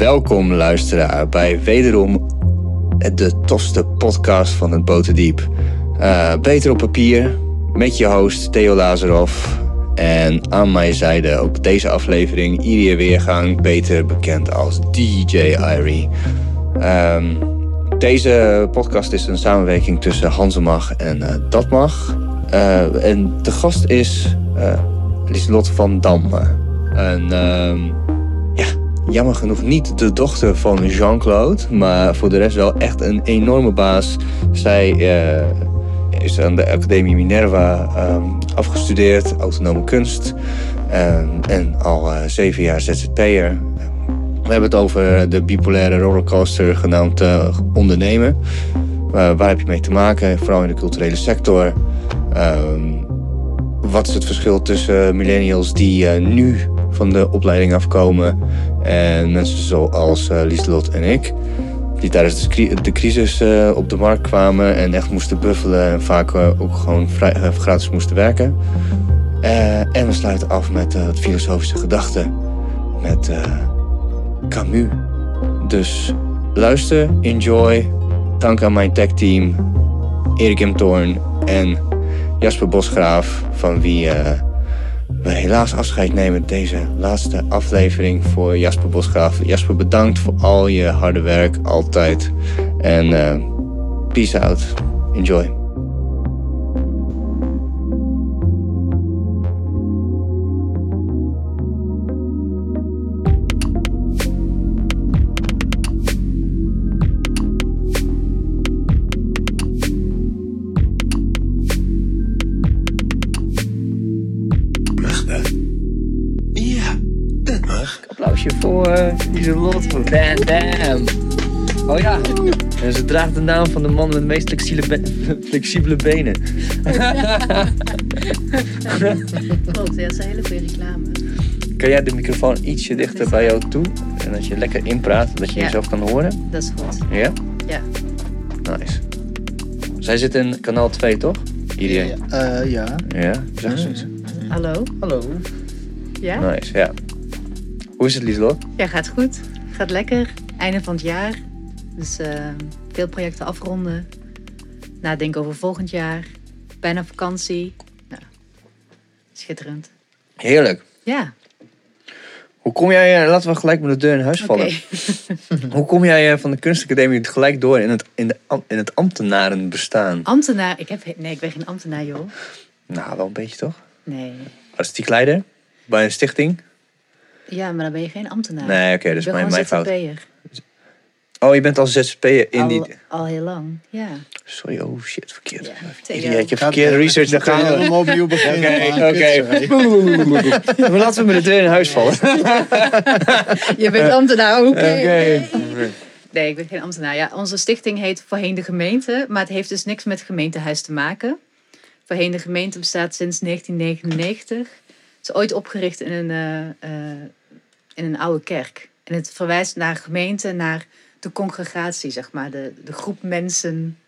welkom luisteraar bij wederom de tofste podcast van het Boterdiep. Uh, beter op papier, met je host Theo Lazarov. En aan mijn zijde ook deze aflevering Irie Weergang, beter bekend als DJ Irie. Um, deze podcast is een samenwerking tussen Hansemag en uh, Datmag. Uh, en de gast is uh, Lieslot van Damme. En uh, ja, jammer genoeg niet de dochter van Jean-Claude, maar voor de rest wel echt een enorme baas. Zij uh, is aan de Academie Minerva um, afgestudeerd, autonome kunst. en al zeven jaar ZZP'er. We hebben het over de bipolaire rollercoaster genaamd uh, ondernemen. Waar heb je mee te maken, vooral in de culturele sector? Uh, wat is het verschil tussen millennials die nu van de opleiding afkomen en mensen zoals uh, Lieslot en ik, die tijdens de, crisis uh, op de markt kwamen en echt moesten buffelen en vaak ook gewoon gratis moesten werken. en we sluiten af met het filosofische gedachte, met Camus. Dus luister, enjoy. Dank aan mijn techteam, Erik M. En Jasper Bosgraaf, van wie we helaas afscheid nemen deze laatste aflevering voor Jasper Bosgraaf. Jasper, bedankt voor al je harde werk, altijd. En uh, peace out. Enjoy. Lieselot van Van Dam. Oh ja, en ze draagt de naam van de man met de meest flexibele, be flexibele benen. Klopt, ja, dat is een hele goede reclame. Kan jij de microfoon ietsje dichter bij jou toe? En dat je lekker inpraat, dat je ja. jezelf kan horen? Dat is goed. Ja? Ja. Nice. Zij zit in kanaal 2, toch? Iedereen? Uh, ja. Ja, zeg eens iets. Hallo. Hallo. Ja? Nice, ja. Hoe is het, Lieslot? Ja, gaat goed. Gaat lekker. Einde van het jaar. Dus uh, veel projecten afronden. Nadenken over volgend jaar. Bijna vakantie. Nou, schitterend. Heerlijk. Ja. Hoe kom jij, laten we gelijk met de deur in huis vallen. Okay. Hoe kom jij van de kunstacademie gelijk door in het, in, de, in het ambtenarenbestaan? Ambtenaar? Ik heb, nee, ik ben geen ambtenaar, joh. Nou, wel een beetje toch? Nee. Artistiek bij een stichting? Ja, maar dan ben je geen ambtenaar. Nee, oké, okay, dus mijn, mijn fout. Oh, je bent al ZZP'er in al, die... Al heel lang, ja. Sorry, oh shit, verkeerd. Ja, ik heb verkeerde research. Dan gaan we hem opnieuw beginnen. Oké, oké. Maar laten we met de deur in huis vallen. je bent ambtenaar, oké. Okay. Nee, ik ben geen ambtenaar. Ja, onze stichting heet Voorheen de Gemeente, maar het heeft dus niks met gemeentehuis te maken. Voorheen de Gemeente bestaat sinds 1999. Het is ooit opgericht in een... Uh, uh, in een oude kerk. En het verwijst naar gemeente, naar de congregatie, zeg maar, de, de groep mensen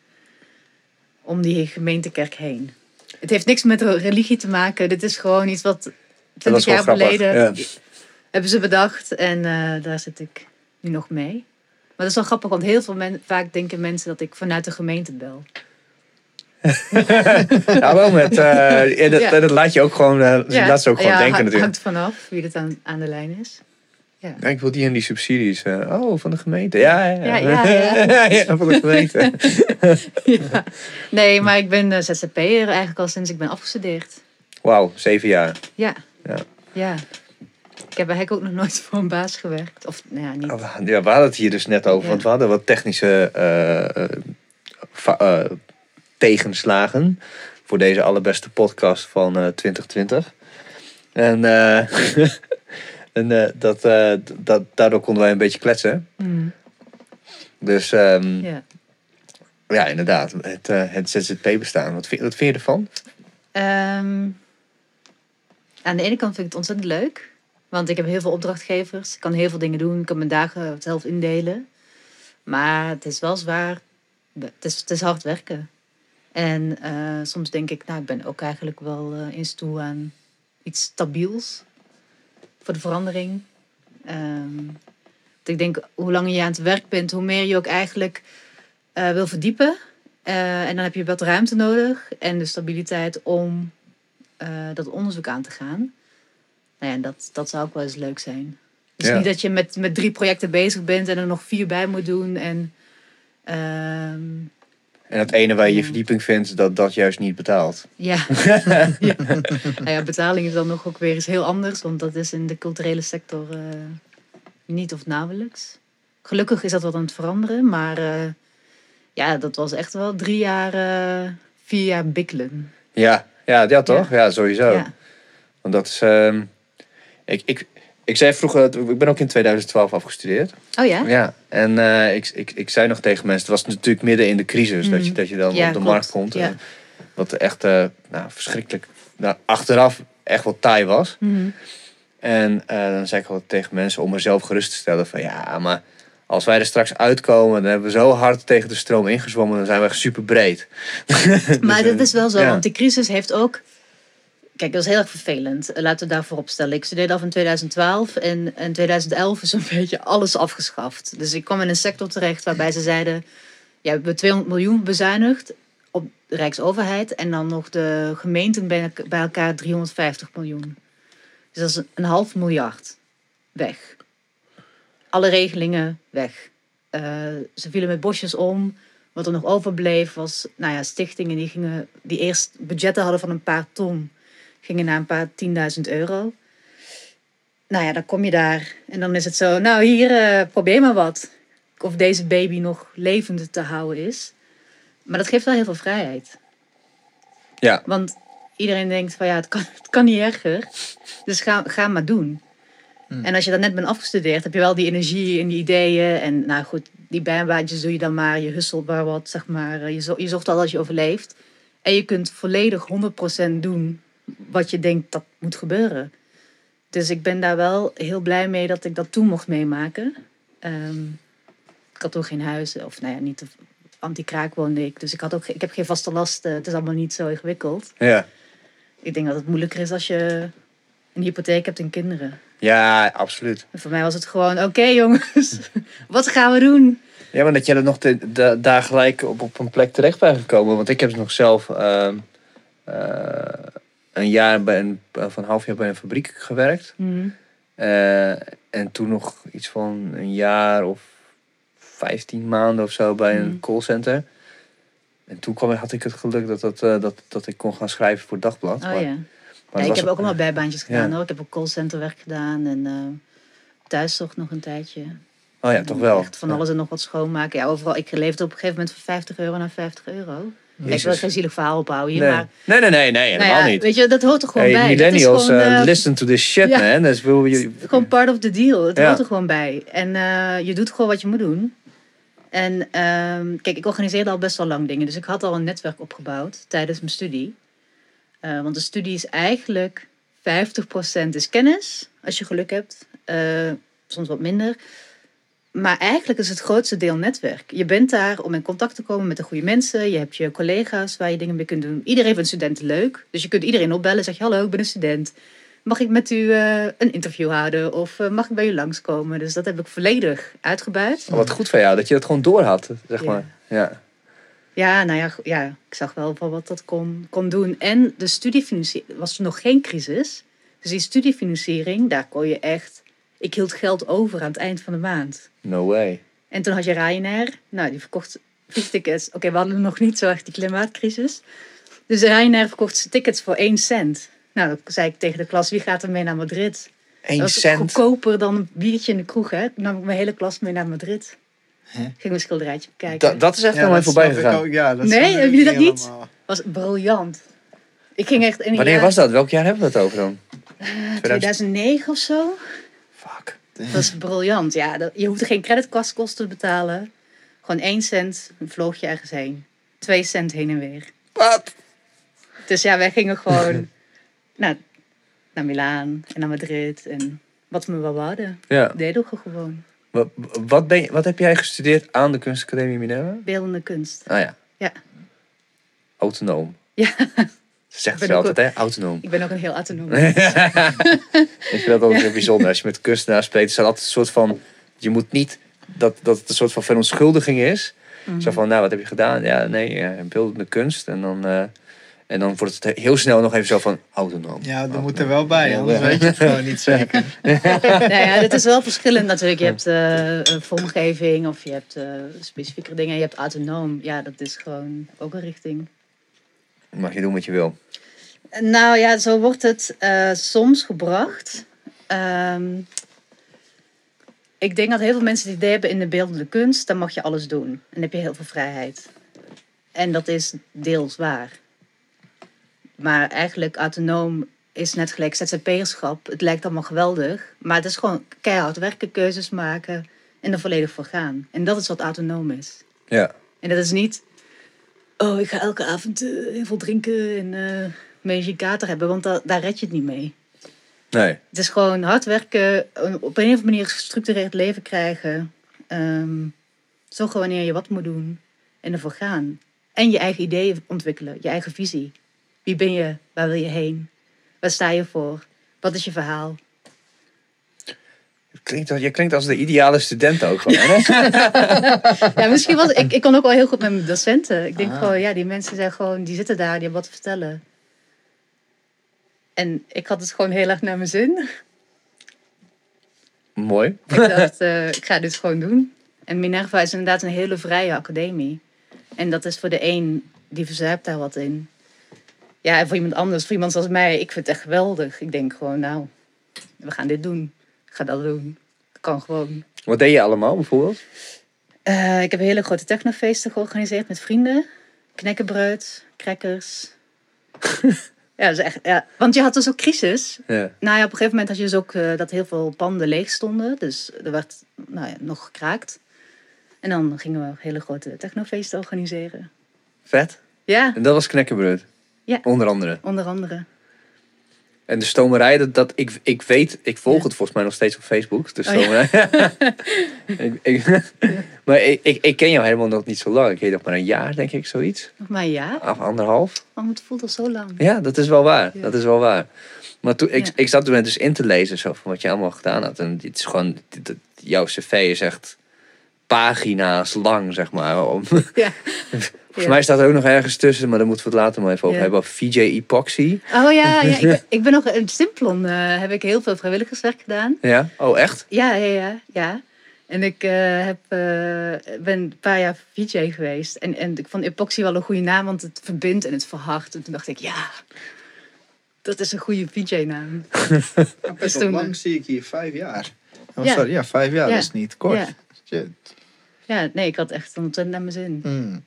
om die gemeentekerk heen. Het heeft niks met religie te maken. Dit is gewoon iets wat 20 jaar geleden ja. hebben ze bedacht. En uh, daar zit ik nu nog mee. Maar dat is wel grappig, want heel veel mensen, vaak denken mensen dat ik vanuit de gemeente bel. ja, wel met. Uh, dat, ja. dat, laat je ook gewoon, uh, ja. laat ze ook gewoon denken natuurlijk. hangt vanaf wie het aan, aan de lijn is. Ja. ik wil die en die subsidies. Uh, oh, van de gemeente. Ja, ja, ja. ja, ja. ja van de gemeente. Nee, maar ik ben uh, ZZP'er eigenlijk al sinds ik ben afgestudeerd. Wauw, zeven jaar. Ja. ja. Ja. Ik heb eigenlijk ook nog nooit voor een baas gewerkt. Of, nou ja, niet. Ja, we hadden het hier dus net over. Want we hadden wat technische uh, tegenslagen. Voor deze allerbeste podcast van 2020. En... En uh, dat, uh, dat, daardoor konden wij een beetje kletsen. Mm. Dus um, yeah. ja, inderdaad, het, uh, het ZZP-bestaan. Wat vind, wat vind je ervan? Um, aan de ene kant vind ik het ontzettend leuk. Want ik heb heel veel opdrachtgevers. Ik kan heel veel dingen doen. Ik kan mijn dagen zelf indelen. Maar het is wel zwaar. Het is, het is hard werken. En soms denk ik, nou, ik ben ook eigenlijk wel eens toe aan iets stabiels voor de verandering. Um, Ik denk, hoe langer je aan het werk bent, hoe meer je ook eigenlijk eh, wil verdiepen. Eh, en dan heb je wat ruimte nodig en de stabiliteit om eh, dat onderzoek aan te gaan. Nou ja, dat, dat zou ook wel eens leuk zijn. Dus Ja. niet dat je met, met drie projecten bezig bent en er nog vier bij moet doen. En, ehm, En het ene waar je je verdieping vindt, dat dat juist niet betaalt. ja. ja. Nou ja, betaling is dan nog ook weer eens heel anders, want dat is in de culturele sector eh, niet of nauwelijks. Gelukkig is dat wat aan het veranderen, maar eh, ja, dat was echt wel drie jaar, eh, vier jaar bikkelen. Ja, ja, ja toch? Ja, sowieso. Ja. Want dat is... ehm, ik, ik, ik zei vroeger, ik ben ook in 2012 afgestudeerd. Oh ja? Ja, en eh, ik, ik, ik zei nog tegen mensen, het was natuurlijk midden in de crisis, dat, je, Mhm. dat je dan Ja, op de klopt. markt komt. Ja. eh, wat echt eh, nou, verschrikkelijk, nou, achteraf echt wel taai was. Mhm. En dan zei ik altijd tegen mensen om mezelf gerust te stellen van ja, maar als wij er straks uitkomen, dan hebben we zo hard tegen de stroom ingezwommen, dan zijn we echt super breed. Maar dat is wel zo, ja. want die crisis heeft ook. Kijk, dat is heel erg vervelend. Eh, Laten we daarvoor opstellen. Ik studeerde af in 2012 en in 2011 is zo'n beetje alles afgeschaft. Dus ik kwam in een sector terecht waarbij ze zeiden: ja, we hebben 200 miljoen bezuinigd op de Rijksoverheid en dan nog de gemeenten bij elkaar 350 miljoen. Dus dat is een half miljard weg. Alle regelingen weg. Eh, ze vielen met bosjes om. Wat er nog overbleef was, nou ja, stichtingen die gingen, die eerst budgetten hadden van een paar ton, gingen naar een paar tienduizend euro. Nou ja, dan kom je daar en dan is het zo, nou hier, eh, probeer maar wat. Of deze baby nog levend te houden is. Maar dat geeft wel heel veel vrijheid. Ja, Want iedereen denkt van ja, het kan, het kan niet erger. Dus ga, ga maar doen. En als je dan net bent afgestudeerd, heb je wel die energie en die ideeën. En nou goed, die bijbaantjes doe je dan maar. Je husselt maar wat, zeg maar. Je, zo, je zorgt al dat je overleeft. En je kunt volledig 100% doen wat je denkt dat moet gebeuren. Dus ik ben daar wel heel blij mee dat ik dat toen mocht meemaken. Ehm, ik had ook geen huis, of nou ja, niet anti-kraak woonde ik. Dus ik, had ook, ik heb geen vaste lasten. Het is allemaal niet zo ingewikkeld. ja. Ik denk dat het moeilijker is als je een hypotheek hebt en kinderen. ja, absoluut. En voor mij was het gewoon, oké jongens, wat gaan we doen? Ja, maar dat jij er nog te- da- daar gelijk op, op een plek terecht bent gekomen. Want ik heb nog zelf ehm, eh, een jaar bij een, van een half jaar bij een fabriek gewerkt. Eh, en toen nog iets van een jaar of 15 maanden of zo bij een Mhm. callcenter. En toen kwam, had ik het geluk dat, dat, eh, dat, dat ik kon gaan schrijven voor het dagblad. Oh Maar- ja. maar ja ik heb ook allemaal bijbaantjes gedaan Ja. hoor. Ik heb ook callcenterwerk gedaan en eh thuiszorg nog een tijdje. Oh ja, toch wel. Echt van alles en nog wat schoonmaken. Ja, overal. Ik leefde op een gegeven moment van 50 euro naar 50 euro. Ik wil geen zielig verhaal ophouden hier, Nee. maar... nee, nee, nee, nee, Nou helemaal ja, niet. weet je, dat hoort er gewoon Hey, bij. Dat is millennials, gewoon, eh, eh, listen to this shit, ja. man. Dus wil je, gewoon part of the deal. Het Ja. hoort er gewoon bij. En eh, je doet gewoon wat je moet doen. En ehm, kijk, ik organiseerde al best wel lang dingen. Dus ik had al een netwerk opgebouwd tijdens mijn studie. Want de studie is eigenlijk 50% is kennis, als je geluk hebt. Soms wat minder. Maar eigenlijk is het grootste deel netwerk. Je bent daar om in contact te komen met de goede mensen. Je hebt je collega's waar je dingen mee kunt doen. Iedereen vindt studenten leuk. Dus je kunt iedereen opbellen. Zeg je, hallo, ik ben een student. Mag ik met u eh, een interview houden? Of eh, mag ik bij u langskomen? Dus dat heb ik volledig uitgebuit. wat goed van jou, dat je dat gewoon door had, zeg Ja. maar. Ja. Ja, nou ja, ja, ik zag wel van wat dat kon, kon doen. En de studiefinanciering was toen nog geen crisis. Dus die studiefinanciering, daar kon je echt... Ik hield geld over aan het eind van de maand. No way. En toen had je Ryanair. Nou, die verkocht vliegtickets. Oké, we hadden nog niet zo echt die klimaatcrisis. Dus Ryanair verkocht tickets voor één cent. Nou, dan zei ik tegen de klas, wie gaat er mee naar Madrid? Eén dat was cent. goedkoper dan een biertje in de kroeg, hè? Toen nam ik mijn hele klas mee naar Madrid. Hè? Ging mijn schilderijtje bekijken. Da- dat is echt Ja, dat voorbij gegaan. ook, ja, dat Nee, hebben jullie dat niet? helemaal. was briljant. Ik ging echt in een Wanneer jaar, was dat? Welk jaar hebben we het over dan? 2009 of zo. Dat is briljant. Ja, dat, je hoeft er geen creditcardkosten te betalen. Gewoon één cent, een vloogje ergens heen. Twee cent heen en weer. Wat? Dus ja, wij gingen gewoon naar, naar Milaan en naar Madrid. En wat we wel hadden, Ja. deden we gewoon. Wat, wat, ben je, wat heb jij gestudeerd aan de Kunstacademie Minerva? Beeldende kunst. Ah ja. Ja. Autonoom. Ja, Ze zegt ook altijd, hè? Autonoom. ik ben ook een heel autonoom. ik vind dat altijd heel bijzonder. Als je met kunstenaars spreekt, is er altijd een soort van Je moet niet dat, dat het een soort van verontschuldiging is. Mhm. Zo van, nou, wat heb je gedaan? Ja, nee, ja, beeldende kunst. En dan, eh, en dan wordt het heel snel nog even zo van autonoom. Ja, dat moet er wel bij, anders ja. weet je het gewoon niet zeker. nou ja, dat is wel verschillend natuurlijk. Je hebt eh, eh, vormgeving of je hebt eh specifiekere dingen. Je hebt autonoom. Ja, dat is gewoon ook een richting. Mag je doen wat je wil. Nou ja, zo wordt het eh, soms gebracht. Ehm, ik denk dat heel veel mensen het idee hebben in de beeldende kunst, dan mag je alles doen. En dan heb je heel veel vrijheid. En dat is deels waar. Maar eigenlijk autonoom is net gelijk ZZP'erschap. Het lijkt allemaal geweldig, maar het is gewoon keihard werken, keuzes maken en er volledig voor gaan. En dat is wat autonoom is. Ja. En dat is niet, oh, ik ga elke avond eh, heel veel drinken en eh een beetje kater hebben, want da- daar red je het niet mee. Nee. Het is gewoon hard werken, op een of andere manier gestructureerd leven krijgen. ehm zorgen wanneer je wat moet doen en ervoor gaan. En je eigen ideeën ontwikkelen, je eigen visie. Wie ben je? Waar wil je heen? Waar sta je voor? Wat is je verhaal? Klinkt, je klinkt als de ideale student ook gewoon. Hè? Ja, misschien was ik, ik kon ook wel heel goed met mijn docenten. Ik denk Ah. gewoon, ja, die mensen zijn gewoon, die zitten daar, die hebben wat te vertellen. En ik had het gewoon heel erg naar mijn zin. Mooi. Ik dacht, eh, ik ga dit gewoon doen. En Minerva is inderdaad een hele vrije academie. En dat is voor de een, die verzuipt daar wat in. Ja, en voor iemand anders, voor iemand zoals mij, ik vind het echt geweldig. Ik denk gewoon, nou, we gaan dit doen. Ga dat doen. Ik kan gewoon. Wat deed je allemaal bijvoorbeeld? Eh, ik heb hele grote technofeesten georganiseerd met vrienden. Knekkenbreud, crackers. ja, dat is echt, ja, want je had dus ook crisis. Ja. Nou ja, op een gegeven moment had je dus ook eh, dat heel veel panden leeg stonden. Dus er werd nou ja, nog gekraakt. En dan gingen we hele grote technofeesten organiseren. Vet. Ja, En dat was knekkenbreud. Ja. Onder andere. onder andere. En de stomerij, dat, dat ik, ik weet, ik volg Ja. het volgens mij nog steeds op Facebook. De Oh, ja. stomerij. ik, ik, maar ik, ik, ik ken jou helemaal nog niet zo lang. Ik ken nog maar een jaar, denk ik, zoiets. Nog maar ja, Of anderhalf. want het voelt al zo lang. Ja, dat is wel waar. Ja. Dat is wel waar. Maar toen, ik, ik zat toen dus in te lezen zo, van wat je allemaal gedaan had. En het is gewoon, dit- dit- jouw cv is echt pagina's lang, zeg maar. Om, Ja. Voor mij staat er ook nog ergens tussen, maar daar moeten we het later maar even over Ja. hebben. VJ Epoxy. Oh ja, ja ik, ben, ik ben nog in Simplon. eh, heb ik heel veel vrijwilligerswerk gedaan. Ja? Oh, echt? Ja, ja, ja. ja. En ik eh, heb, eh, ben een paar jaar VJ geweest. En, en ik vond epoxy wel een goede naam, want het verbindt en het verhardt. En toen dacht ik, ja, dat is een goede VJ-naam. Best toen- lang zie ik hier, vijf jaar. Oh, Ja. sorry, ja, vijf jaar, Ja. is niet kort. Ja. Shit. Ja, nee, ik had echt ontzettend naar mijn zin. Mm.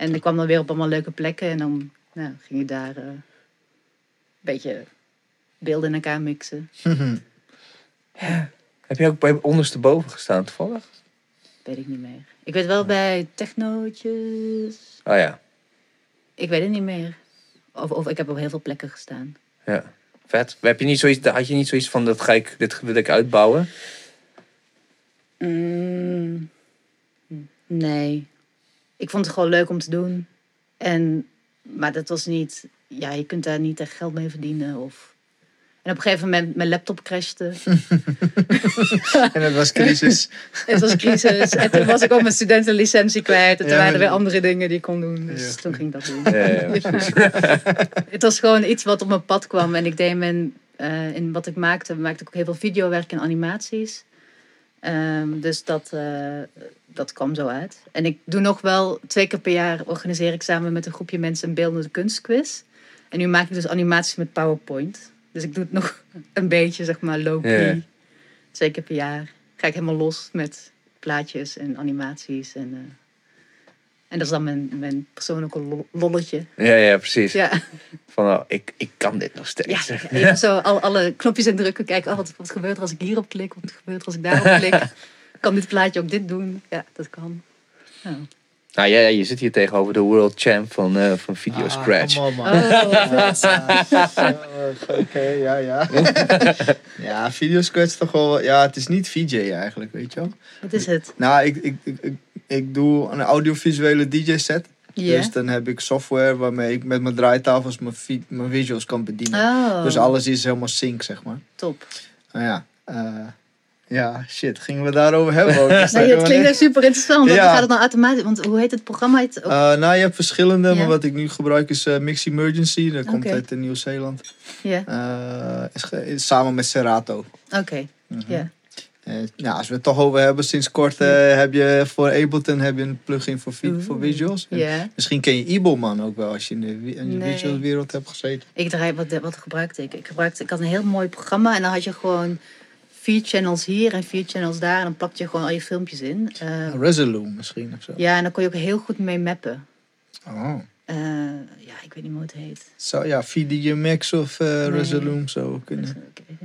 En ik kwam dan weer op allemaal leuke plekken. En dan nou, ging je daar eh, een beetje beelden in elkaar mixen. Heb je ook bij ondersteboven gestaan toevallig? Weet ik niet meer. Ik weet wel bij technootjes. Oh ja. Ik weet het niet meer. Of, of ik heb op heel veel plekken gestaan. Ja. Vet. Heb je niet zoiets, had je niet zoiets van, dat ga ik, dit wil ik uitbouwen? Mm, nee. Ik vond het gewoon leuk om te doen. En, maar dat was niet... Ja, je kunt daar niet echt geld mee verdienen. Of... En op een gegeven moment mijn laptop crashte. En het was crisis. Het was crisis. En toen was ik ook mijn studentenlicentie kwijt. En toen Ja, waren er weer andere dingen die ik kon doen. Dus Ja. toen ging ik dat doen. Ja. Het was gewoon iets wat op mijn pad kwam. En ik deed mijn, eh, in wat ik maakte, maakte ik ook heel veel videowerk en animaties. Ehm, dus dat, eh, dat kwam zo uit. En ik doe nog wel twee keer per jaar organiseer ik samen met een groepje mensen een beeldende kunstquiz. En nu maak ik dus animaties met PowerPoint. Dus ik doe het nog een beetje, zeg maar. Ja. Twee keer per jaar ga ik helemaal los met plaatjes en animaties. En, eh, en dat is dan mijn, mijn persoonlijke lo- lolletje. ja, ja, precies. Ja. Van, oh, ik, ik kan dit nog Ja, steeds. even zo al, alle knopjes indrukken. Kijken, oh, wat, wat gebeurt er als ik hierop klik? Wat gebeurt er als ik daarop klik? Kan dit plaatje ook dit doen? Ja, dat kan. Nou. Nou ja, je zit hier tegenover de world champ van, eh, van Video Ah, Scratch. come on, man. Oh, Ah, Oké, ja, ja. ja, videoscratch is toch wel... Ja, het is niet VJ eigenlijk, weet je wel. wat is het? Nou, ik, ik, ik, ik, doe een audiovisuele DJ-set. Ja. Dus dan heb ik software waarmee ik met mijn draaitafels mijn, vi- mijn visuals kan bedienen. Oh, Dus alles is helemaal sync, zeg maar. top. Nou ja, eh, Ja, shit. Gingen we daarover hebben ook? Is Nee, het klinkt echt super interessant. want Ja. Dan gaat het dan automatisch. Want hoe heet het programma? Ook, Eh, nou, je hebt verschillende, Ja. maar wat ik nu gebruik is eh, Mix Emergency. Dat komt uit eh, Nieuw-Zeeland. ja, is samen met Serato. oké. Ja. Eh, nou, als we het toch over hebben, sinds kort heb je voor Ableton heb je een plugin voor, vi- voor visuals. En Ja. Misschien ken je Ibelman ook wel als je in de, wi- in de Nee. visuals wereld hebt gezeten. Ik draai, wat, wat gebruikte ik? Ik, gebruikte, ik had een heel mooi programma en dan had je gewoon vier channels hier en vier channels daar. En dan plakte je gewoon al je filmpjes in. Eh, Resolume misschien of zo. ja, en dan kon je ook heel goed mee mappen. Oh. Eh, ja, ik weet niet hoe het heet. Zo, ja, Max of eh, Resolume zou kunnen.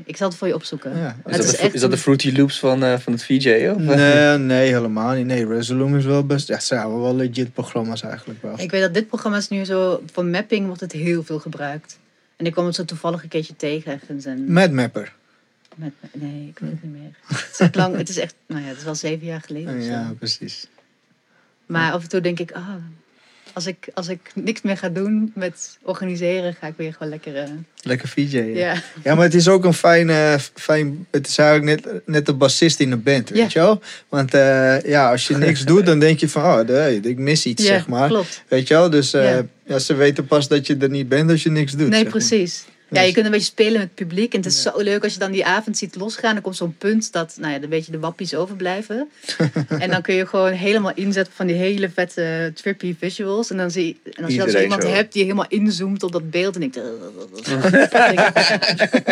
Ik, zal het voor je opzoeken. Ja. Is het dat, is de, echt is dat de Fruity Loops van, eh, van het VJ? Of? Nee, nee, helemaal niet. Nee, Resolume is wel best. Ja, zijn wel legit programma's eigenlijk wel. Ik weet dat dit programma is nu zo... Voor mapping wordt het heel veel gebruikt. En ik kwam het zo toevallig een keertje tegen ergens. En Mad Mapper. Met, nee, ik weet het niet meer. Het is, echt lang, het is echt... Nou ja, het is wel zeven jaar geleden zo. Ja, precies. Maar af en toe denk ik... Ah, als, ik, als ik niks meer ga doen met organiseren... ga ik weer gewoon lekker... eh, Lekker VJ. Ja. ja. ja, maar het is ook een fijn, eh, fijn. Het is eigenlijk net, net de bassist in een band, weet je wel? Want eh, ja, als je niks doet, dan denk je van, oh, nee, ik mis iets, zeg maar. klopt. Weet je wel? Dus eh, Ja. ze weten pas dat je er niet bent als je niks doet. Nee, zeg maar. Ja, Dus- je kunt een beetje spelen met het publiek. En het is Ja. zo leuk als je dan die avond ziet losgaan. Dan komt zo'n punt dat, nou ja, een beetje de wappies overblijven. en dan kun je gewoon helemaal inzetten van die hele vette trippy visuals. En dan zie en als je dan zo iemand zo. hebt die helemaal inzoomt op dat beeld. En ik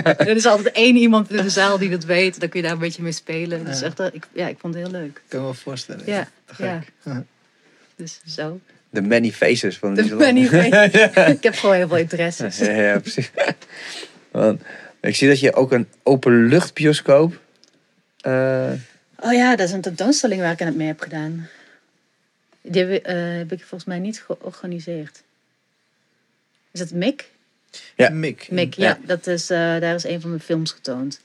Er is altijd één iemand in de zaal die dat weet. Dan kun je daar een beetje mee spelen. Dus Ja. echt, eh, ik, ja, ik vond het heel leuk. Ik kan me wel voorstellen. Ja. Ja. Dus zo. De many faces van De many. Ik heb gewoon heel veel interesses. Ja, ja, precies. Want ik zie dat je ook een openluchtbioscoop... eh Oh ja, dat is een tentoonstelling waar ik aan het mee heb gedaan. Die heb, eh, heb ik volgens mij niet georganiseerd. Is dat Mick? Ja. Mick. Mick, ja. Ja. dat is, eh, daar is een van mijn films getoond.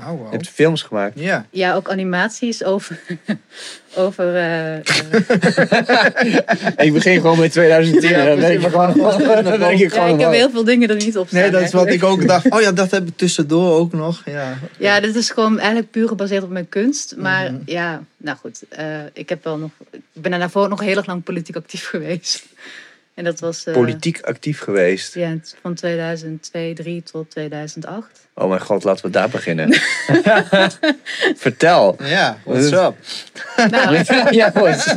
Oh, wow. je hebt films gemaakt. Ja. Ja, ook animaties over... over eh, eh, ik begin gewoon met 2010 Ja, en dan denk precies. ik gewoon... dan denk ik ja, gewoon ik heb heel veel dingen er niet op staan. Nee, dat is wat eigenlijk. ik ook dacht. Oh ja, dat hebben we tussendoor ook nog. Ja, Ja, dit is gewoon eigenlijk puur gebaseerd op mijn kunst. Maar Mhm. ja, nou goed. eh, ik, heb wel nog, ik ben daarvoor nog heel erg lang politiek actief geweest. En dat was... eh, Politiek actief geweest. Ja, van 2002, 3 tot 2008. Oh mijn god, laten we daar beginnen. Vertel. ja what's up? Nou, ja, goed.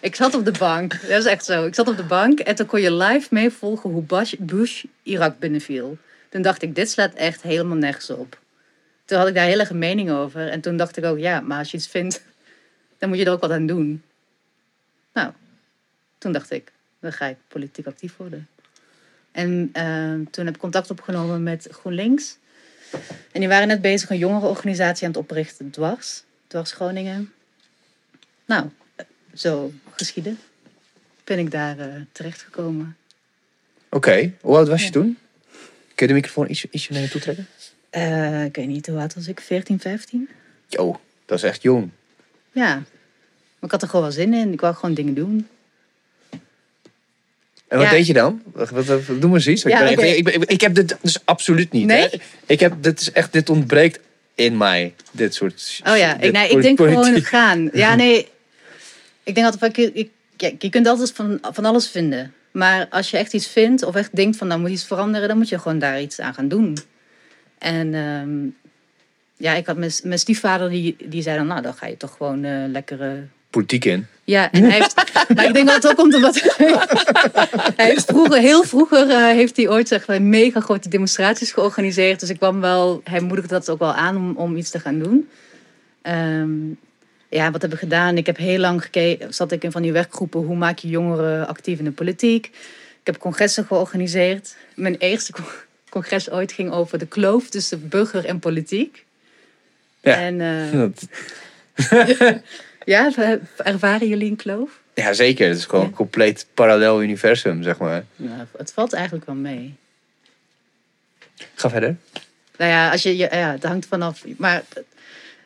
ik zat op de bank. Dat is echt zo. Ik zat op de bank en toen kon je live meevolgen hoe Bush, Bush Irak binnenviel. Toen dacht ik, dit slaat echt helemaal nergens op. Toen had ik daar heel erg een mening over. En toen dacht ik ook, ja, maar als je iets vindt, dan moet je er ook wat aan doen. Nou, toen dacht ik, dan ga ik politiek actief worden. En eh, toen heb ik contact opgenomen met GroenLinks. En die waren net bezig een jongerenorganisatie aan het oprichten, Dwars. Dwars Groningen. Nou, zo geschieden. Ben ik daar eh, terechtgekomen. Oké, hoe oud was je toen? Kun je de microfoon iets, ietsje naar je toe trekken? Eh, ik weet niet, hoe oud was ik? 14, 15? Jo, dat is echt jong. Ja. Maar ik had er gewoon wel zin in. Ik wou gewoon dingen doen. En wat Ja. deed je dan? Wat, wat, wat- doe maar eens iets. Ja, ik, ik, ik, heb dit dus absoluut niet. Nee? Hè? Ik heb, dit is echt, dit ontbreekt in mij. Dit soort. Oh ja, ik, nee, ik denk gewoon gaan. Ja, nee. Ik denk altijd, van, ik, je kunt altijd van, van alles vinden. Maar als je echt iets vindt of echt denkt van, nou moet iets veranderen, dan moet je gewoon daar iets aan gaan doen. En ehm, ja, ik had mijn, mijn stiefvader, die, die zei dan, nou dan ga je toch gewoon eh lekker... Politiek in. Ja, en hij heeft. nou, ik denk dat het ook komt omdat. hij heeft vroeger, heel vroeger, eh, heeft hij ooit zeg maar, mega grote demonstraties georganiseerd. Dus ik kwam wel. Hij moedigde dat ook wel aan om, om iets te gaan doen. Ehm, ja, wat heb ik gedaan? Ik heb heel lang gekeken. Zat ik in van die werkgroepen. Hoe maak je jongeren actief in de politiek? Ik heb congressen georganiseerd. Mijn eerste con- congres ooit ging over de kloof tussen burger en politiek. Ja. En eh, Dat- ja, ervaren jullie een kloof? Ja, zeker. Het is gewoon Ja. een compleet parallel universum, zeg maar. Nou, het valt eigenlijk wel mee. Ga verder. Nou ja, als je, ja, het hangt vanaf. Maar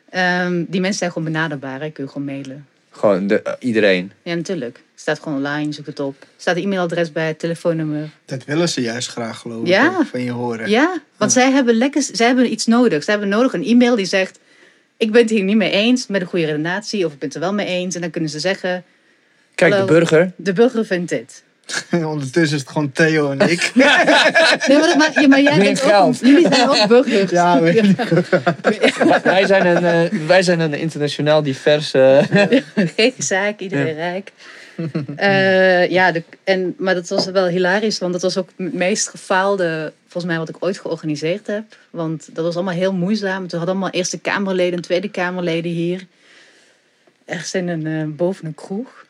ehm, die mensen zijn gewoon benaderbaar. Hè? Kun je gewoon mailen. Gewoon de, eh, iedereen. Ja, natuurlijk. Het staat gewoon online, zoek het op. Er staat een e-mailadres bij, telefoonnummer. Dat willen ze juist graag geloven. Ja. Van je horen. Ja, want zij hebben lekker, zij hebben iets nodig. Zij hebben nodig een e-mail die zegt: ik ben het hier niet mee eens met een goede redenatie, of ik ben het er wel mee eens. En dan kunnen ze zeggen, Kijk, de burger. de burger vindt dit. Ondertussen is het gewoon Theo en ik. Nee, maar, dat maakt- ja, maar jij bent ook, geld. jullie zijn ook burgers. Ja, weet ik. Wij- wij, zijn een, eh, wij zijn een internationaal divers... eh, Geen zaak, iedereen rijk. Eh, ja, de, en, maar dat was wel hilarisch, want dat was ook het meest gefaalde, volgens mij, wat ik ooit georganiseerd heb. Want dat was allemaal heel moeizaam. Toen hadden allemaal Eerste Kamerleden en Tweede Kamerleden hier. Ergens in een, eh, boven een kroeg.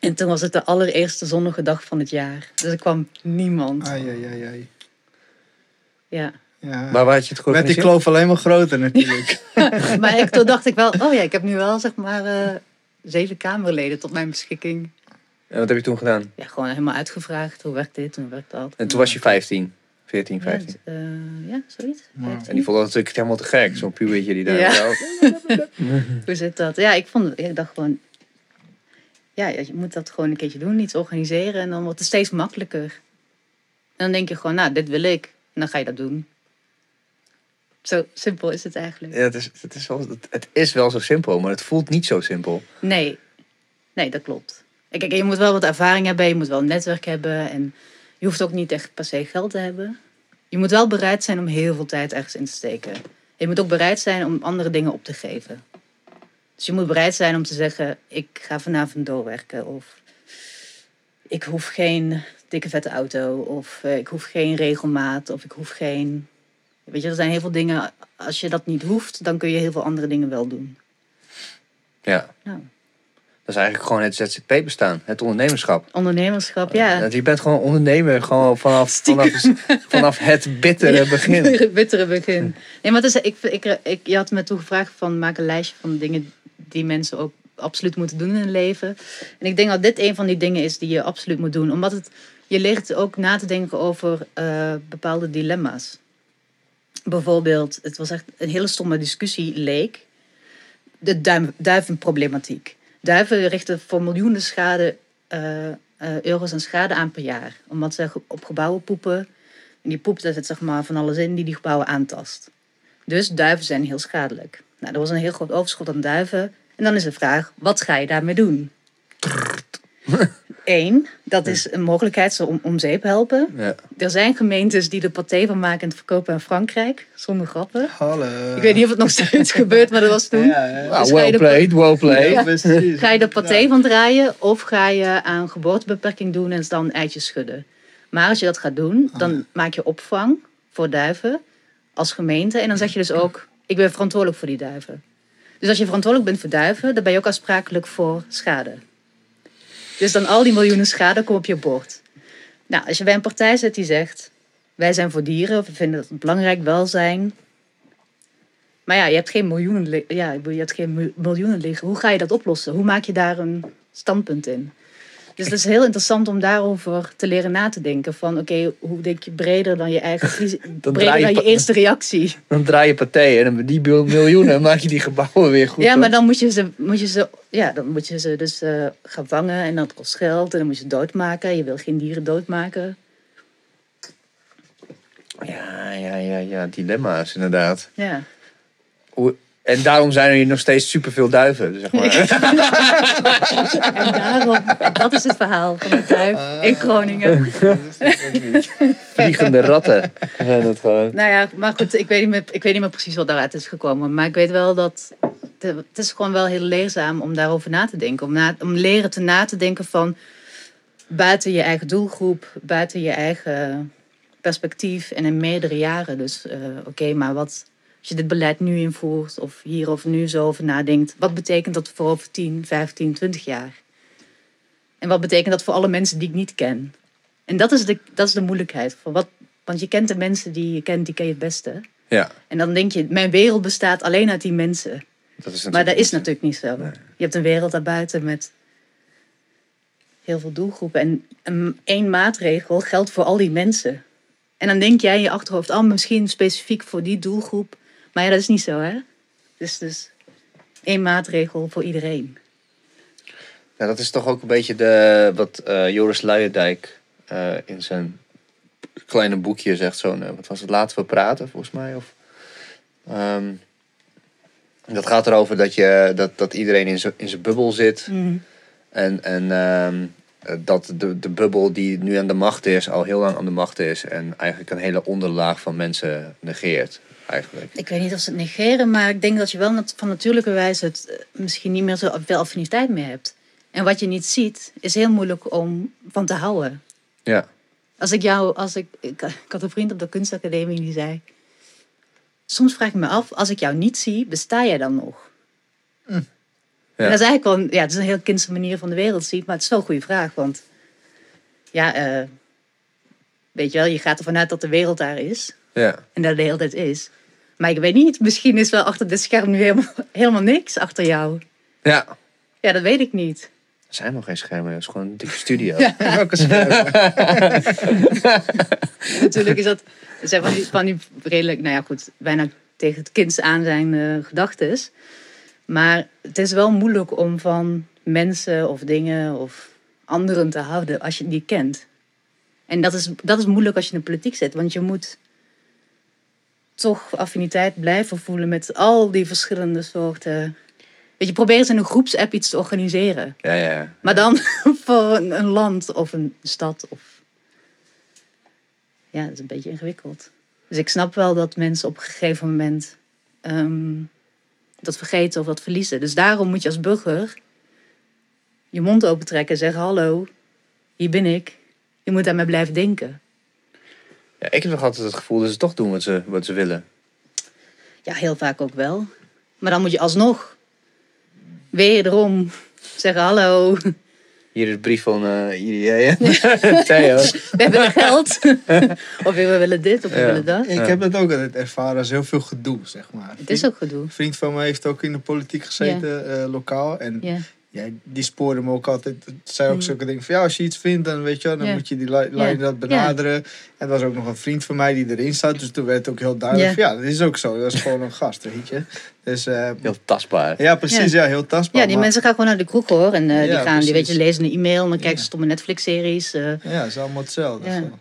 En toen was het de allereerste zonnige dag van het jaar. Dus er kwam niemand. Ai, ai, ai, ai. Ja. Ja. maar waar had je het Werd die georganiseerd? kloof alleen maar groter natuurlijk. Maar ik, toen dacht ik wel, oh ja, ik heb nu wel zeg maar eh, zeven Kamerleden tot mijn beschikking. En wat heb je toen gedaan? Ja, gewoon helemaal uitgevraagd. Hoe werkt dit? Hoe werkt dat? En toen was je 15, 14, 15. Ja, eh, ja zoiets. Wauw. 15. En die vond dat natuurlijk helemaal te gek. Zo'n pubertje die daar Ja. Hoe zit dat? Ja, ik, vond, ik dacht gewoon... Ja, je moet dat gewoon een keertje doen. Iets organiseren. En dan wordt het steeds makkelijker. En dan denk je gewoon, nou, dit wil ik. En dan ga je dat doen. Zo simpel is het eigenlijk. Ja, het, is, het, is wel, het, is wel zo simpel, maar het voelt niet zo simpel. Nee, nee, dat klopt. Kijk, je moet wel wat ervaring hebben, je moet wel een netwerk hebben en je hoeft ook niet echt per se geld te hebben. Je moet wel bereid zijn om heel veel tijd ergens in te steken. Je moet ook bereid zijn om andere dingen op te geven. Dus je moet bereid zijn om te zeggen, ik ga vanavond doorwerken of ik hoef geen dikke vette auto of eh, ik hoef geen regelmaat of ik hoef geen... Weet je, er zijn heel veel dingen, als je dat niet hoeft, dan kun je heel veel andere dingen wel doen. Ja, Nou. dat is eigenlijk gewoon het ZZP-bestaan, het ondernemerschap. Ondernemerschap, ja. Je bent gewoon ondernemer gewoon vanaf, vanaf, vanaf het bittere begin. Het bittere begin. Nee, maar het is, ik, ik, ik, je had me toen gevraagd van maak een lijstje van dingen die mensen ook absoluut moeten doen in hun leven. En ik denk dat dit een van die dingen is die je absoluut moet doen. Omdat het, je leert ook na te denken over eh, bepaalde dilemma's. Bijvoorbeeld, het was echt een hele stomme discussie leek. De duivenproblematiek. Duiven richten voor miljoenen schade, eh, eh, euro's aan schade aan per jaar. Omdat ze op gebouwen poepen. En die poep, daar zeg maar van alles in die die gebouwen aantast. Dus duiven zijn heel schadelijk. Nou, er was een heel groot overschot aan duiven. En dan is de vraag, wat ga je daarmee doen? Eén, dat is een mogelijkheid om, om zeep helpen. Ja. Er zijn gemeentes die er paté van maken en het verkopen in Frankrijk. Zonder grappen. Hallo. Ik weet niet of het nog steeds gebeurt, maar dat was toen. Ja, ja. Ah, Dus ga well je de- played, well played. Ga je er paté van draaien of ga je aan geboortebeperking doen en dan eitjes schudden? Maar als je dat gaat doen, dan maak je opvang voor duiven als gemeente. En dan zeg je dus ook, ik ben verantwoordelijk voor die duiven. Dus als je verantwoordelijk bent voor duiven, dan ben je ook aansprakelijk voor schade. Dus dan al die miljoenen schade komen op je bord. Nou, als je bij een partij zit die zegt, wij zijn voor dieren, we vinden het belangrijk welzijn. Maar ja, je hebt geen miljoenen, ja, je hebt geen mi- miljoenen liggen. Hoe ga je dat oplossen? Hoe maak je daar een standpunt in? Dus het is heel interessant om daarover te leren na te denken. Van oké, hoe denk je breder dan je eigen visie, draai breder je dan je eerste reactie. Dan draai je paté en dan met die mil- miljoenen maak je die gebouwen weer goed. ja, maar dan moet je ze, moet je ze, ja, dan moet je ze dus eh, gaan vangen en dat kost geld en dan moet je ze doodmaken. Je wil geen dieren doodmaken. Ja, ja, ja, ja, dilemma's inderdaad. Ja. Hoe, en daarom zijn er hier nog steeds superveel duiven, zeg maar. En daarom, dat is het verhaal van de duif in Groningen. Vliegende ratten. zijn dat gewoon. Nou ja, maar goed, ik weet, niet meer, ik weet niet meer precies wat daaruit is gekomen. Maar ik weet wel dat de- het is gewoon wel heel leerzaam om daarover na te denken. Om, na, om leren te na te denken van buiten je eigen doelgroep, buiten je eigen perspectief en in meerdere jaren. Dus eh, oké, maar wat als je dit beleid nu invoert of hier of nu zo over nadenkt, wat betekent dat voor over 10, 15, 20 jaar? En wat betekent dat voor alle mensen die ik niet ken? En dat is de, dat is de moeilijkheid. Van wat, want je kent de mensen die je kent, die ken je het beste. Ja, En dan denk je, mijn wereld bestaat alleen uit die mensen. dat is Maar dat is natuurlijk niet zo. Je hebt een wereld daarbuiten met heel veel doelgroepen. En een, één maatregel geldt voor al die mensen. En dan denk jij in je achterhoofd, oh, misschien specifiek voor die doelgroep. Maar ja, dat is niet zo, hè? Dus, dus één maatregel voor iedereen. Dat is toch ook een beetje de, wat eh, Joris Luijendijk eh, in zijn kleine boekje zegt. Zo'n, eh, wat was het, laten we praten volgens mij? Of, ehm, Dat gaat erover dat, je, dat, dat iedereen in zijn in zijn bubbel zit. Mm. En, en ehm, dat de, de bubbel die nu aan de macht is, al heel lang aan de macht is. En eigenlijk een hele onderlaag van mensen negeert. Eigenlijk. Ik weet niet of ze het negeren, maar ik denk dat je wel nat- van natuurlijke wijze het eh, misschien niet meer zo veel affiniteit meer hebt. En wat je niet ziet, is heel moeilijk om van te houden. Ja. Als ik jou, als ik, ik, ik had een vriend op de kunstacademie die zei, soms vraag ik me af, als ik jou niet zie, besta jij dan nog? En dat is eigenlijk wel, een- ja, het is een heel kindse manier van de wereld zien, maar het is wel een goede vraag, want ja, eh, weet je wel, je gaat ervan uit dat de wereld daar is Ja. en dat de hele tijd is. Maar ik weet niet, misschien is wel achter dit scherm nu helemaal, helemaal niks achter jou. Ja. Ja, dat weet ik niet. Er zijn nog geen schermen, het is gewoon een dikke studio. Ja. Welke schermen? Natuurlijk is dat, zijn van die, van die redelijk, nou ja goed, bijna tegen het kinds aan zijn gedachtes. Maar het is wel moeilijk om van mensen of dingen of anderen te houden als je het niet kent. En dat is, dat is moeilijk als je in de politiek zit, want je moet toch affiniteit blijven voelen met al die verschillende soorten. Weet je, probeer eens in een groepsapp iets te organiseren. Ja, ja. ja. Maar dan voor een, land of een stad. Of... Ja, dat is een beetje ingewikkeld. Dus ik snap wel dat mensen op een gegeven moment ehm, dat vergeten of dat verliezen. Dus daarom moet je als burger je mond opentrekken en zeggen: Hallo, hier ben ik. Je moet aan mij blijven denken. Ja. Ik heb nog altijd het gevoel dat ze toch doen wat ze, wat ze willen. Ja, heel vaak ook wel. Maar dan moet je alsnog wederom zeggen: Hallo, Hier is de brief van eh IDA. Theo. we hebben geld. of we willen dit of we Ja. willen dat. Ik heb het ook altijd ervaren als heel veel gedoe, zeg maar. Het is ook gedoe. Een vriend van mij heeft ook in de politiek gezeten, eh, lokaal. En Ja. die spoorde me ook altijd. Het zei ook Mm. zulke dingen van ja, als je iets vindt, dan weet je wel, dan moet je die li- lijn dat benaderen. En er was ook nog een vriend van mij die erin zat. Dus toen werd het ook heel duidelijk. Ja. van, Ja, dat is ook zo. Dat is gewoon een gast, weet je. Dus eh, Heel tastbaar. ja, precies. Ja, heel tastbaar. Ja, die maar- mensen gaan gewoon naar de kroeg hoor. En eh, die gaan, die weet je, lezen een e-mail en dan kijken ze stomme Netflix-series. eh. Ja, het is allemaal hetzelfde. Zo.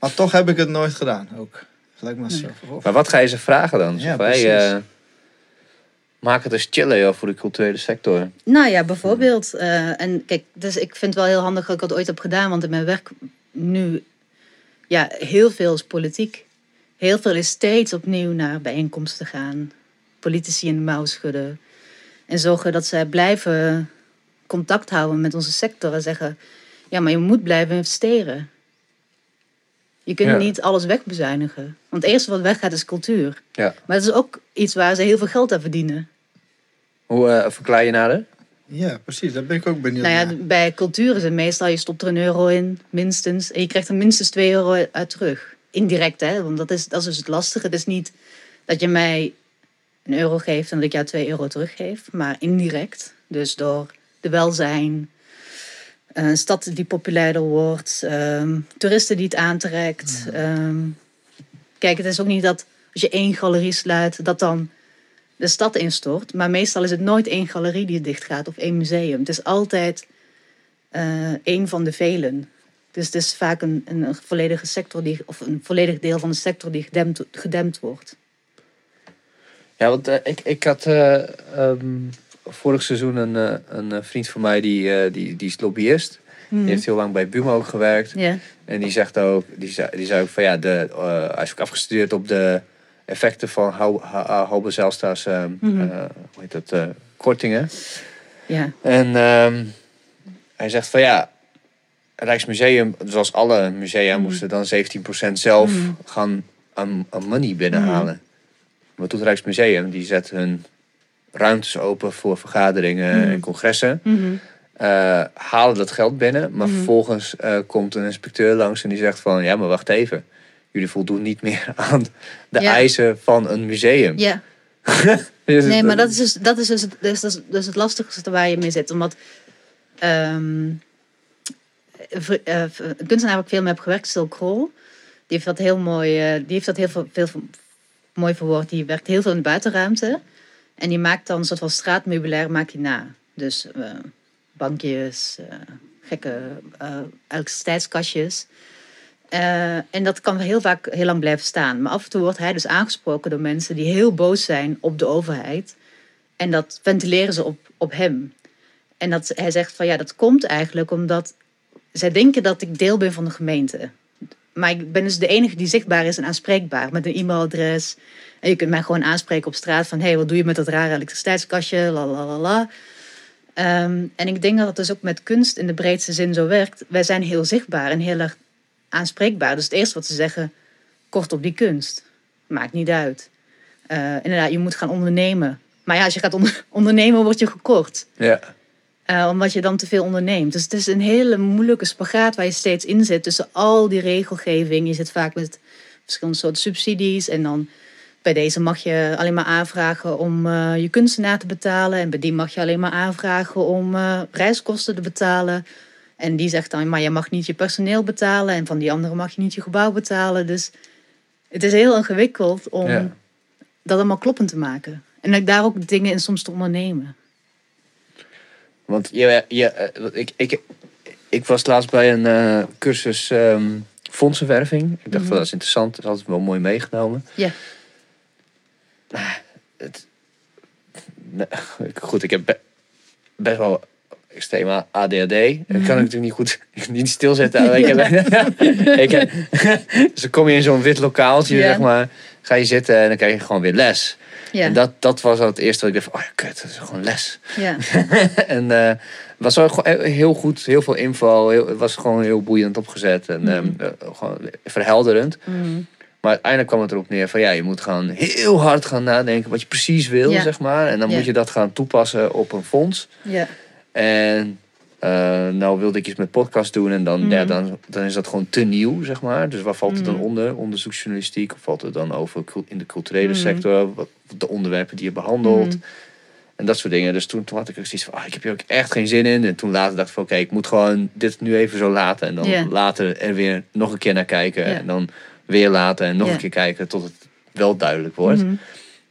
Maar toch heb ik het nooit gedaan ook. Gelijk maar zo. Maar wat ga je ze vragen dan? Ja, van, hey, precies. eh, maak het eens chillen joh, voor de culturele sector. Nou ja, bijvoorbeeld. eh, en kijk, dus ik vind het wel heel handig dat ik dat ooit heb gedaan. Want in mijn werk nu, ja, heel veel is politiek. Heel veel is steeds opnieuw naar bijeenkomsten gaan. Politici in de mouw schudden. En zorgen dat zij blijven contact houden met onze sector. En zeggen, ja, maar je moet blijven investeren. Je kunt Ja. niet alles wegbezuinigen. Want het eerste wat weggaat is cultuur. Ja. Maar het is ook iets waar ze heel veel geld aan verdienen. Hoe eh verklaar je nader? Ja, precies. Daar ben ik ook benieuwd Nou ja, naar. bij cultuur is het meestal, je stopt er een euro in, minstens. En je krijgt er minstens 2 euro uit terug. Indirect, hè. Want dat is, dat is dus het lastige. Het is niet dat je mij een euro geeft en dat ik jou 2 euro teruggeef. Maar indirect. Dus door de welzijn, een stad die populairder wordt, ehm, toeristen die het aantrekt. Ehm, kijk, het is ook niet dat als je één galerie sluit, dat dan de stad instort. Maar meestal is het nooit één galerie die dicht gaat of één museum. Het is altijd eh één van de velen. Dus het is vaak een, een, volledige sector die, of een volledig deel van de sector die gedempt, gedempt wordt. Ja, want eh, ik, ik had eh, ehm, vorig seizoen een, eh, een eh, vriend van mij die, eh, die, die is lobbyist. Die heeft heel lang bij Buma ook gewerkt. En die zegt ook, die zei, die zei ook van ja, de, hij is ook afgestudeerd op de effecten van Hou- Ha- Halbe Zijlstra's, eh, Mhm. eh, hoe heet dat, kortingen. ja, En ehm, hij zegt van ja, Rijksmuseum, zoals alle musea, Mhm. moesten dan 17% zelf Mhm. gaan aan, aan money binnenhalen. Wat doet Rijksmuseum? Die zet hun ruimtes open voor vergaderingen en congressen. Mhm. eh, halen dat geld binnen, maar Mhm. vervolgens eh, komt een inspecteur langs en die zegt van ja, maar wacht even. Jullie voldoen niet meer aan de Ja. eisen van een museum. ja. Dus Nee, maar dat is dus, dat is dus, het, dus, dat is dus het lastigste waar je mee zit. Omdat ehm eh, een kunstenaar waar ik veel mee heb gewerkt, Sil Krol, die heeft dat heel mooi, die heeft dat heel veel, veel mooi verwoord. Die werkt heel veel in de buitenruimte. En die maakt dan een soort van straatmeubilair maakt hij na. Dus eh, bankjes, eh, gekke eh, elektriciteitskastjes. En dat kan heel vaak heel lang blijven staan. Maar af en toe wordt hij dus aangesproken door mensen die heel boos zijn op de overheid. En dat ventileren ze op, op hem. En dat, hij zegt van ja, dat komt eigenlijk omdat zij denken dat ik deel ben van de gemeente. Maar ik ben dus de enige die zichtbaar is en aanspreekbaar met een e-mailadres. En je kunt mij gewoon aanspreken op straat van hé, hey, wat doe je met dat rare elektriciteitskastje? La la la la. Ehm, en ik denk dat het dus ook met kunst in de breedste zin zo werkt. Wij zijn heel zichtbaar en heel erg aanspreekbaar. Dus het eerste wat ze zeggen, kort op die kunst. Maakt niet uit. Uh, inderdaad, je moet gaan ondernemen. Maar ja, als je gaat ondernemen, word je gekort. Ja. Uh, omdat je dan te veel onderneemt. Dus het is een hele moeilijke spagaat waar je steeds in zit. Tussen al die regelgeving. Je zit vaak met verschillende soorten subsidies. En dan bij deze mag je alleen maar aanvragen om uh, je kunstenaar te betalen. En bij die mag je alleen maar aanvragen om uh, reiskosten te betalen. En die zegt dan, maar je mag niet je personeel betalen. En van die andere mag je niet je gebouw betalen. Dus het is heel ingewikkeld om Ja. dat allemaal kloppend te maken. En daar ook dingen in soms te ondernemen. Want je, je, eh, ik, ik, ik was laatst bij een eh, cursus ehm, fondsenwerving. Ik dacht, Mhm. van, dat is interessant. Dat is altijd wel mooi meegenomen. Ja. Het, nee, goed, ik heb be- best wel extreme ADHD. Dat kan ik natuurlijk niet goed niet stilzetten. Ik heb, ik heb, dus dan kom je in zo'n wit lokaaltje, Ja. zeg maar. Ga je zitten en dan krijg je gewoon weer les. Ja. En dat, dat was al het eerste wat ik dacht van, oh ja, kut, dat is gewoon les. ja. en eh, het was wel gewoon heel goed, heel veel info. Heel, het was gewoon heel boeiend opgezet en ehm, Mhm. eh, gewoon verhelderend. Mm. Maar uiteindelijk kwam het erop neer van ja, je moet gewoon heel hard gaan nadenken wat je precies wil, Ja. zeg maar. En dan moet je dat gaan toepassen op een fonds. ja. En eh, nou wilde ik iets met podcast doen en dan, ja, dan, dan is dat gewoon te nieuw, zeg maar. Dus waar valt het dan Mhm. onder? Onderzoeksjournalistiek? Of valt het dan over in de culturele Mhm. sector? Wat, de onderwerpen die je behandelt? En dat soort dingen. Dus toen, toen had ik ook zoiets van, ah, ik heb hier ook echt geen zin in. En toen later dacht ik van, oké, ik moet gewoon dit nu even zo laten. En dan later er weer nog een keer naar kijken. En dan weer laten en nog een keer kijken tot het wel duidelijk wordt. Mhm.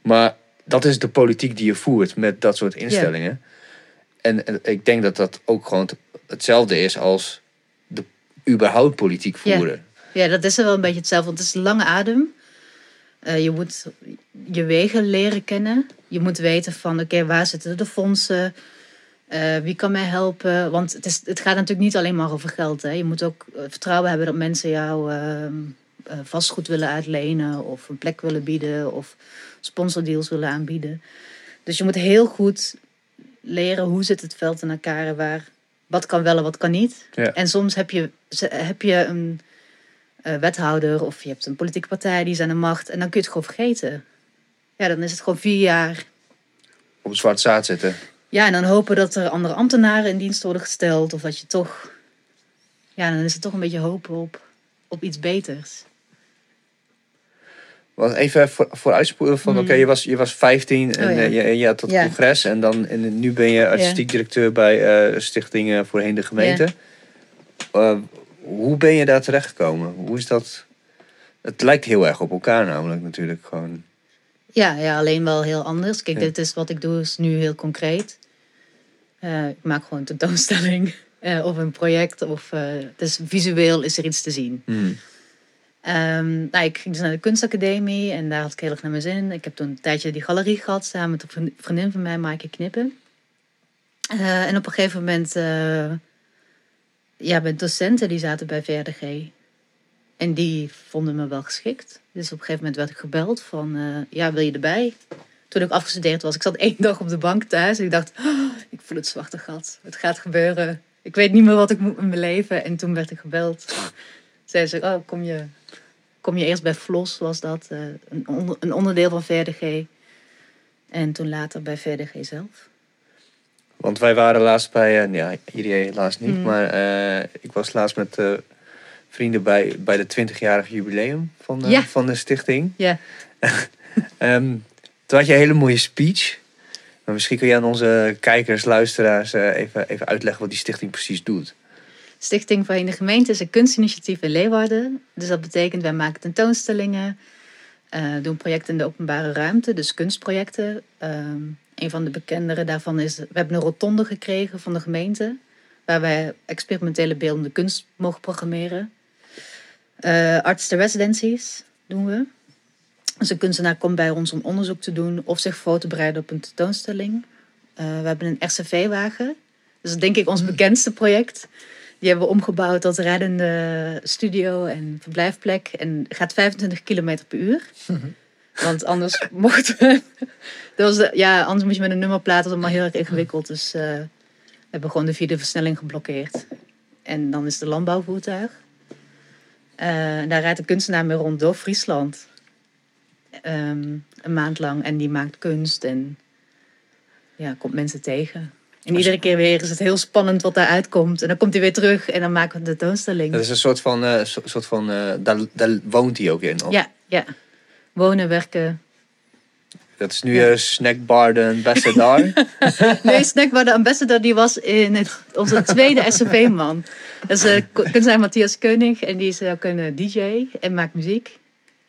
Maar dat is de politiek die je voert met dat soort instellingen. En, en ik denk dat dat ook gewoon hetzelfde is als de überhaupt politiek voeren. Ja, dat is er wel een beetje hetzelfde. Want het is een lange adem. Eh, je moet je wegen leren kennen. Je moet weten van, oké, waar zitten de fondsen? Eh, wie kan mij helpen? Want het, is, het gaat natuurlijk niet alleen maar over geld. Hè. Je moet ook eh, vertrouwen hebben dat mensen jou ehm, eh, vastgoed willen uitlenen... of een plek willen bieden of sponsordeals willen aanbieden. Dus je moet heel goed leren hoe zit het veld in elkaar... en Waar, wat kan wel en wat kan niet. Ja. En soms heb je, heb je een eh, wethouder of je hebt een politieke partij die is aan de macht en dan kun je het gewoon vergeten. Ja, dan is het gewoon vier jaar. Op het zwart zaad zitten. Ja, en dan hopen dat er andere ambtenaren in dienst worden gesteld of dat je toch. Ja, dan is het toch een beetje hopen op, op iets beters. Want even voor, vooruitspoelen van, Mm. oké, je, was, je was 15 en Oh, ja. eh, je, je had dat Ja. congres. En, dan, en nu ben je artistiek directeur bij eh Stichting eh, Voorheen de Gemeente. Eh, hoe ben je daar terechtgekomen? Hoe is dat? Het lijkt heel erg op elkaar namelijk natuurlijk gewoon. Ja, ja alleen wel heel anders. Kijk, dit is wat ik doe, is nu heel concreet. Eh, ik maak gewoon een tentoonstelling eh, of een project. Of, eh, dus visueel is er iets te zien. Hmm. Ehm, nou, ik ging dus naar de kunstacademie en daar had ik heel erg naar mijn zin. Ik heb toen een tijdje die galerie gehad samen met een vriend- vriendin van mij, Maaike Knippen. Eh, en op een gegeven moment, eh, ja, met docenten die zaten bij VRDG. En die vonden me wel geschikt. Dus op een gegeven moment werd ik gebeld van, eh, ja, wil je erbij? Toen ik afgestudeerd was, ik zat één dag op de bank thuis. En ik dacht, "Oh, ik voel het zwarte gat. Het gaat gebeuren. Ik weet niet meer wat ik moet in mijn leven. En toen werd ik gebeld. Zei ze, oh, kom je, kom je eerst bij Flos, was dat. eh, een, onder- een onderdeel van VRDG. En toen later bij VRDG zelf. Want wij waren laatst bij, eh, ja, jullie helaas niet, Hmm. maar eh, ik was laatst met vrienden bij, bij de 20-jarig jubileum van, de Ja. van de stichting. Ja. Ehm, toen had je een hele mooie speech. Maar misschien kun je aan onze kijkers, luisteraars even, even uitleggen wat die stichting precies doet. Stichting voor de Gemeente is een kunstinitiatief in Leeuwarden. Dus dat betekent, wij maken tentoonstellingen. eh, doen projecten in de openbare ruimte, dus kunstprojecten. Ehm, een van de bekendere daarvan is, we hebben een rotonde gekregen van de gemeente. Waar wij experimentele beeldende kunst mogen programmeren. Eh artist residencies doen we. Dus een kunstenaar komt bij ons om onderzoek te doen of zich voor te bereiden op een tentoonstelling. Eh, we hebben een RCV-wagen. Dat is denk ik ons bekendste project. Die hebben we omgebouwd tot rijdende studio en verblijfplek. En gaat 25 km per uur. Want anders mochten we... Dat was de, ja, anders moet je met een nummerplaat. Dat is allemaal heel erg ingewikkeld. Dus eh, we hebben gewoon de vierde versnelling geblokkeerd. En dan is een landbouwvoertuig. Eh, daar rijdt een kunstenaar mee rond door Friesland. Ehm, een maand lang. En die maakt kunst en ja, komt mensen tegen. En iedere keer weer is het heel spannend wat daaruit komt. En dan komt hij weer terug en dan maken we de tentoonstelling. Dat is een soort van, eh, so- soort van eh, daar, daar woont hij ook in. Of? Ja, ja. Wonen, werken. Dat is nu eh Snackbar de Ambassador. Nee, Snackbar, de ambassador, die was in het, onze tweede SCV-man. Dat is uh, kunstenaar Matthias Keunig. En die is ook een DJ en maakt muziek.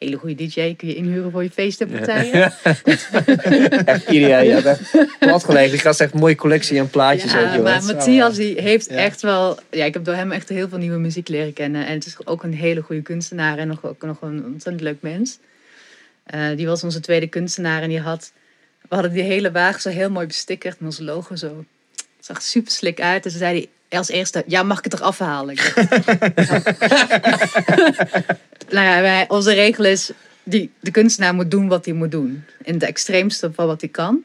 Hele goede DJ, kun je inhuren voor je feesten en partijen. echt ideaal. Echt plat gelegen. Ik had echt een mooie collectie aan plaatjes. ook, Ja, joh. maar Matthias die heeft Ja. echt wel... Ja, ik heb door hem echt heel veel nieuwe muziek leren kennen. En het is ook een hele goede kunstenaar en nog, ook nog een ontzettend leuk mens. Eh, die was onze tweede kunstenaar en die had... We hadden die hele wagen zo heel mooi bestickerd met ons logo zo. Het zag super slik uit. En toen zei hij als eerste, ja, mag ik het eraf halen? Nou ja, wij, onze regel is, die, de kunstenaar moet doen wat hij moet doen. In de extreemste van wat hij kan.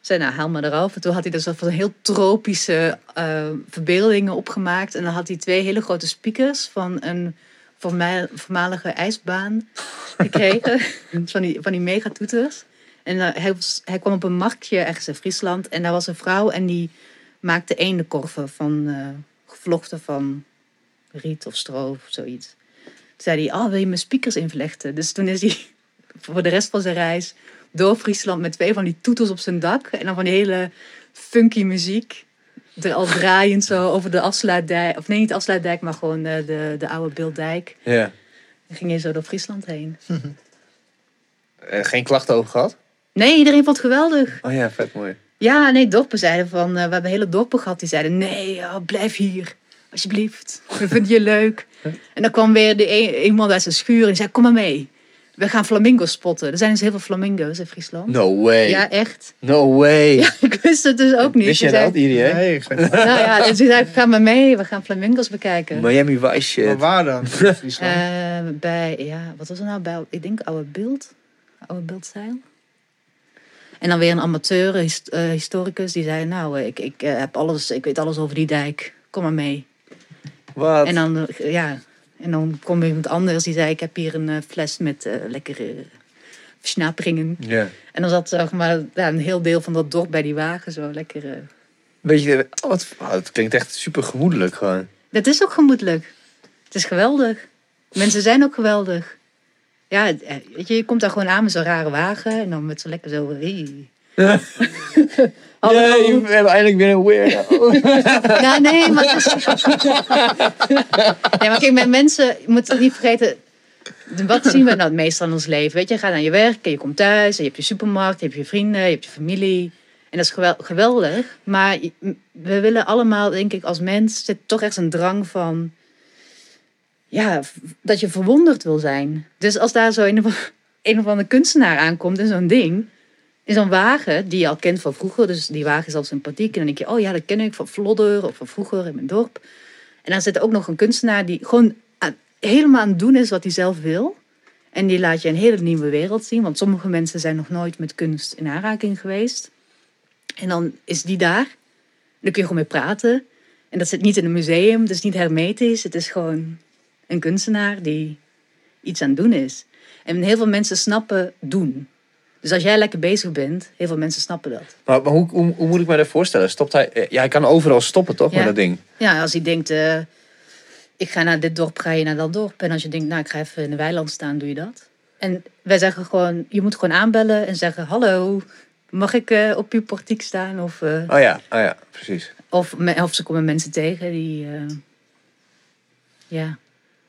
Zei, nou, haal maar eraf. En toen had hij dus van heel tropische eh, verbeeldingen opgemaakt. En dan had hij twee hele grote speakers van een voorma- voormalige ijsbaan gekregen. van die, van die megatoeters. En eh, hij, was, hij kwam op een marktje ergens in Friesland. En daar was een vrouw en die maakte eendenkorven van eh, gevlochten van riet of stro of zoiets. Toen zei hij, oh, wil je mijn speakers invlechten? Dus toen is hij voor de rest van zijn reis door Friesland met twee van die toeters op zijn dak. En dan van die hele funky muziek. Er al draaiend zo over de afsluitdijk. Of nee, niet de afsluitdijk, maar gewoon eh, de, de oude Beeldijk. Ja. Dan ging je zo door Friesland heen. Eh, geen klachten over gehad? Nee, iedereen vond het geweldig. Oh ja, vet mooi. Ja, nee, dorpen zeiden van... eh, we hebben hele dorpen gehad die zeiden... Nee, oh, blijf hier. Alsjeblieft. We vinden je leuk. En dan kwam weer de een, iemand uit zijn schuur en die zei... Kom maar mee. We gaan flamingo's spotten. Er zijn dus heel veel flamingo's in Friesland. No way. Ja, echt. No way. Ik wist het dus ook niet. Wist je zei- dat, Irie? Nee, ik weet Nou ja, toen zei ga maar mee. We gaan flamingo's bekijken. Miami Vice Maar shit. waar dan? in Friesland? Eh, bij, ja, wat was het nou? Bij, ik denk Oude Beeld. Oude Beeldzeil. En dan weer een amateur, eh, historicus, die zei, nou, eh, ik, ik, eh, heb alles, ik weet alles over die dijk. Kom maar mee. Wat? En dan, ja, en dan kwam iemand anders, die zei, ik heb hier een fles met lekkere versnaperingen. Ja. En dan zat zeg maar, ja, een heel deel van dat dorp bij die wagen, zo lekker... Weet je, wat, oh, het klinkt echt super gemoedelijk gewoon. Dat is ook gemoedelijk. Het is geweldig. Mensen zijn ook geweldig. Ja, eh, weet je, je komt daar gewoon aan met zo'n rare wagen en dan met zo lekker zo. Hey. Jee, we hebben eindelijk weer een weirdo. Ja, nee, maar het is... nee, maar kijk, met mensen, je moet het niet vergeten. Wat zien we nou het meest aan ons leven? Weet je, je gaat naar je werk en je komt thuis en je hebt je supermarkt, je hebt je vrienden, je hebt je familie. En dat is gewel- geweldig. Maar je- we willen allemaal, denk ik, als mens, zit toch echt een drang van. Ja, dat je verwonderd wil zijn. Dus als daar zo een of, een of kunstenaar aankomt in zo'n ding, in zo'n wagen die je al kent van vroeger, dus die wagen is al sympathiek. En dan denk je, oh ja, dat ken ik van Vlodder of van vroeger in mijn dorp. En dan zit er ook nog een kunstenaar die gewoon helemaal aan het doen is wat hij zelf wil. En die laat je een hele nieuwe wereld zien, want sommige mensen zijn nog nooit met kunst in aanraking geweest. En dan is die daar. Dan kun je gewoon mee praten. En dat zit niet in een museum, het is niet hermetisch. Het is gewoon een kunstenaar die iets aan het doen is. En heel veel mensen snappen doen. Dus als jij lekker bezig bent, heel veel mensen snappen dat. Maar, maar hoe, hoe, hoe moet ik me dat voorstellen? Stopt hij, eh, ja, hij kan overal stoppen, toch, Ja. met dat ding? Ja, als hij denkt, eh, ik ga naar dit dorp, ga je naar dat dorp. En als je denkt, nou, ik ga even in de weiland staan, doe je dat. En wij zeggen gewoon, je moet gewoon aanbellen en zeggen, hallo, mag ik eh, op uw portiek staan? Of, Oh ja, oh ja, precies. of, of ze komen mensen tegen die, ja,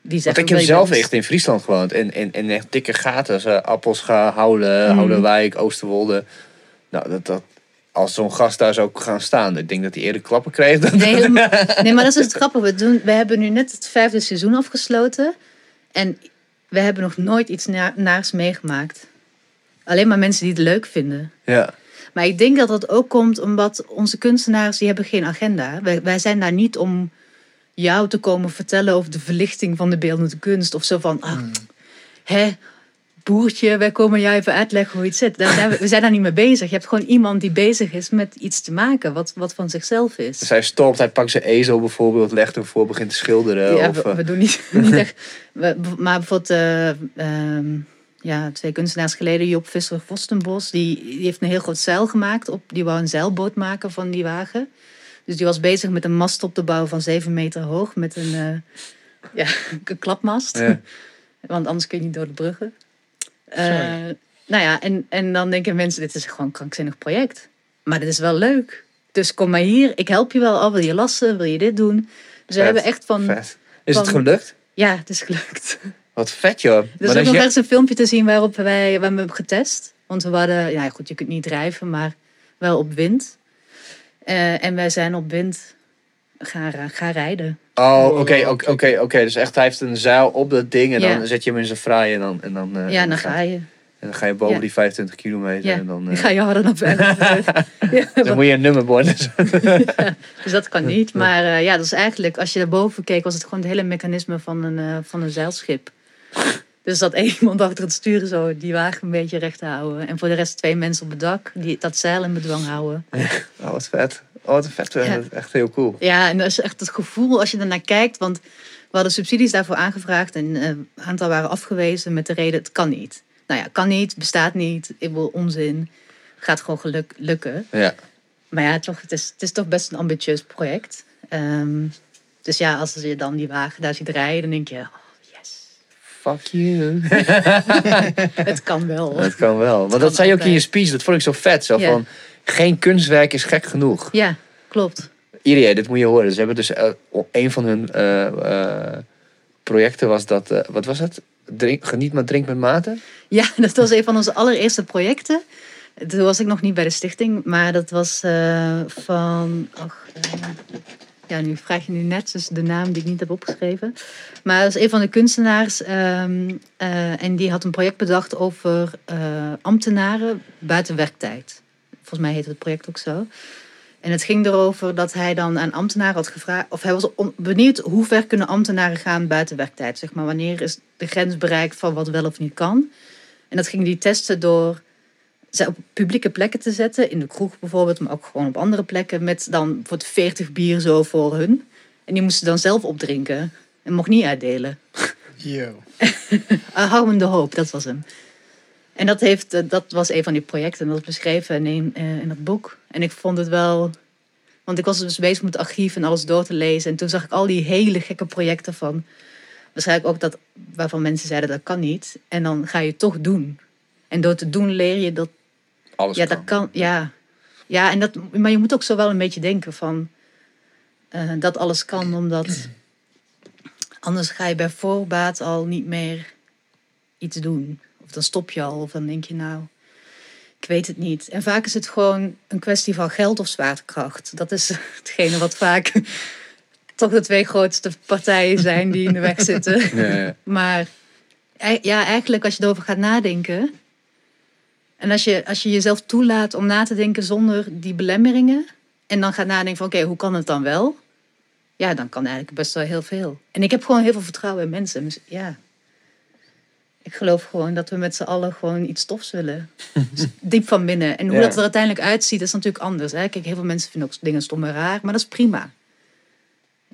die Want ik heb zelf echt in Friesland gewoond. In, in, in echt dikke gaten. Zo, Appelscha, Houden, Mhm. Houdenwijk, Oosterwolde. Nou, dat, dat, als zo'n gast daar zou gaan staan, ik denk dat hij eerder klappen kreeg. Dan... Nee, maar dat is het grappige. We, doen, we hebben nu net het vijfde seizoen afgesloten. En we hebben nog nooit iets na- naars meegemaakt. alleen maar mensen die het leuk vinden. Ja. Maar ik denk dat dat ook komt omdat onze kunstenaars, die hebben geen agenda. Wij, wij zijn daar niet om jou te komen vertellen over de verlichting van de beeldende kunst. Of zo van, ah, hè, boertje, wij komen jou even uitleggen hoe iets zit. Daar zijn we, we zijn daar niet mee bezig. Je hebt gewoon iemand die bezig is met iets te maken wat, wat van zichzelf is. Dus hij stopt, hij pakt zijn ezel bijvoorbeeld, legt hem voor, begint te schilderen. Ja, of, we, eh, we doen niet, niet echt. we- maar bijvoorbeeld, eh, ehm, ja, twee kunstenaars geleden, Job Visser Vostenbos, die, die heeft een heel groot zeil gemaakt. Op, die wou een zeilboot maken van die wagen. Dus die was bezig met een mast op te bouwen van zeven meter hoog met een, eh, ja, een klapmast. Ja. Want anders kun je niet door de bruggen. Eh, nou ja, en, en dan denken mensen, dit is gewoon een krankzinnig project. Maar dit is wel leuk. Dus kom maar hier, ik help je wel. Oh, wil je lassen? Wil je dit doen? Dus we hebben echt van... Vet. Is het gelukt? Ja, het is gelukt. Wat vet joh. Er is ook nog je- ergens een filmpje te zien waarop wij waar we hebben getest. Want we hadden, ja goed, je kunt niet drijven, maar wel op wind. Eh, en wij zijn op wind gaan, gaan rijden. Oh, oké, oké, oké. Dus echt, hij heeft een zeil op dat ding en Ja. dan zet je hem in zijn fraai en dan... En dan, eh, ja, dan ga je. En dan ga je boven Ja. die 25 kilometer Ja, en dan... dan eh, ga je harder naar buiten. ja, dan moet je een nummerbord. dus dat kan niet. Maar eh, ja, dat is eigenlijk, als je daarboven keek, was het gewoon het hele mechanisme van een, eh, van een zeilschip. Dus dat één iemand achter het sturen zo die wagen een beetje recht te houden. En voor de rest twee mensen op het dak die dat zeil in bedwang houden. Oh, wat vet. Oh, wat vet. Ja. Dat is Echt heel cool. Ja, en dat is echt het gevoel als je ernaar kijkt. Want we hadden subsidies daarvoor aangevraagd en eh, een aantal waren afgewezen met de reden het kan niet. Nou ja, kan niet, bestaat niet, ik wil onzin. Gaat gewoon geluk, lukken. Ja. Maar ja, toch, het, is, het is toch best een ambitieus project. Ehm, dus ja, als je dan die wagen daar ziet rijden, dan denk je, Fuck you. het kan wel. Dat kan wel. Want dat zei je ook in je speech. Dat vond ik zo vet. Zo Ja. van, geen kunstwerk is gek genoeg. Ja, klopt. Iedereen, dit moet je horen. Ze hebben dus eh, een van hun eh, eh, projecten was dat, wat was het? Drink, geniet maar drink met mate. Ja, dat was een van onze allereerste projecten. Toen was ik nog niet bij de stichting, maar dat was van. eh, ja, nu vraag je nu net dus de naam die ik niet heb opgeschreven. Maar dat is een van de kunstenaars ehm, eh, en die had een project bedacht over eh, ambtenaren buiten werktijd. Volgens mij heette het project ook zo. En het ging erover dat hij dan aan ambtenaren had gevraagd, of hij was benieuwd hoe ver kunnen ambtenaren gaan buiten werktijd. Zeg maar, wanneer is de grens bereikt van wat wel of niet kan. En dat ging hij testen door ze op publieke plekken te zetten, in de kroeg bijvoorbeeld, maar ook gewoon op andere plekken, met dan voor 40 bier zo voor hun. En die moesten dan zelf opdrinken en mocht niet uitdelen. Yo. Hou hem de hoop, dat was hem. En dat, heeft, eh, dat was een van die projecten. En dat is beschreven in, eh, in dat boek. En ik vond het wel... Want ik was dus bezig met het archief en alles door te lezen. En toen zag ik al die hele gekke projecten van... Waarschijnlijk ook dat waarvan mensen zeiden dat kan niet. En dan ga je het toch doen. En door te doen leer je dat... Alles ja, kan. dat kan. Ja, ja en dat, maar je moet ook zo wel een beetje denken van... eh, dat alles kan, omdat... Anders ga je bij voorbaat al niet meer iets doen. Of dan stop je al, of dan denk je nou, ik weet het niet. En vaak is het gewoon een kwestie van geld of zwaartekracht. Dat is hetgene wat vaak toch de twee grootste partijen zijn die in de weg zitten. Ja, ja. Maar ei- ja, eigenlijk als je erover gaat nadenken. En als je, als je jezelf toelaat om na te denken zonder die belemmeringen. En dan gaat nadenken van oké, hoe kan het dan wel? Ja, dan kan eigenlijk best wel heel veel. En ik heb gewoon heel veel vertrouwen in mensen. Dus ja, ik geloof gewoon dat we met z'n allen gewoon iets tofs willen. Dus Diep van binnen. En hoe Ja. dat er uiteindelijk uitziet, is natuurlijk anders. Hè? Kijk, heel veel mensen vinden ook dingen stom en raar. Maar dat is prima.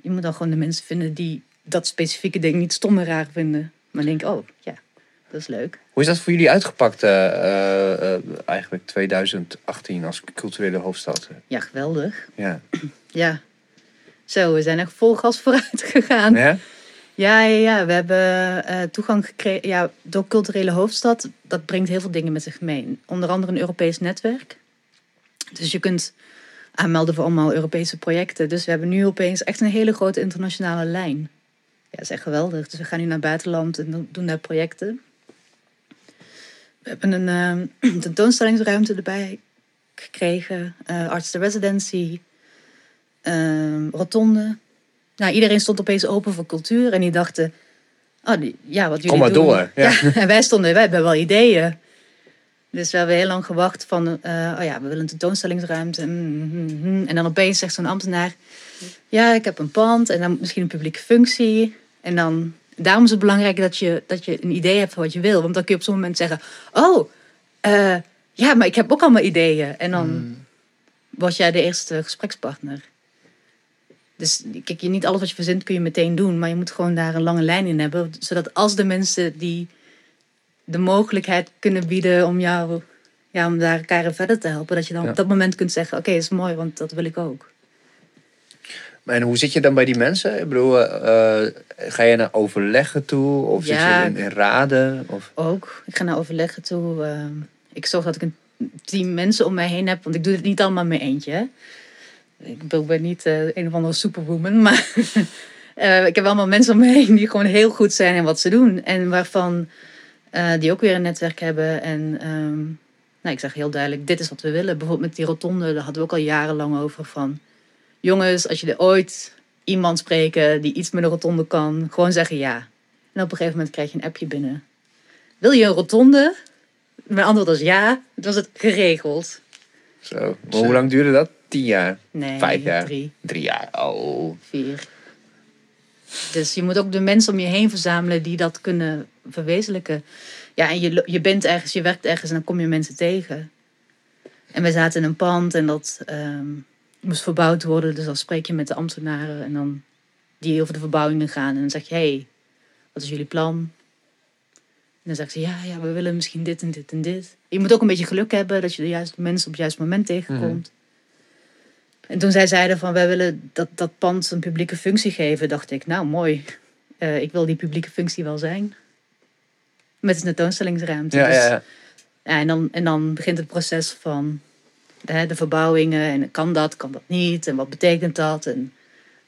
Je moet dan gewoon de mensen vinden die dat specifieke ding niet stom en raar vinden. Maar denken, oh ja, dat is leuk. Hoe is dat voor jullie uitgepakt, eh, eh, eh, eigenlijk 2018 als culturele hoofdstad? Ja, geweldig. Ja. Ja. Zo, we zijn echt vol gas vooruit gegaan. ja? Ja, ja, ja. we hebben toegang gekregen. Ja, door culturele hoofdstad, dat brengt heel veel dingen met zich mee. Onder andere een Europees netwerk. Dus je kunt aanmelden voor allemaal Europese projecten. Dus we hebben nu opeens echt een hele grote internationale lijn. Ja, dat is echt geweldig. Dus we gaan nu naar het buitenland en doen daar projecten. We hebben een eh, tentoonstellingsruimte erbij gekregen. eh Arts de Residency. eh, rotonde. Nou, iedereen stond opeens open voor cultuur. En die dachten, oh, die, ja, wat jullie Kom maar doen. door, ja. en wij stonden, wij hebben wel ideeën. Dus we hebben heel lang gewacht van, eh, oh ja, we willen een tentoonstellingsruimte. Mm, mm, mm. En dan opeens zegt zo'n ambtenaar, ja, ik heb een pand en dan misschien een publieke functie. En dan, daarom is het belangrijk dat je, dat je een idee hebt van wat je wil. Want dan kun je op zo'n moment zeggen, oh, eh, ja, maar ik heb ook allemaal ideeën. En dan word jij de eerste gesprekspartner. Dus kijk, je niet alles wat je verzint kun je meteen doen, maar je moet gewoon daar een lange lijn in hebben, zodat als de mensen die de mogelijkheid kunnen bieden om jou, ja, om daar elkaar verder te helpen, dat je dan Ja. op dat moment kunt zeggen, oké, is mooi, want dat wil ik ook. En hoe zit je dan bij die mensen? Ik bedoel, eh, eh, ga je naar overleggen toe? Of Ja. zit je in, in raden? Of... Ook. Ik ga naar overleggen toe. ehm, ik zorg dat ik een team mensen om mij heen heb, want ik doe het niet allemaal met eentje. hè. Ik ben- ben niet eh, een of andere superwoman, maar eh, ik heb allemaal mensen om me heen die gewoon heel goed zijn in wat ze doen. En waarvan eh, die ook weer een netwerk hebben. En ehm, nou, ik zeg heel duidelijk, dit is wat we willen. Bijvoorbeeld met die rotonde, daar hadden we ook al jarenlang over van... Jongens, als je er ooit iemand spreken die iets met een rotonde kan, gewoon zeggen ja. En op een gegeven moment krijg je een appje binnen. Wil je een rotonde? Mijn antwoord was ja. Het was het geregeld. Zo. Maar hoe lang duurde dat? Tien jaar? Nee, Vijf jaar? drie, Drie jaar? Oh. vier. Dus je moet ook de mensen om je heen verzamelen die dat kunnen verwezenlijken. Ja, en je, je bent ergens, je werkt ergens en dan kom je mensen tegen. En we zaten in een pand en dat ehm, moest verbouwd worden. Dus dan spreek je met de ambtenaren en dan die over de verbouwingen gaan. En dan zeg je, hé, hey, wat is jullie plan? En dan zeggen ze, ja, ja, we willen misschien dit en dit en dit. Je moet ook een beetje geluk hebben dat je de juiste mensen op het juiste moment tegenkomt. En toen zij zeiden van, wij willen dat, dat pand een publieke functie geven, dacht ik, nou mooi. Eh, ik wil die publieke functie wel zijn. Met een tentoonstellingsruimte. Ja, Dus- ja, ja. ja, en, dan, en dan begint het proces van de verbouwingen. En kan dat, kan dat niet? En wat betekent dat? En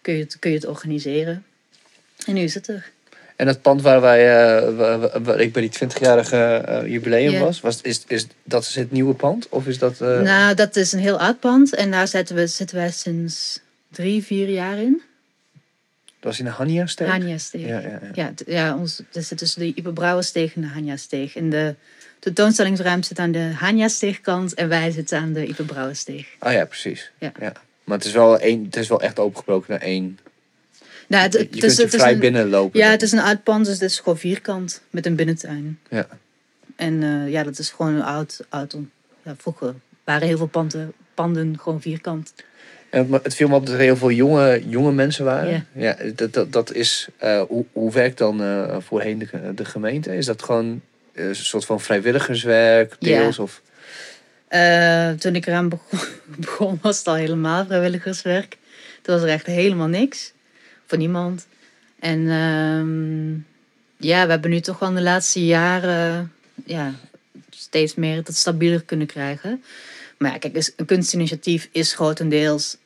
kun je het, kun je het organiseren? En nu is het er. En dat pand waar, wij, eh, waar, ik bij die 20-jarige eh, jubileum was, was is, is, dat is het nieuwe pand? Of is dat... eh, Nou, dat is een heel oud pand. En daar zitten, we, zitten wij sinds drie, vier jaar in. Dat was in de Hania-steeg? Hanja-steeg. Ja, ja, ja. Ja, ja ons, dat zit tussen de Ipe Brouwersteeg en de Hanja-steeg. En de tentoonstellingsruimte zit aan de Hanja-steegkant en wij zitten aan de Ipe Brouwersteeg. Ah ja, precies. Ja. Maar het is, wel één, het is wel echt opengebroken naar één. Nou, het, Je, het je is- kunt is vrij binnenlopen. Ja, het is een oud pand, dus het is gewoon vierkant met een binnentuin. Ja. En eh, ja, dat is gewoon een oud, oud ja, vroeger waren heel veel panden, panden gewoon vierkant. En het, het viel me op dat er heel veel jonge, jonge mensen waren. Ja. Ja, dat, dat, dat is, eh, hoe, hoe werkt dan eh, voorheen de, de gemeente? Is dat gewoon een soort van vrijwilligerswerk, Ja. deels? Of, Eh, toen ik eraan begon, begon, was het al helemaal vrijwilligerswerk. Toen was er echt helemaal niks. Voor niemand. En ehm, ja, we hebben nu toch wel de laatste jaren ja, steeds meer het stabieler kunnen krijgen. Maar ja, kijk, een kunstinitiatief is grotendeels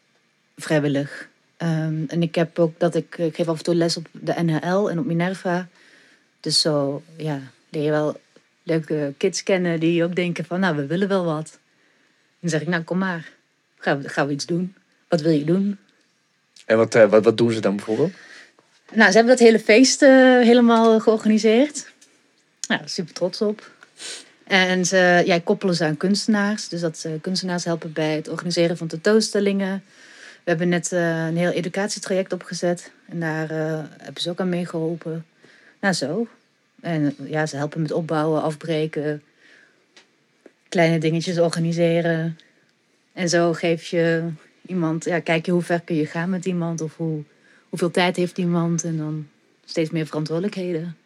vrijwillig. Ehm, en ik heb ook dat ik, ik geef af en toe les op de NHL en op Minerva. Dus zo, ja, leer je wel leuke kids kennen die ook denken van, nou, we willen wel wat. Dan zeg ik, nou, kom maar. Gaan we, gaan we iets doen? Wat wil je doen? en wat, eh, wat, wat doen ze dan bijvoorbeeld? Nou, ze hebben dat hele feest eh, helemaal georganiseerd. Nou, super trots op. En ze ja, koppelen ze aan kunstenaars. Dus dat ze kunstenaars helpen bij het organiseren van tentoonstellingen. We hebben net eh, een heel educatietraject opgezet. En daar eh, hebben ze ook aan meegeholpen. Nou, zo. En ja, ze helpen met opbouwen, afbreken. Kleine dingetjes organiseren. En zo geef je iemand... Ja, kijk je hoe ver kun je gaan met iemand. Of hoe, hoeveel tijd heeft iemand. En dan steeds meer verantwoordelijkheden.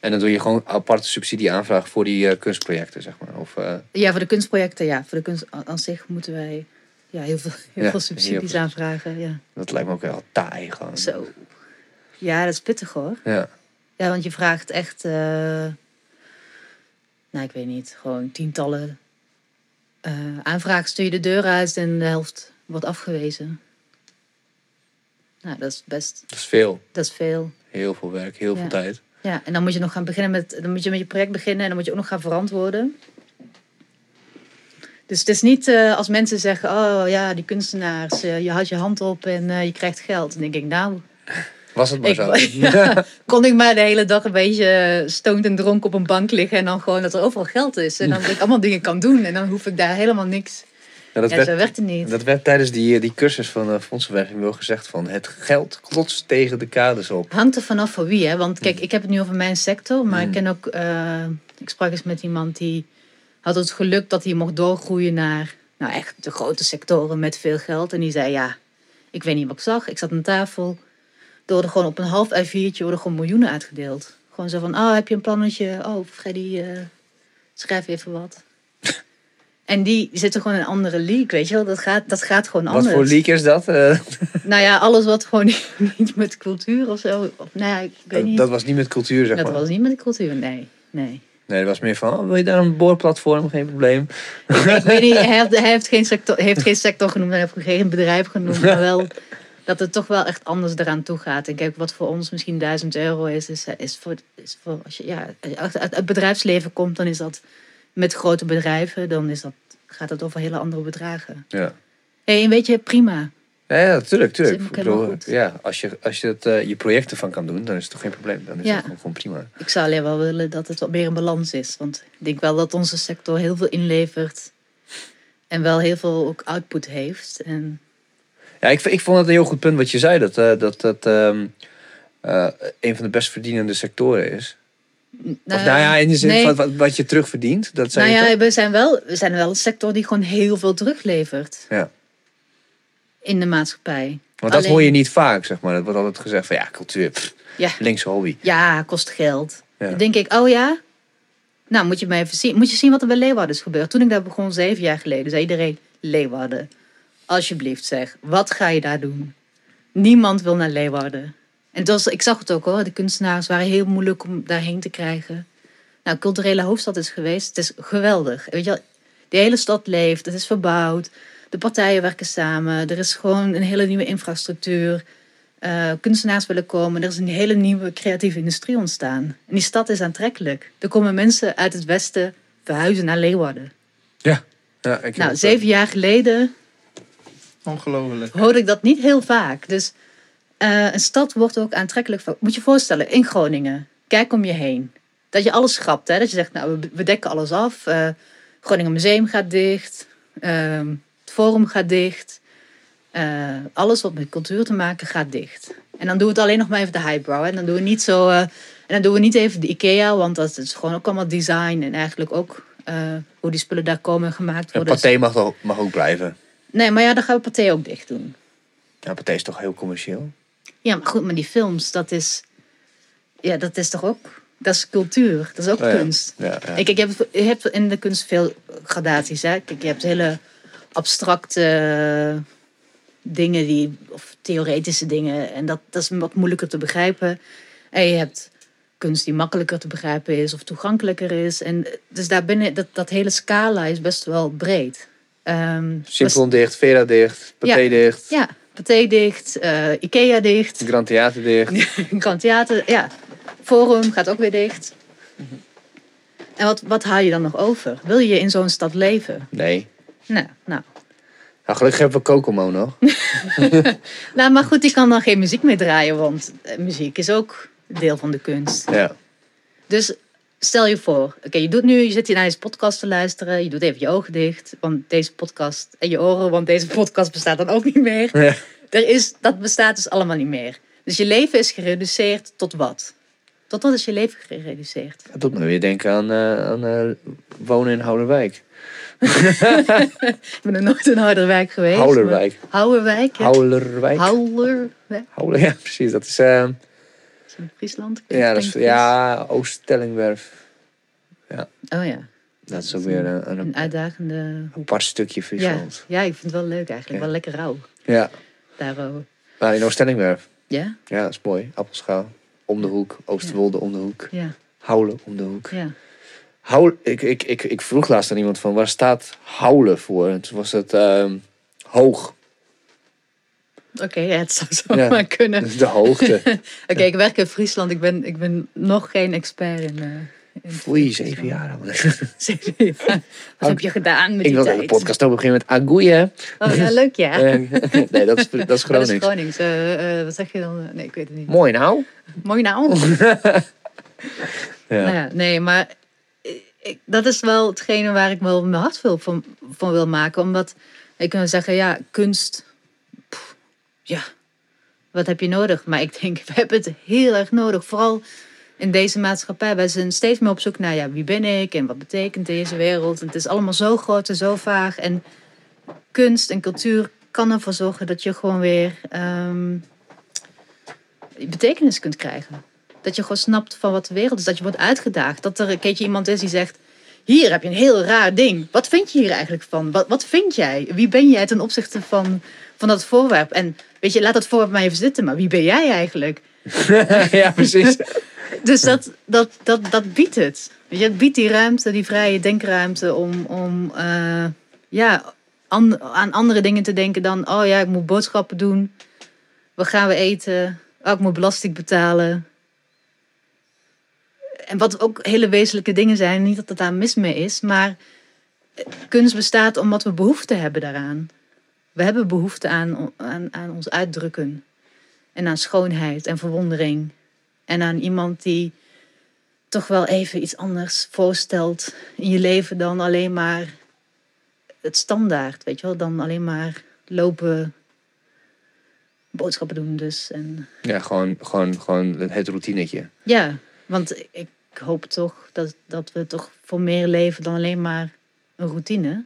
En dan doe je gewoon aparte subsidieaanvraag voor die eh, kunstprojecten, zeg maar. Of, eh, Ja, voor de kunstprojecten, ja. Voor de kunst aan zich moeten wij ja, heel veel, heel Ja, veel subsidies heel- aanvragen. Ja. dat lijkt me ook wel taai gewoon. Zo. Ja, dat is pittig hoor. Ja. Ja, want je vraagt echt, eh, nou ik weet niet, gewoon tientallen eh aanvragen. Stuur je de deur uit en de helft wordt afgewezen. Nou, dat is best, Dat is veel. dat is veel. Heel veel werk, heel Ja. veel tijd. Ja, en dan moet je nog gaan beginnen met, dan moet je met je project beginnen en dan moet je ook nog gaan verantwoorden. Dus het is niet eh, als mensen zeggen, oh ja, die kunstenaars, je houdt je hand op en je krijgt geld. Dan denk ik, nou, Was het maar Ik, zo. ja, kon ik maar de hele dag een beetje stoned en dronken op een bank liggen. En dan gewoon dat er overal geld is. En dan dat ik allemaal dingen kan doen. En dan hoef ik daar helemaal niks. Ja, dat, Ja, werd, zo werkt het niet. dat werd tijdens die, die cursus van uh, fondsenwerving wel gezegd van het geld klotst tegen de kaders op. Hangt er vanaf voor wie, hè? Want kijk, ik heb het nu over mijn sector, maar Mm. ik ken ook. eh, ik sprak eens met iemand die had het geluk dat hij mocht doorgroeien naar. Nou, echt de grote sectoren met veel geld. En die zei: Ja, ik weet niet wat ik zag. Ik zat aan tafel. Er worden gewoon op een half A4'tje worden gewoon miljoenen uitgedeeld. Gewoon zo van: Oh, heb je een plannetje? Oh, Freddy, eh, schrijf even wat. En die zitten gewoon in een andere league, weet je wel. Dat gaat, dat gaat gewoon Wat anders. voor leak is dat? Eh, Nou ja, alles wat gewoon niet, niet met cultuur of zo. Of, nou ja, ik weet niet. dat was niet met cultuur, zeg Dat maar. was niet met cultuur, nee. nee. Nee, dat was meer van, oh, wil je daar een boorplatform? Geen probleem. ik weet niet, hij heeft, hij heeft, geen sector, heeft geen sector genoemd, hij heeft geen bedrijf genoemd, maar wel dat het toch wel echt anders eraan toe gaat. En kijk, wat voor ons misschien 1000 euro is, is, is, voor, is voor als je ja, uit het bedrijfsleven komt, dan is dat met grote bedrijven, dan is dat, gaat het over hele andere bedragen. Ja. Hey, en weet je, prima. Ja, ja, tuurlijk, Ik bedoel, ja, als je, als je het, eh, je projecten van kan doen, dan is het toch geen probleem. Dan is Ja. het gewoon, gewoon prima. Ik zou alleen wel willen dat het wat meer in balans is. Want ik denk wel dat onze sector heel veel inlevert. En wel heel veel ook output heeft. En Ja, ik, ik vond het een heel goed punt wat je zei. Dat dat, dat, dat ehm, eh, een van de best verdienende sectoren is. nou, of nou ja, in de zin nee. van wat, wat je terugverdient. Dat zei nou ja, we zijn, wel, we zijn wel een sector die gewoon heel veel teruglevert. Ja. In de maatschappij. Want dat hoor je niet vaak, zeg maar. Dat wordt altijd gezegd van ja, cultuur, pff, Ja, linkse hobby. ja kost geld. Ja. Dan denk ik, oh ja? Nou, moet je maar even zien. Moet je zien wat er bij Leeuwarden is gebeurd. Toen ik daar begon, zeven jaar geleden, zei iedereen... Leeuwarden, alsjeblieft zeg, wat ga je daar doen? Niemand wil naar Leeuwarden. En was, ik zag het ook hoor, de kunstenaars waren heel moeilijk om daarheen te krijgen. Nou, culturele hoofdstad is geweest, het is geweldig. Weet je wel, de hele stad leeft, het is verbouwd. De partijen werken samen, er is gewoon een hele nieuwe infrastructuur. Eh, kunstenaars willen komen, er is een hele nieuwe creatieve industrie ontstaan. En die stad is aantrekkelijk. Er komen mensen uit het westen verhuizen naar Leeuwarden. Ja. ja ik Nou, heb- zeven jaar geleden Ongelooflijk. hoorde ik dat niet heel vaak. Dus eh, een stad wordt ook aantrekkelijk. Moet je je voorstellen, in Groningen, kijk om je heen. Dat je alles schrapt. Hè? Dat je zegt, nou, we, we dekken alles af. Eh, Groningen Museum gaat dicht. Ehm, het Forum gaat dicht. Eh, alles wat met cultuur te maken gaat dicht. En dan doen we het alleen nog maar even de highbrow. En dan doen we niet zo. eh, en dan doen we niet even de IKEA, want dat is gewoon ook allemaal design en eigenlijk ook eh, hoe die spullen daar komen en gemaakt En worden. Pathé mag, ook- mag ook blijven. Nee, maar ja, dan gaan we Pathé ook dicht doen. Ja, Pathé is toch heel commercieel? Ja, maar goed, maar die films, dat is. Ja, dat is toch ook. Dat is cultuur, dat is ook Oh ja. kunst. Ja, ja. Ik, ik heb, je hebt in de kunst veel gradaties. Hè? Kijk, je hebt hele abstracte dingen, die, of theoretische dingen. En dat, dat is wat moeilijker te begrijpen. En je hebt kunst die makkelijker te begrijpen is of toegankelijker is. En dus daarbinnen, dat, dat hele scala is best wel breed. Ehm, Simpel dicht, Vera dicht, Pathé Ja. dicht, Ja, Pathé dicht, eh, Ikea dicht. Grand Theater dicht. Grand Theater, ja. Forum gaat ook weer dicht. En wat, wat haal je dan nog over? Wil je in zo'n stad leven? Nee. Nou, nou. Nou, gelukkig hebben we Kokomo nog. nou, maar goed, die kan dan geen muziek meer draaien, want eh, muziek is ook deel van de kunst. Ja. Dus stel je voor, oké, je doet nu, je zit hier naar deze podcast te luisteren, je doet even je ogen dicht, want deze podcast, en je oren, want deze podcast bestaat dan ook niet meer. Ja. Er is, dat bestaat dus allemaal niet meer. Dus je leven is gereduceerd tot wat? Tot wat is je leven gereduceerd? Dat doet me weer denken aan, eh, aan eh, wonen in Houderwijk. Ik ben er nooit in Harderwijk geweest. Houderwijk. Houlerwijk. Houwerwijk. Houler, ja, precies. Dat is, eh, Is dat in Friesland? ja, dat is, ja, Oost-Stellingwerf. Fries. Oh ja, Dat is ook weer een, een een uitdagende... apart stukje Ja, Friesland. ja, ik vind het wel leuk eigenlijk. Ja. Wel lekker rauw. Ja. Daarover. Nou, in Oost-Stellingwerf. Ja? Ja, dat is mooi. Appelschaal. Om de hoek. Oosterwolde om de hoek. Ja, Houlen om de hoek. ja. Houl, ik, ik, ik, ik vroeg laatst aan iemand van waar staat houlen voor? En toen was het ehm, hoog. Oké, ja, het zou zo Ja. maar kunnen. Dat is de hoogte. Oké, ik werk in Friesland. Ik ben, ik ben nog geen expert in, eh, Foei, zeven jaar. Zeven jaar. Wat heb je gedaan met Ik die wil de tijd? podcast ook beginnen met agoeien. Oh ja, leuk ja. Eh, nee, dat is, dat is Oh, dat is Gronings. Gronings. Eh, wat zeg je dan? Nee, ik weet het niet. Mooi nou. Mooi nou. Ja. Nou ja, nee, maar ik, dat is wel hetgene waar ik wel mijn hart veel van, van wil maken. Omdat ik kan zeggen, ja, kunst, ja, wat heb je nodig? Maar ik denk, we hebben het heel erg nodig. Vooral in deze maatschappij. Wij zijn steeds meer op zoek naar, ja, wie ben ik en wat betekent deze wereld? Het is allemaal zo groot en zo vaag. En kunst en cultuur kan ervoor zorgen dat je gewoon weer ehm, betekenis kunt krijgen. Dat je gewoon snapt van wat de wereld is. Dat je wordt uitgedaagd. Dat er een keertje iemand is die zegt... Hier heb je een heel raar ding. Wat vind je hier eigenlijk van? Wat, wat vind jij? Wie ben jij ten opzichte van, van dat voorwerp? En weet je, laat dat voorwerp maar even zitten. Maar wie ben jij eigenlijk? ja, precies. Dus dat, dat, dat, dat biedt het. Weet je, het biedt die ruimte, die vrije denkruimte om, om eh, ja, an- aan andere dingen te denken dan... Oh ja, ik moet boodschappen doen. Wat gaan we eten? Oh, ik moet belasting betalen. En wat ook hele wezenlijke dingen zijn. Niet dat het daar mis mee is, maar kunst bestaat omdat we behoefte hebben daaraan. We hebben behoefte aan, aan, aan ons uitdrukken. En aan schoonheid en verwondering. En aan iemand die toch wel even iets anders voorstelt in je leven dan alleen maar het standaard, weet je wel? Dan alleen maar lopen, boodschappen doen dus. En Ja, gewoon, gewoon, gewoon het routinetje. ja, want ik hoop toch dat, dat we toch voor meer leven dan alleen maar een routine.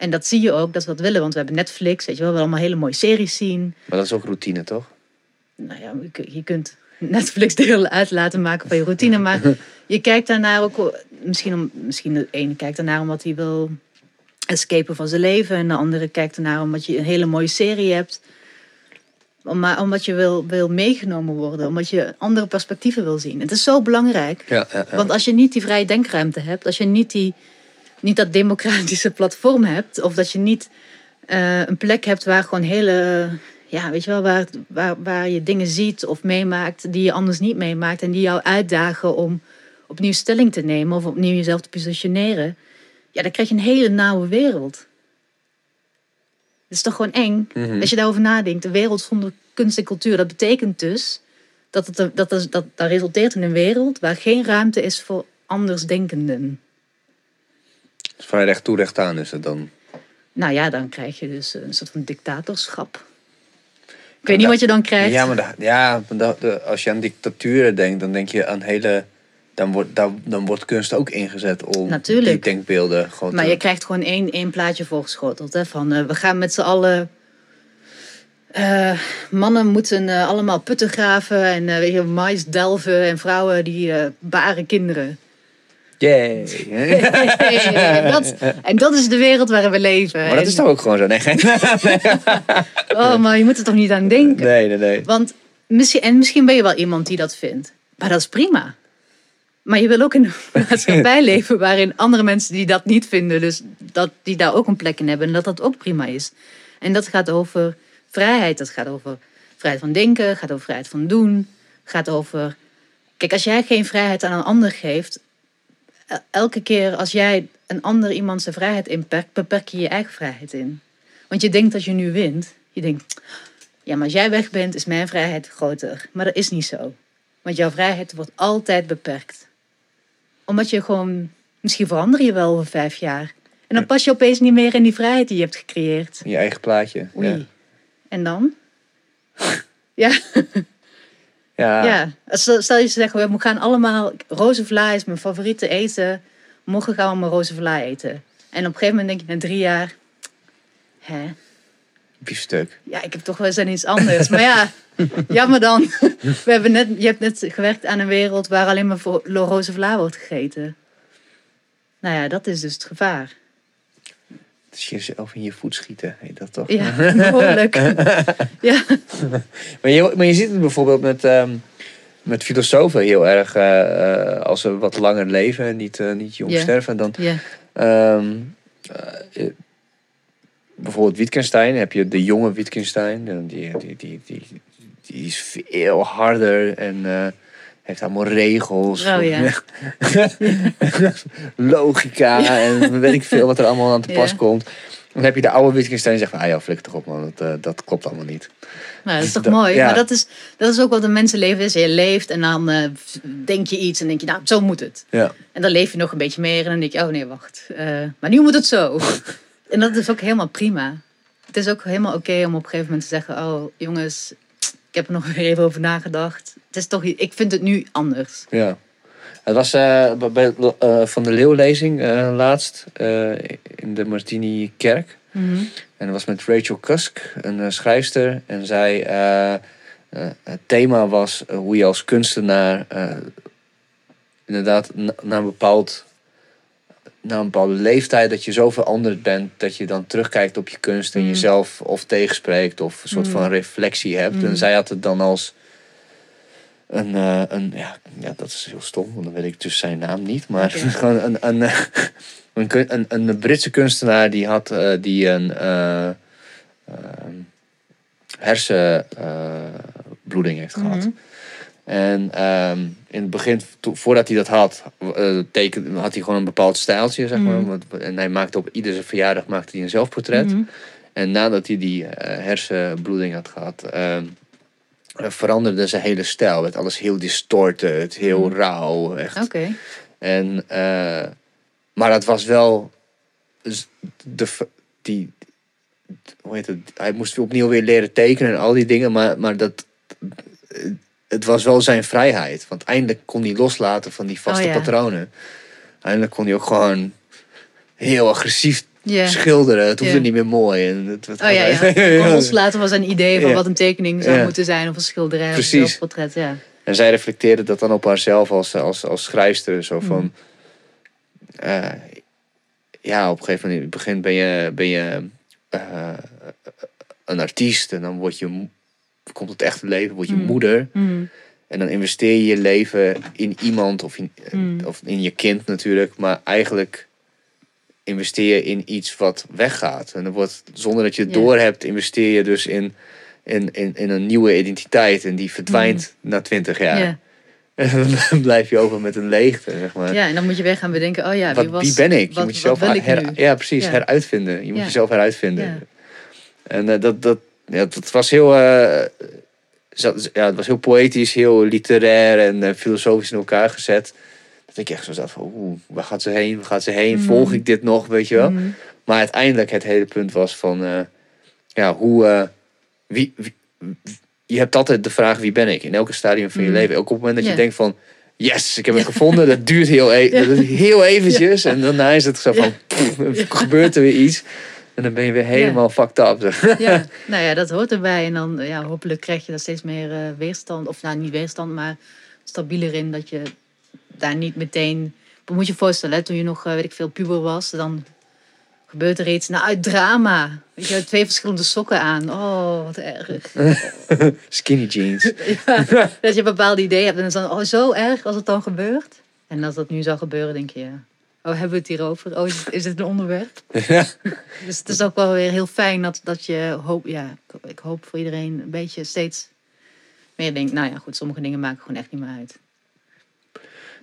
En dat zie je ook, dat we dat willen. Want we hebben Netflix, weet je wel, we allemaal hele mooie series zien. Maar dat is ook routine, toch? nou ja, je kun- je kunt Netflix deel uit laten maken van je routine. Maar je kijkt daarnaar ook, misschien, om, misschien de ene kijkt daarnaar omdat hij wil escapen van zijn leven. En de andere kijkt ernaar omdat je een hele mooie serie hebt. Om- Maar omdat je wil, wil meegenomen worden, omdat je andere perspectieven wil zien. Het is zo belangrijk. Ja, ja, ja. Want als je niet die vrije denkruimte hebt, als je niet, die, niet dat democratische platform hebt, of dat je niet eh, een plek hebt waar gewoon hele, ja, weet je wel, waar, waar, waar je dingen ziet of meemaakt die je anders niet meemaakt en die jou uitdagen om opnieuw stelling te nemen of opnieuw jezelf te positioneren, ja, dan krijg je een hele nauwe wereld. Het is toch gewoon eng Mhm. als je daarover nadenkt. De wereld zonder kunst en cultuur, dat betekent dus dat het dat, dat, dat, dat resulteert in een wereld waar geen ruimte is voor andersdenkenden. Vrij recht toe, recht aan is het dan. Nou ja, dan krijg je dus een soort van dictatorschap. Ik weet niet wat je dan krijgt. Ja, maar, ja, de- als je aan dictaturen denkt, dan denk je aan hele... Dan wordt, dan, dan wordt kunst ook ingezet om Natuurlijk. die denkbeelden gewoon Maar te... je krijgt gewoon één, één plaatje voorgeschoteld. Hè, van eh, we gaan met z'n allen. eh, mannen moeten eh, allemaal putten graven en weet je, mais delven. En vrouwen die baren kinderen. Yay. en, dat, en dat is de wereld waarin we leven. maar dat is toch ook gewoon zo? Nee, geen- Oh, maar je moet er toch niet aan denken. nee, nee. nee. Want misschien, en misschien ben je wel iemand die dat vindt. Maar dat is prima. Maar je wil ook in een maatschappij leven waarin andere mensen die dat niet vinden, dus dat die daar ook een plek in hebben en dat dat ook prima is. En dat gaat over vrijheid, dat gaat over vrijheid van denken, gaat over vrijheid van doen, gaat over. Kijk, als jij geen vrijheid aan een ander geeft, elke keer als jij een ander iemand zijn vrijheid inperkt, beperk je je eigen vrijheid in. Want je denkt dat je nu wint. Je denkt, ja, maar als jij weg bent, is mijn vrijheid groter. Maar dat is niet zo. Want jouw vrijheid wordt altijd beperkt. Omdat je gewoon, misschien verander je wel over vijf jaar. En dan pas je opeens niet meer in die vrijheid die je hebt gecreëerd. Je eigen plaatje. Oei. Ja. En dan? Ja, Ja. ja. Stel je zegt, we gaan allemaal, rozenvla is mijn favoriete eten. Morgen gaan we maar rozenvla eten. En op een gegeven moment denk je na drie jaar, hè, biefstuk. ja, ik heb toch wel eens aan iets anders. Maar ja, jammer dan. We hebben net, je hebt net gewerkt aan een wereld waar alleen maar voor roze vla wordt gegeten. Nou ja, dat is dus het gevaar. Dus jezelf in je voet schieten, heet dat toch? Ja, behoorlijk. Ja, Maar je, maar je ziet het bijvoorbeeld met, ehm, met filosofen heel erg. eh, eh, als ze wat langer leven en niet, eh, niet jong sterven. Dan, ehm, eh, eh, bijvoorbeeld Wittgenstein, heb je de jonge Wittgenstein. En Die, die, die, die, die is veel harder en heeft allemaal regels. Oh, ja. Logica en weet ik veel wat er allemaal aan te pas Ja. komt. Dan heb je de oude Wittgenstein die zegt van, ah ja, flikker toch op man, dat, eh, dat klopt allemaal niet. Nou, dat is toch Dat- mooi. ja. Maar dat is, dat is ook wat een mensenleven is. Je leeft en dan eh, denk je iets en denk je, nou, zo moet het. Ja. En dan leef je nog een beetje meer en dan denk je, oh nee, wacht. eh, maar nu moet het zo. en dat is ook helemaal prima. Het is ook helemaal oké om op een gegeven moment te zeggen, oh jongens, ik heb er nog weer even over nagedacht. Het is toch, ik vind het nu anders. Ja. Het was eh, bij- eh, Van de Leeuw-lezing eh, laatst in de Martini Kerk. En dat was met Rachel Cusk, een schrijfster. En zij, het thema was hoe je als kunstenaar inderdaad na, na een bepaald na een bepaalde leeftijd dat je zo veranderd bent dat je dan terugkijkt op je kunst en Mm. jezelf of tegenspreekt of een soort Mm. van reflectie hebt. Mm. En zij had het dan als een, eh, een ja, ja, dat is heel stom, want dan weet ik dus zijn naam niet. Maar gewoon een, een, een, kun- een, een Britse kunstenaar die had eh, die een eh, ehm, hersenbloeding heeft gehad. Mhm. En ehm, in het begin, to- voordat hij dat had, eh, teken, had hij gewoon een bepaald stijltje, zeg maar. Want- En hij maakte op iedere verjaardag maakte hij een zelfportret. Mhm. En nadat hij die eh, hersenbloeding had gehad, ehm, eh, veranderde zijn hele stijl. Werd alles heel distorted, heel Mhm. rauw. Echt. Oké. En, eh, maar dat was wel de, die, hoe heet het? Hij moest opnieuw weer leren tekenen en al die dingen, maar, maar dat, het was wel zijn vrijheid. Want eindelijk kon hij loslaten van die vaste Oh ja. patronen. Eindelijk kon hij ook gewoon heel agressief schilderen. Het hoefde niet meer mooi. En het, het- Oh ja, ja. Loslaten was een idee van Ja. wat een tekening zou Ja. moeten zijn of een schilderij of een zelfportret. Ja. En zij reflecteerde dat dan op haarzelf als, als, als schrijfster. Zo van... Mm. eh, ja, op een gegeven moment in het begin ben je, ben je eh, een artiest. En dan word je, komt het echte leven, word je Mm. moeder. Mhm. En dan investeer je je leven in iemand of in, Mm. of in je kind natuurlijk. Maar eigenlijk investeer je in iets wat weggaat. En dan wordt, zonder dat je het doorhebt, investeer je dus in, in, in, in een nieuwe identiteit. En die verdwijnt na twintig jaar. Mm. Ja. En dan blijf je over met een leegte, zeg maar. ja, en dan moet je weer gaan bedenken, oh ja, wie was... wie ben ik? Je wat- moet jezelf her- ja, precies, Ja. heruitvinden. Je moet Ja. jezelf heruitvinden. Ja. En eh, dat, dat, ja, dat was heel, eh, zat- ja, het was heel poëtisch, heel literair en eh, filosofisch in elkaar gezet. Dat ik echt zo zat van, oeh, waar gaat ze heen? Waar gaat ze heen? Mhm. Volg ik dit nog? Weet je wel? Mhm. Maar uiteindelijk het hele punt was van, eh, ja, hoe, wie, wie- je hebt altijd de vraag wie ben ik in elke stadium van je Mhm. leven. Ook op het moment dat je denkt van, yes, ik heb het gevonden. Dat duurt heel, e Ja. dat is heel eventjes en daarna is het zo van, pff, gebeurt er weer iets. En dan ben je weer helemaal fucked up. Ja, nou ja, dat hoort erbij. En dan ja, hopelijk krijg je daar steeds meer eh, weerstand. Of nou, niet weerstand, maar stabieler in. Dat je daar niet meteen... Moet je voorstellen, hè, toen je nog, eh, weet ik veel, puber was. Dan gebeurt er iets. Nou, uit drama. Weet je, twee verschillende sokken aan. Oh, wat erg. Skinny jeans. Ja, dat je een bepaald idee hebt. En dan is dan oh, zo erg als het dan gebeurt. En als dat nu zou gebeuren, denk je... ja, Oh, hebben we het hierover? Oh, is, het- is dit een onderwerp? Ja. Dus het is ook wel weer heel fijn dat, dat je hoop, ja, ik- hoop voor iedereen een beetje steeds meer denkt, nou ja, goed, sommige dingen maken gewoon echt niet meer uit.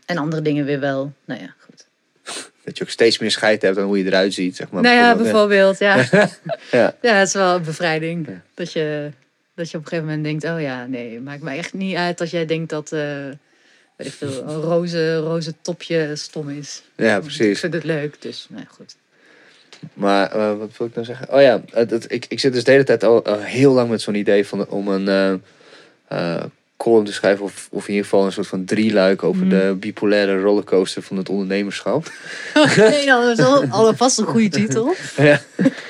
En andere dingen weer wel. Nou ja, goed. Dat je ook steeds meer scheid hebt aan hoe je eruit ziet. Zeg maar. nou ja, Bijvoorbeeld, ja. Ja. ja, het is wel een bevrijding. Ja. Dat, je, dat je op een gegeven moment denkt, oh ja, nee, maakt me echt niet uit dat jij denkt dat, eh weet ik veel, een roze, roze topje stom is. Ja, Ik precies. vind het leuk, dus nou ja, goed. Maar eh, wat wil ik nou zeggen? Oh ja, ik, ik zit dus de hele tijd al al heel lang met zo'n idee van, om een eh, eh, column te schrijven. Of, of in ieder geval een soort van drieluik over Mhm. de bipolaire rollercoaster van het ondernemerschap. nee, dat is al, alvast een goede titel. ja.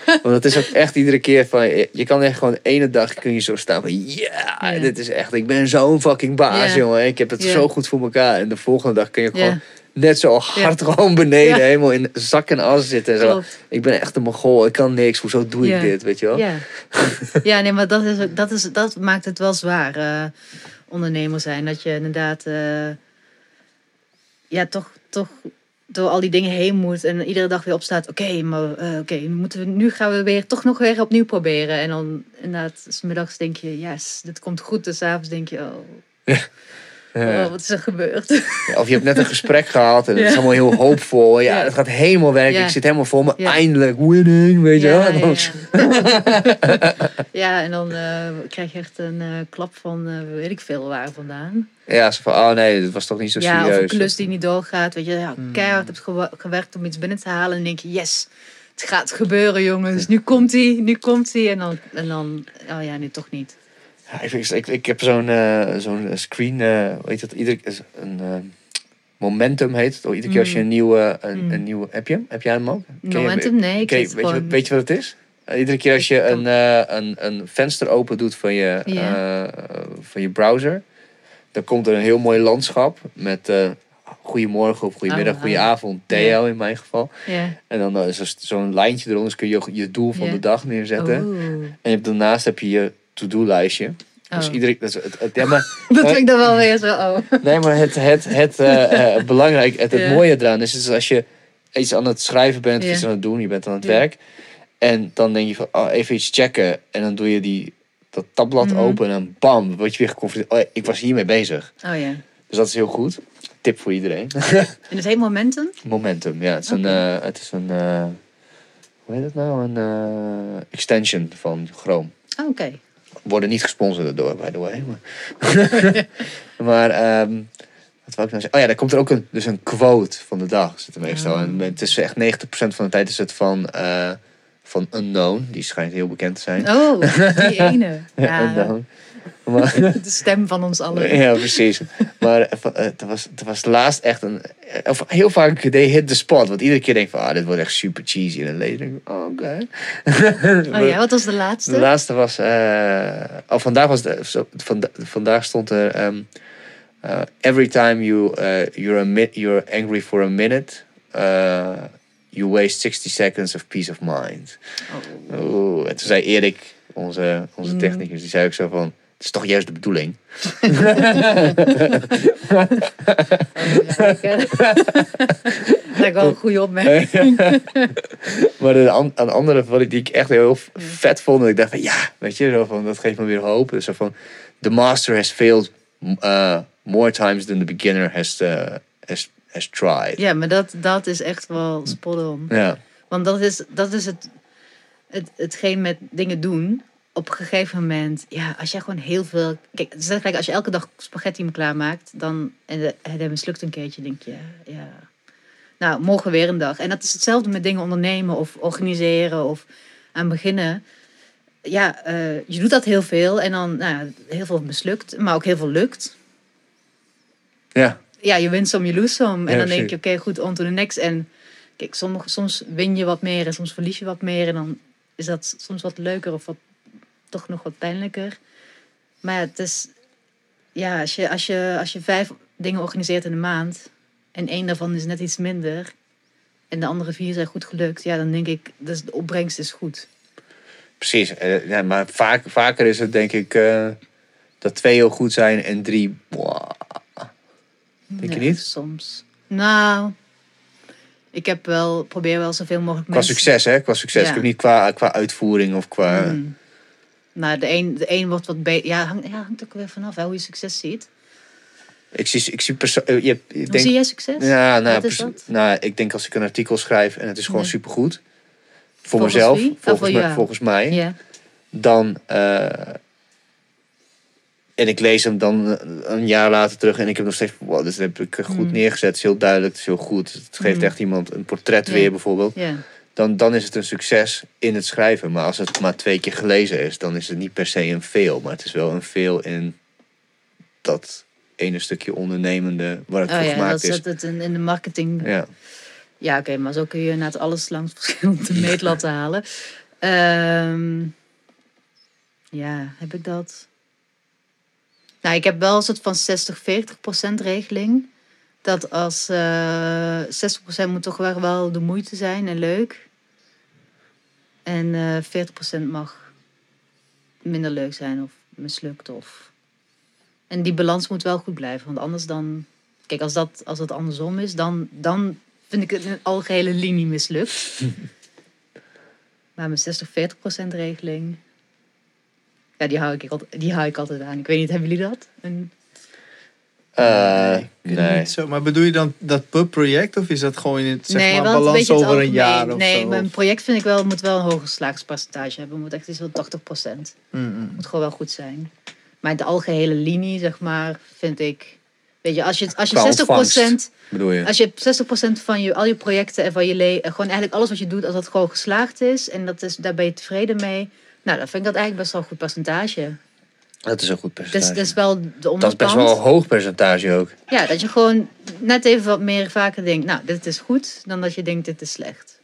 Want het is ook echt iedere keer van, je kan echt gewoon ene dag kun je zo staan van, ja, Ja. dit is echt, ik ben zo'n fucking baas, jongen. Ik heb het zo goed voor elkaar. En de volgende dag kun je gewoon net zo hard gewoon beneden, Ja. helemaal in zak en as zitten. En zo. Klopt. Ik ben echt een mogol, ik kan niks, hoezo doe ik Ja. dit, weet je wel? Ja, ja nee, maar dat, is, dat, is, dat maakt het wel zwaar, eh, ondernemer zijn. Dat je inderdaad, eh, ja, toch, toch door al die dingen heen moet en iedere dag weer opstaat. Oké, maar eh, oké, moeten we, nu gaan we weer toch nog weer opnieuw proberen. En dan inderdaad, 's middags denk je, yes, dit komt goed. En s'avonds denk je, oh. Oh, wat is er gebeurd? Ja, Of je hebt net een gesprek gehad en het is allemaal heel hoopvol. Ja, het gaat helemaal werken. Ik zit helemaal maar Ja. eindelijk winning, weet je wel. ja, En dan- eh, krijg je echt een eh, klap van eh, weet ik veel waar vandaan. Ja, zo van, oh nee, dat was toch niet zo Ja, of een serieus. klus die niet doorgaat. Weet je, ja, Hmm. keihard hebt gewerkt om iets binnen te halen. En denk je, yes, het gaat gebeuren jongens. Nu komt hij, nu komt hij. En dan, en dan, oh ja, nu toch niet. Ja, ik, ik, ik heb zo'n eh, zo'n screen, eh weet je dat, ieder, een eh, momentum heet het. Oh, Iedere keer als je een nieuwe, een, Mm. een nieuwe, heb je hem? Heb jij hem ook? Ken je- Momentum? Nee, ik ken weet, je, gewoon... weet je wat het is? Eh, Iedere keer als je een, eh, een, een venster open doet van je, eh, van je browser, dan komt er een heel mooi landschap met eh goedemorgen of goedemiddag, Oh, goedenavond, Theo in mijn geval. Ja. En dan eh, is er zo'n lijntje eronder, dus kun je je doel van de dag neerzetten. Oeh. En je hebt, daarnaast heb je je to-do-lijstje. Dus Oh. iedereen, dat is het, het- ja, maar, Dat vind ik dan wel weer zo, oh. nee, maar het, het, het eh, eh, belangrijk, het, het mooie eraan is, is als je iets aan het schrijven bent, iets aan het doen, je bent aan het werk. En dan denk je van, oh, even iets checken. En dan doe je die, dat tabblad Mhm. open en bam, word je weer geconfronteerd. Oh, ik was hiermee bezig. Oh ja. Dus dat is heel goed. Tip voor iedereen. En het heet momentum? Momentum, ja. Het is een, eh, het is een hoe heet het nou? Een extension van Chrome. Oh, Oké. Worden niet gesponsord door, by the way. Maar, maar ehm, wat wil ik nou zeggen? Oh ja, daar komt er ook een, dus een quote van de dag. Zit er meestal. Oh. En het is echt 90% van de tijd is het van, eh, van Unknown. Die schijnt heel bekend te zijn. Oh, die ene. Ja, Unknown. Maar, de stem van ons allen. ja, precies. Maar eh, eh, het was, het was laatst echt een... eh, Of heel vaak, they hit the spot. Want iedere keer denk ik van, ah, dit wordt echt super cheesy. En dan lees ik, oh, oké. Oh ja, wat was de laatste? De laatste was. oh, vandaag was de, vanda- vandaag stond er. ehm, eh, every time you you're, a you're angry for a minute, you waste 60 seconds of peace of mind. Oh. Oeh, en toen zei Erik, onze, onze Mm. technicus, die zei ook zo van. Het is toch juist de bedoeling. Dat is wel een goede opmerking. maar de an- een andere ik, die ik echt heel vet vond. En ik dacht van ja, weet je, zo van, dat geeft me weer hoop. Dus zo van, the master has failed uh, more times than the beginner has, uh, has, has tried. Ja, maar dat, dat is echt wel spot on. Ja. Want dat is, dat is het, het, hetgeen met dingen doen. Op een gegeven moment, ja, als jij gewoon heel veel. Kijk, het is gelijk als je elke dag spaghetti me klaarmaakt, dan. En de- dat mislukt een keertje, denk je, ja. Nou, morgen weer een dag. En dat is hetzelfde met dingen ondernemen of organiseren of aan beginnen. Ja, eh, je doet dat heel veel en dan, nou, heel veel mislukt, maar ook heel veel lukt. Ja. Ja, je wint som, je lose som. En dan denk je, oké, goed, on to the next. En kijk, sommige, soms win je wat meer en soms verlies je wat meer. En dan is dat soms wat leuker of wat, toch nog wat pijnlijker. Maar ja, het is... Ja, als je, als, je, als je vijf dingen organiseert in een maand... en één daarvan is net iets minder... en de andere vier zijn goed gelukt... ja, dan denk ik, dus de opbrengst is goed. Precies. Eh, ja, maar vaak, vaker is het denk ik eh, dat twee heel goed zijn en drie. Denk je niet? Soms. Nou... Ik heb wel, probeer wel zoveel mogelijk Qua mensen... succes, hè? Qua succes. Ja. Ik heb niet qua, qua uitvoering of qua. Hmm. Nou, de een, de een wordt wat beter. Ja, hangt, ja, hangt ook weer vanaf hè, hoe je succes ziet. Ik zie, ik zie perso- eh, je, denk, zie jij succes? Ja, nou, nou, ik denk als ik een artikel schrijf en het is gewoon Nee. supergoed. Voor Volgens mezelf, wie? volgens, mij, volgens mij. Dan. eh, en ik lees hem dan eh, een jaar later terug en ik heb nog steeds. Wow, dit heb ik goed Mm. neergezet. Het is heel duidelijk, het is heel goed. Het geeft Mm. echt iemand een portret weer bijvoorbeeld. ja. Dan, dan is het een succes in het schrijven. Maar als het maar twee keer gelezen is, dan is het niet per se een fail. Maar het is wel een fail in dat ene stukje ondernemende waar het Oh voor ja, dat gemaakt is. zit het in, in de marketing. Ja, Ja. oké, maar zo kun je het alles langs verschillende meetlatten halen. Ehm, ja, heb ik dat? Nou, ik heb wel een soort van 60-40% regeling. Dat als eh 60% moet toch wel, wel de moeite zijn en leuk. En eh 40% mag minder leuk zijn of mislukt. Of... En die balans moet wel goed blijven. Want anders dan... Kijk, als dat, als dat andersom is, dan, dan vind ik het een algehele linie mislukt. maar mijn 60-40% regeling... Ja, die hou, ik, altijd- die hou ik altijd aan. Ik weet niet, hebben jullie dat? Een, Eh, nee. niet Zo, maar bedoel je dan dat per project of is dat gewoon in het zeg nee, maar, een balans over een jaar of nee, zo? mijn project vind ik wel, moet wel een hoger slagingspercentage hebben. moet echt iets van 80 procent. Mm, mm. moet gewoon wel goed zijn. Maar de algehele linie, zeg maar, vind ik... Weet je, als je, als je Qua 60 ontvangst. Bedoel je? Als je 60% van je, al je projecten en van je le gewoon eigenlijk alles wat je doet, als dat gewoon geslaagd is en dat is, daar ben je tevreden mee, nou, dan vind ik dat eigenlijk best wel een goed percentage. Dat is een goed Dus percentage. dat is wel de onderkant. dat is best wel een hoog percentage ook. Ja, dat je gewoon net even wat meer vaker denkt, nou, dit is goed, dan dat je denkt, dit is slecht.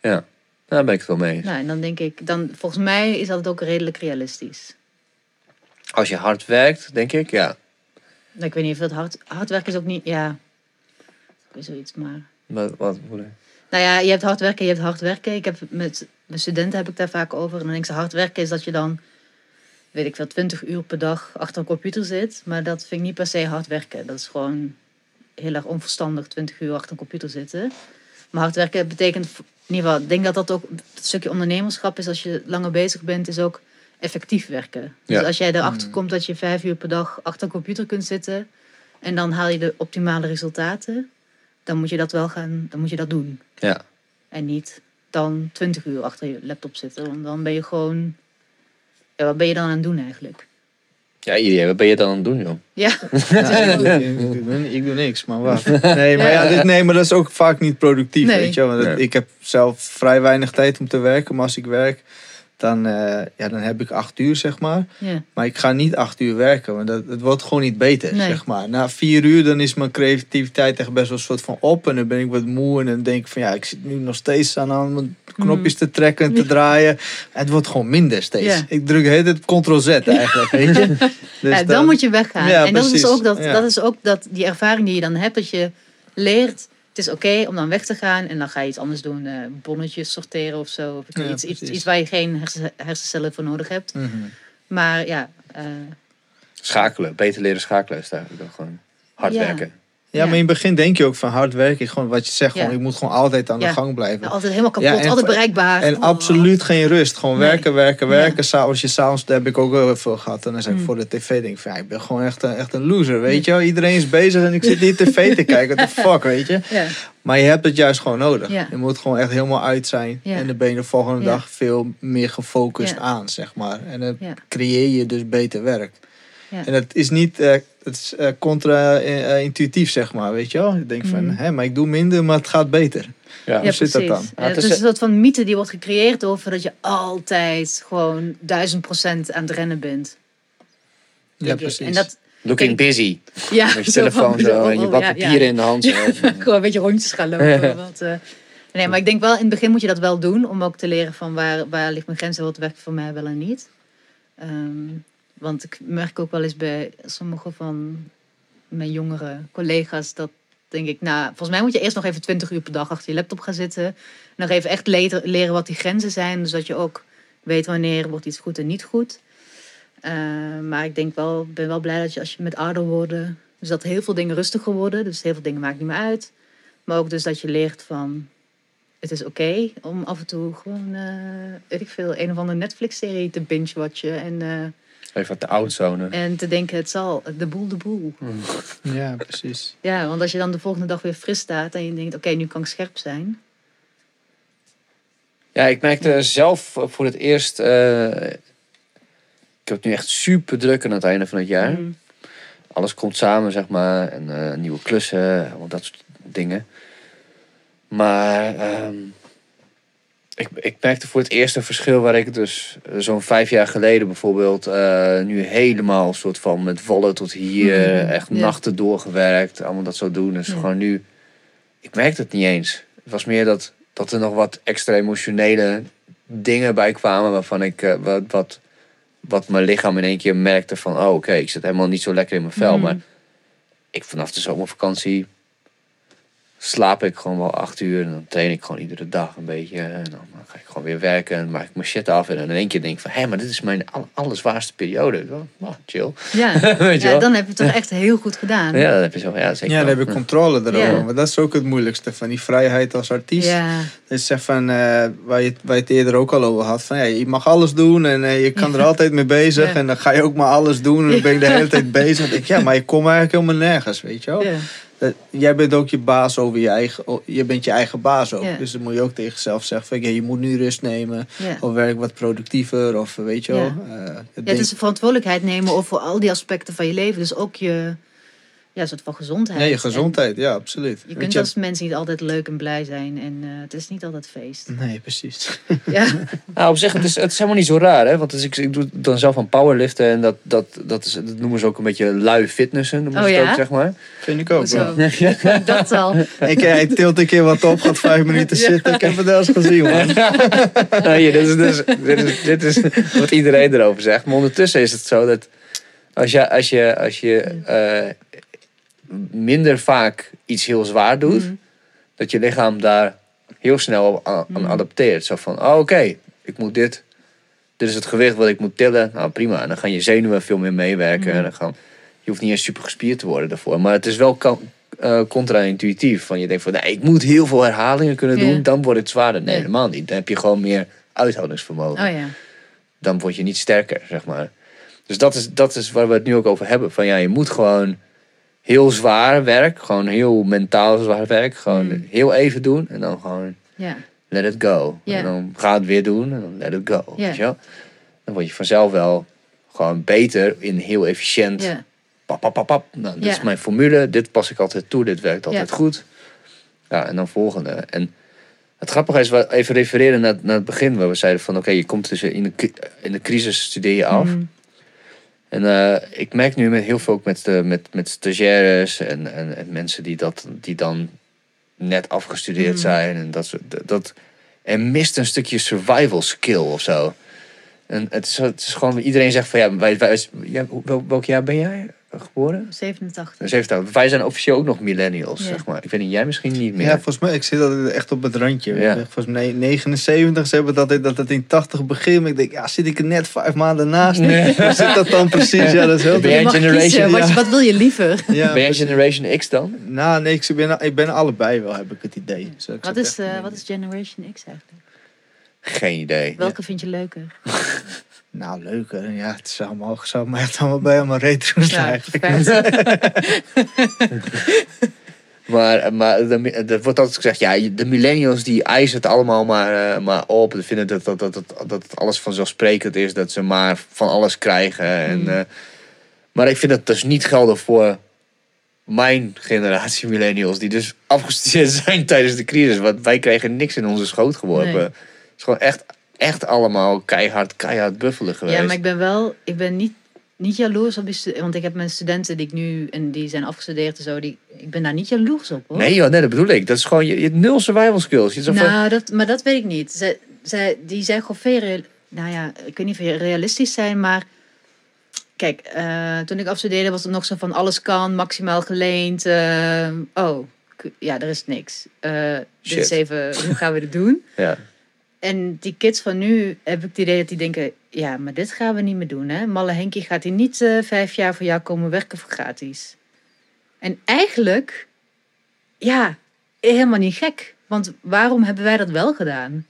Ja, daar ben ik het wel mee eens. Nou, en dan denk ik, dan, volgens mij is dat ook redelijk realistisch. Als je hard werkt, denk ik, ja. Nou, ik weet niet of dat hard, hard werken is ook niet, ja, ik weet zoiets, maar... Wat, wat bedoel je? Nou ja, je hebt hard werken, je hebt hard werken. Ik heb met mijn studenten heb ik daar vaak over. En dan denk ik, hard werken is dat je dan, weet ik veel, 20 uur per dag achter een computer zit. Maar dat vind ik niet per se hard werken. Dat is gewoon heel erg onverstandig, 20 uur achter een computer zitten. Maar hard werken betekent, in ieder geval, ik denk dat dat ook het stukje ondernemerschap is. Als je langer bezig bent, is ook effectief werken. Dus Ja. als jij erachter komt dat je vijf uur per dag achter een computer kunt zitten. En dan haal je de optimale resultaten. Dan moet je dat wel gaan, dan moet je dat doen. Ja. En niet dan 20 uur achter je laptop zitten. Want dan ben je gewoon. Ja, wat ben je dan aan het doen eigenlijk? Ja, iedereen, wat ben je dan aan het doen, joh? Ja, Ja, ik, ik, doe, ik doe niks, maar wat. Nee, maar, ja, dit, nee, maar dat is ook vaak niet productief, Nee. weet je wel. Want Nee. Ik heb zelf vrij weinig tijd om te werken, maar als ik werk, dan, eh, ja, dan heb ik acht uur, zeg maar. ja. Maar ik ga niet acht uur werken, want dat, het wordt gewoon niet beter, Nee. zeg maar. Na vier uur, dan is mijn creativiteit echt best wel een soort van op. En dan ben ik wat moe en dan denk ik van, ja, ik zit nu nog steeds aan, aan mijn knopjes te trekken en te draaien. En het wordt gewoon minder steeds. Ja. Ik druk hele tijd ctrl-z eigenlijk, weet je. Dus ja, dan moet je weggaan. Ja, en dat is, precies. ook dat, Ja. dat is ook dat die ervaring die je dan hebt, dat je leert. Het is oké om dan weg te gaan en dan ga je iets anders doen, eh, bonnetjes sorteren of zo. Of Ja, iets, iets, waar je geen hersen, hersencellen voor nodig hebt. Mhm. Maar ja, eh, Schakelen, beter leren schakelen is eigenlijk dan gewoon hard Ja. werken. Ja, maar in het begin denk je ook van hard werken. Gewoon wat je zegt, gewoon, ik moet gewoon altijd aan de gang blijven. altijd helemaal kapot, en- altijd bereikbaar. En Oh. absoluut geen rust. Gewoon Nee. werken, werken, werken. S'avonds, je s'avonds, dat heb ik ook heel veel gehad. En dan zei ik Mm. voor de tv, denk ik van, ja, ik ben gewoon echt een, echt een loser, weet je wel. Iedereen is bezig en ik zit hier tv te kijken. What the fuck, weet je. Ja, Maar je hebt het juist gewoon nodig. Ja. Je moet gewoon echt helemaal uit zijn. Ja. En dan ben je de volgende Ja. dag veel meer gefocust aan, zeg maar. En dan creëer je dus beter werk. Ja. En het is niet eh, het is, eh, contra-intuïtief, zeg maar, weet je wel. Je denkt van, Mhm. hè, maar ik doe minder, maar het gaat beter. Ja. Hoe Ja, zit dat dan? Ja, het is- een soort van mythe die wordt gecreëerd over dat je altijd gewoon duizend procent aan het rennen bent. Ja, precies. En dat, Looking Kijk, busy. ja, Met je zo telefoon van- zo en je wat ja, papieren ja. in de hand. Zo. Gewoon een beetje rondjes gaan lopen. Want, eh, nee, maar ik denk wel, in het begin moet je dat wel doen. Om ook te leren van waar, waar ligt mijn grens en wat werkt voor mij wel en niet. Ehm, want ik merk ook wel eens bij sommige van mijn jongere collega's dat denk ik, nou, volgens mij moet je eerst nog even 20 uur per dag achter je laptop gaan zitten. Nog even echt leren, leren wat die grenzen zijn. Dus dat je ook weet wanneer wordt iets goed en niet goed. Eh, maar ik denk wel, ben wel blij dat je als je met ouder worden, dus dat heel veel dingen rustiger worden. Dus heel veel dingen maakt niet meer uit. Maar ook dus dat je leert van, het is oké om af en toe gewoon, eh, weet ik veel, een of andere Netflix-serie te binge-watchen. En, eh, Even wat de oudzone. en te denken, het zal, de boel de boel. Ja, precies. Ja, want als je dan de volgende dag weer fris staat en je denkt, oké, nu kan ik scherp zijn. Ja, ik merkte zelf voor het eerst. eh, ik heb het nu echt super druk aan het einde van het jaar. Mm. Alles komt samen, zeg maar. En eh, nieuwe klussen, allemaal dat soort dingen. Maar ehm, ik, ik merkte voor het eerst een verschil waar ik dus eh, zo'n vijf jaar geleden bijvoorbeeld eh, nu helemaal soort van met vallen tot hier, Mhm, echt ja. nachten doorgewerkt, allemaal dat zo doen. Dus Ja. gewoon nu, ik merkte het niet eens. Het was meer dat, dat er nog wat extra emotionele dingen bij kwamen waarvan ik eh, wat, wat, wat mijn lichaam in één keer merkte van, oh oké, ik zit helemaal niet zo lekker in mijn vel. Mhm. Maar ik vanaf de zomervakantie slaap ik gewoon wel acht uur. En dan train ik gewoon iedere dag een beetje. En dan ga ik gewoon weer werken en maak ik mijn shit af. En dan in één keer denk ik van, hé, maar dit is mijn al- allerzwaarste periode. Nou, chill. Ja. Weet je ja, wel? dan heb je het toch echt heel goed gedaan. Ja, dan heb je zo, ja, zeker Ja, dan heb je controle erover. Ja. Maar dat is ook het moeilijkste van die vrijheid als artiest. Ja. Dus zeg van, eh, waar, je, waar je het eerder ook al over had. Van, ja, je mag alles doen en eh, je kan er Ja. altijd mee bezig. Ja. En dan ga je ook maar alles doen. En dan ben je de hele tijd bezig. Dan denk ik, ja, maar je komt eigenlijk helemaal nergens, weet je wel. Ja. Dat- jij bent ook je baas over je eigen... oh, Je bent je eigen baas ook. Ja. Dus dan moet je ook tegen jezelf zeggen van, ja, je moet nu rust nemen. Ja. Of werk wat productiever. Of weet je wel. Ja. eh, het Ja, denk- het is verantwoordelijkheid nemen over al die aspecten van je leven. Dus ook je ja, soort van gezondheid. Nee, je En gezondheid. Ja, absoluut. Je kunt als mens niet altijd leuk en blij zijn. En eh, het is niet altijd feest. Nee, precies. Ja, Nou, op zich, het is, het is helemaal niet zo raar, hè? Want dus ik, ik doe dan zelf aan powerliften en dat, dat, dat, is, dat noemen ze ook een beetje lui fitnessen, noemen ze Oh het ja? ook, zeg maar. Vind ik ook wel. zo. Dat al. Ik, hij tilt een keer wat op, gaat vijf minuten zitten. Ik heb het wel eens gezien, man. Nou, hier, dit, is, dit, is, dit, is, dit is wat iedereen erover zegt. Maar ondertussen is het zo dat als je, als je, als je eh, minder vaak iets heel zwaar doet, Mm. dat je lichaam daar heel snel aan, Mm. adapteert. Zo van, oh, oké, ik moet dit. Dit is het gewicht wat ik moet tillen. Nou, prima. En dan gaan je zenuwen veel meer meewerken. Mm. En dan gaan, je hoeft niet eens super gespierd te worden daarvoor. Maar het is wel eh, contra-intuïtief. Van je denkt van, nee, ik moet heel veel herhalingen kunnen doen. Dan wordt het zwaarder. Nee, helemaal niet. Dan heb je gewoon meer uithoudingsvermogen. Oh ja. Dan word je niet sterker, zeg maar. Dus dat is, dat is waar we het nu ook over hebben. Van ja, je moet gewoon heel zwaar werk. Gewoon heel mentaal zwaar werk. Gewoon Mm. heel even doen. En dan gewoon let it go. En dan ga het weer doen en dan let it go. Weet je wel? Dan word je vanzelf wel gewoon beter in heel efficiënt. Pap, pap, pap, pap. Nou, dit is mijn formule. Dit pas ik altijd toe. Dit werkt altijd goed. Ja, en dan volgende. En het grappige is, even refereren naar, naar het begin. Waar we zeiden van, oké, je komt dus in de, in de crisis studeer je af. Mm. En eh, ik merk nu met heel veel ook met, de, met, met stagiaires en, en, en mensen die, dat, die dan net afgestudeerd Mm. zijn. En dat, dat, dat, er mist een stukje survival skill of zo. En het is, het is gewoon, iedereen zegt van ja, wij, wij, ja, wel- welk jaar ben jij geboren? 87. Dus even, wij zijn officieel ook nog millennials, Ja. zeg maar. Ik weet niet, jij misschien niet meer. Ja, volgens mij, ik zit altijd echt op het randje. Ja. Volgens mij 79, ze hebben altijd dat het in 80 begint. Ik denk, ja, zit ik er net vijf maanden naast? Nee. Hoe zit dat dan precies? Ja, dat is heel Ben jij generation-. Wat, wat wil je liever? Ja, ben jij Generation X dan? Nou, nee, ik ben, ik ben allebei wel, heb ik het idee. Zo, ik Wat is, eh, wat is Generation X eigenlijk? Geen idee. Welke vind je leuker? Nou, leuker. Ja, het zou me, zou me echt allemaal bij allemaal retro's Ja, eigenlijk. Maar, maar er wordt altijd gezegd, ja, de millennials die eisen het allemaal maar, eh, maar op. Ze vinden dat, dat, dat, dat, dat het alles vanzelfsprekend is, dat ze maar van alles krijgen. En, Mm. eh, maar ik vind dat dus niet gelden voor mijn generatie millennials, die dus afgestudeerd zijn tijdens de crisis. Want wij kregen niks in onze schoot geworpen. Nee. Is gewoon echt, echt allemaal keihard, keihard buffelen geweest. Ja, maar ik ben wel, ik ben niet, niet jaloers op die Want ik heb mijn studenten die ik nu, en die zijn afgestudeerd en zo, die, ik ben daar niet jaloers op hoor. Nee joh, nee, dat bedoel ik. Dat is gewoon, je, je nul survival skills. Je zegt van, Nou, dat, maar dat weet ik niet. Zij, zij, die zijn gewoon veel, nou ja, ik weet niet of je realistisch zijn, maar kijk, eh, toen ik afstudeerde was het nog zo van alles kan, maximaal geleend. eh, oh, ja, er is niks. Dit is Shit. even, hoe gaan we dit doen? ja. En die kids van nu heb ik het idee dat die denken, ja, maar dit gaan we niet meer doen. Hè? Malle Henkie gaat hier niet eh, vijf jaar voor jou komen werken voor gratis. En eigenlijk, ja, helemaal niet gek. Want waarom hebben wij dat wel gedaan?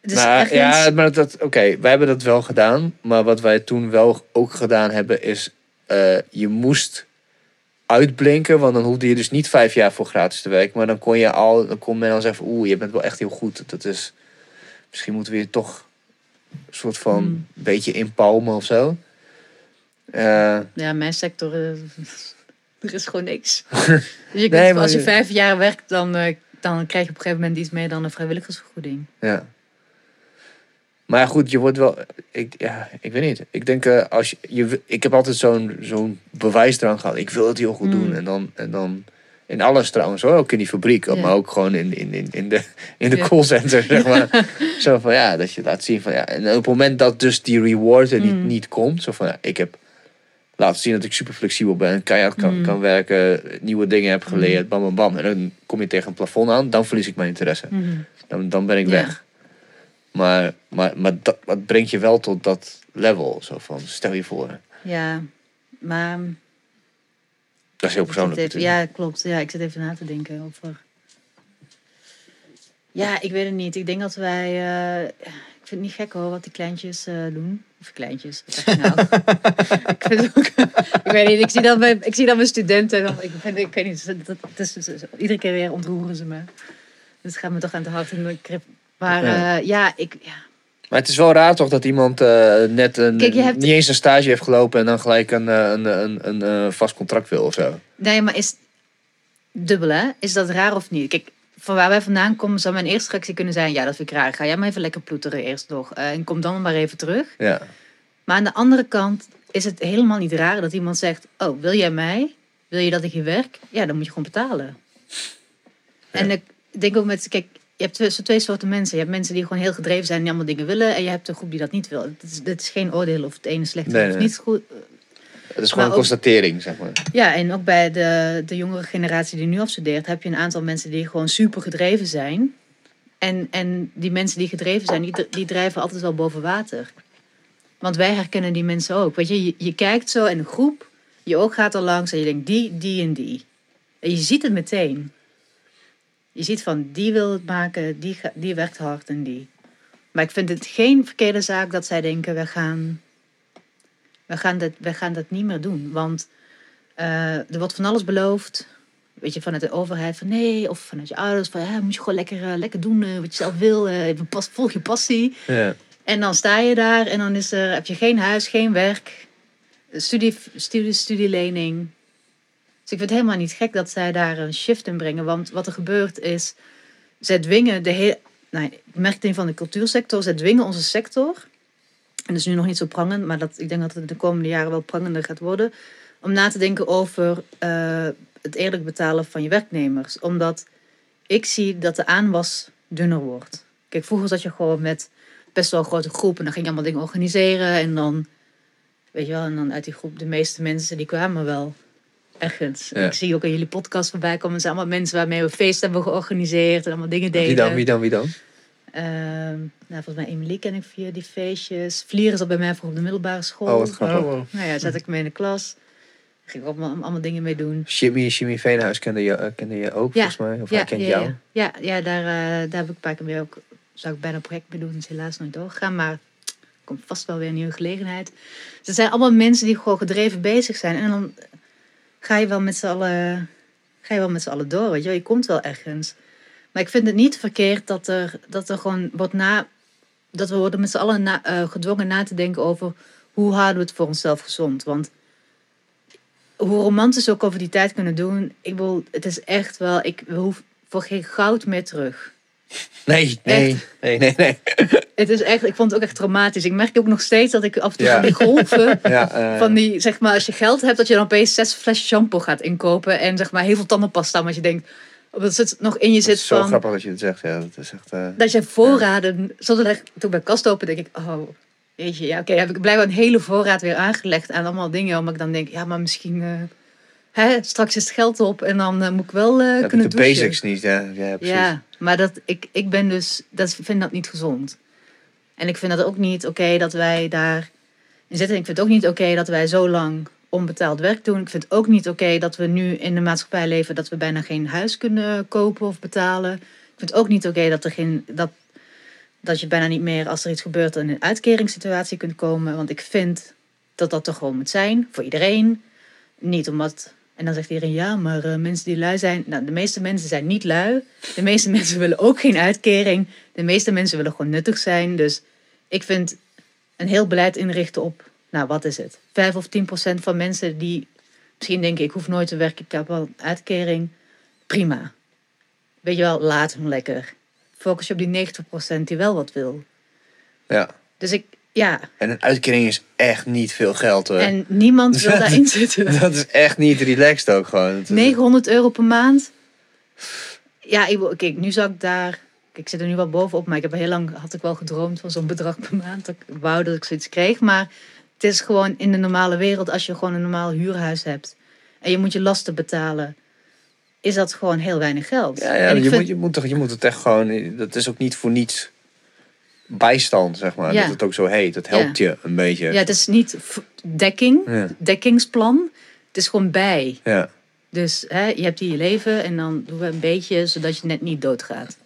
Dus nou, ergens- ja, maar dat, oké, wij hebben dat wel gedaan. Maar wat wij toen wel ook gedaan hebben is, eh, je moest uitblinken, want dan hoefde je dus niet vijf jaar voor gratis te werken. Maar dan kon je al, dan kon men al zeggen, oeh, je bent wel echt heel goed. Dat is, misschien moeten we je toch een soort van Hmm. beetje inpalmen of zo. Eh, Ja, mijn sector, eh, er is gewoon niks. dus je kunt, Nee, maar als je je- vijf jaar werkt, dan, eh, dan krijg je op een gegeven moment iets meer dan een vrijwilligersvergoeding. Ja. Maar goed, je wordt wel. Ik, ja, ik weet niet. Ik denk, eh, als je, je. Ik heb altijd zo'n zo'n bewijsdrang gehad. Ik wil het heel goed Mm. doen. En dan, en dan. In alles trouwens hoor. Ook in die fabriek. Ja. Maar ook gewoon in, in, in, in de, in de Ja. callcenter, zeg maar. zo van ja, dat je laat zien van ja. En op het moment dat dus die reward er niet, Mm. niet komt. Zo van ja, ik heb laten zien dat ik super flexibel ben, keihard kan, Mm. kan werken, nieuwe dingen heb geleerd, bam, bam, bam. En dan kom je tegen een plafond aan, dan verlies ik mijn interesse. Mhm. Dan, dan ben ik weg. Maar, maar, maar dat, dat brengt je wel tot dat level. Zo van, stel je voor. Ja, maar Dat is heel persoonlijk. even- ja, klopt. Ja, ik zit even na te denken over. Ja, ik weet het niet. Ik denk dat wij. eh, ik vind het niet gek hoor wat die kleintjes eh, doen. Of kleintjes. Wat zeg je nou? ik vind het ook. ik weet niet. Ik zie dat bij, ik zie dat bij studenten. Ik, vind, ik weet niet. Dat, dat, is, iedere keer weer ontroeren ze me. Dus het gaat me toch aan de hart. En ik Maar Ja. ja, ja ik. Ja. Maar het is wel raar toch dat iemand eh, net een, Kijk, hebt- niet eens een stage heeft gelopen en dan gelijk een, eh, een, een, een, eh, vast contract wil of zo. Nee, maar is dubbel hè? Is dat raar of niet? Kijk, van waar wij vandaan komen zou mijn eerste reactie kunnen zijn: ja, dat vind ik raar. Ga jij maar even lekker ploeteren eerst nog. eh, en kom dan maar even terug. Ja. Maar aan de andere kant is het helemaal niet raar dat iemand zegt: Oh, wil jij mij? Wil je dat ik hier werk? Ja, dan moet je gewoon betalen. En ik denk ook met, kijk, je hebt twee, zo twee soorten mensen. Je hebt mensen die gewoon heel gedreven zijn en die allemaal dingen willen. En je hebt een groep die dat niet wil. Het is, is geen oordeel of het ene slecht is of nee. niet goed. Het is gewoon Maar een ook- constatering, zeg maar. Ja, en ook bij de, de jongere generatie die nu afstudeert, heb je een aantal mensen die gewoon super gedreven zijn. En, en die mensen die gedreven zijn, die, die drijven altijd wel boven water. Want wij herkennen die mensen ook. Weet je, je, je kijkt zo in een groep, je oog gaat er langs en je denkt die, die en die. En je ziet het meteen. Je ziet van die wil het maken, die, die werkt hard en die. Maar ik vind het geen verkeerde zaak dat zij denken, we gaan, we gaan, dat, we gaan dat niet meer doen. Want eh, er wordt van alles beloofd. Weet je, vanuit de overheid van nee, of vanuit je ouders van ja, moet je gewoon lekker, eh, lekker doen eh, wat je zelf wil. pas, volg je passie. Ja. En dan sta je daar en dan is er, heb je geen huis, geen werk, studie, studie, studielening. Dus ik vind het helemaal niet gek dat zij daar een shift in brengen. Want wat er gebeurt is, zij dwingen de hele, nou, ik merk het van de cultuursector, zij dwingen onze sector. En dat is nu nog niet zo prangend, maar dat, ik denk dat het de komende jaren wel prangender gaat worden. Om na te denken over eh, het eerlijk betalen van je werknemers. Omdat ik zie dat de aanwas dunner wordt. Kijk, vroeger zat je gewoon met best wel grote groep. En dan ging je allemaal dingen organiseren. En dan, weet je wel, en dan uit die groep, de meeste mensen die kwamen wel ergens. En Ja. Ik zie ook in jullie podcast voorbij komen. Het zijn allemaal mensen waarmee we feest hebben georganiseerd. En allemaal dingen deden. Wie dan, wie dan, wie dan? Ehm, nou, volgens mij Emily ken ik via die feestjes. Vlieren zat bij mij voor op de middelbare school. Oh, wat grappig. Oh, wow. Nou ja, zet ik mee in de klas. Ging ik allemaal, allemaal dingen mee doen. Jimmy, Jimmy Veenhuis kende je, eh, kende je ook, Ja. volgens mij. Of hij kent ja, jou. Ja, ja, ja daar, eh, daar heb ik een paar keer mee ook. Zou ik bijna een project mee doen, is helaas nooit doorgegaan. Maar er komt vast wel weer een nieuwe gelegenheid. Dus het zijn allemaal mensen die gewoon gedreven bezig zijn. En dan ga je wel met z'n allen, ga je wel met z'n allen door. Weet je, je komt wel ergens. Maar ik vind het niet verkeerd dat er, dat er gewoon wordt na. Dat we worden met z'n allen eh, gedwongen na te denken over hoe houden we het voor onszelf gezond. Want hoe romantisch ook over die tijd kunnen doen. Ik wil, het is echt wel, ik hoef voor geen goud meer terug. Nee, nee, nee, nee, nee. Het is echt, ik vond het ook echt traumatisch. Ik merk ook nog steeds dat ik af en toe Ja. van die golven, Ja, eh, van die, zeg maar, als je geld hebt, dat je dan opeens zes flesjes shampoo gaat inkopen en zeg maar heel veel tandenpasta, maar je denkt, dat het nog in je zit zo van, grappig dat je het zegt. Ja, dat is echt... eh, dat je voorraden, zonder dat toen bij kast open denk ik, oh, weet je, ja, oké, heb ik blijkbaar een hele voorraad weer aangelegd aan allemaal dingen, omdat ik dan denk, ja, maar misschien, eh, hè, straks is het geld op en dan eh, moet ik wel heb ik kunnen de douchen. basics niet. Ja, ja precies. Ja, maar dat, ik, ik ben dus, dat vind dat niet gezond. En ik vind dat ook niet oké dat wij daar in zitten. Ik vind het ook niet oké dat wij zo lang onbetaald werk doen. Ik vind het ook niet oké dat we nu in de maatschappij leven dat we bijna geen huis kunnen kopen of betalen. Ik vind het ook niet oké dat er geen dat, dat je bijna niet meer als er iets gebeurt in een uitkeringssituatie kunt komen. Want ik vind dat dat toch gewoon moet zijn voor iedereen. Niet omdat. En dan zegt iedereen ja, maar eh, mensen die lui zijn. Nou, de meeste mensen zijn niet lui. De meeste mensen willen ook geen uitkering. De meeste mensen willen gewoon nuttig zijn. Dus ik vind een heel beleid inrichten op, nou wat is het? 5 of 10 procent van mensen die misschien denken: ik hoef nooit te werken, ik heb wel een uitkering. Prima. Weet je wel, laat hem lekker. Focus je op die 90 procent die wel wat wil. Ja. Dus ik, ja. En een uitkering is echt niet veel geld hoor. En niemand wil daarin zitten. Dat is echt niet relaxed ook gewoon. Het is- 900 euro per maand. Ja, ik, kijk, nu zou ik daar. Ik zit er nu wel bovenop, maar ik heb heel lang had ik wel gedroomd van zo'n bedrag per maand. Ik wou dat ik zoiets kreeg, maar Het is gewoon in de normale wereld, als je gewoon een normaal huurhuis hebt en je moet je lasten betalen, is dat gewoon heel weinig geld. Ja, ja je, vind- moet, je, moet toch, je moet het echt gewoon... Dat is ook niet voor niets bijstand, zeg maar. Ja. Dat het ook zo heet. Dat helpt je een beetje. Ja, het is niet dekking, Ja. dekkingsplan. Het is gewoon bij. Ja. Dus hè, je hebt hier je leven en dan doen we een beetje zodat je net niet doodgaat.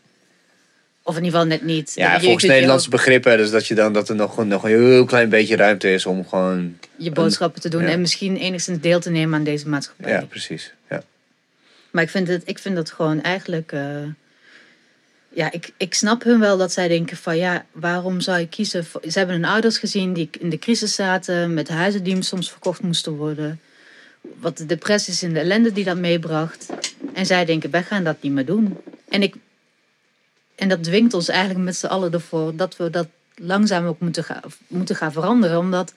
Of in ieder geval net niet. Ja, je, volgens Nederlandse begrippen, dus dat je dan dat er nog, nog een heel klein beetje ruimte is om gewoon. je boodschappen te doen en misschien enigszins deel te nemen aan deze maatschappij. Ja, precies. Ja. Maar ik vind het, ik vind dat gewoon eigenlijk. eh, ja, ik, ik snap hun wel dat zij denken van ja, waarom zou je kiezen? Ze hebben hun ouders gezien die in de crisis zaten, met huizen die soms verkocht moesten worden. Wat de depressies en de ellende die dat meebracht. En zij denken, wij gaan dat niet meer doen. En, ik, en dat dwingt ons eigenlijk met z'n allen ervoor dat we dat langzaam ook moeten gaan, moeten gaan veranderen. Omdat,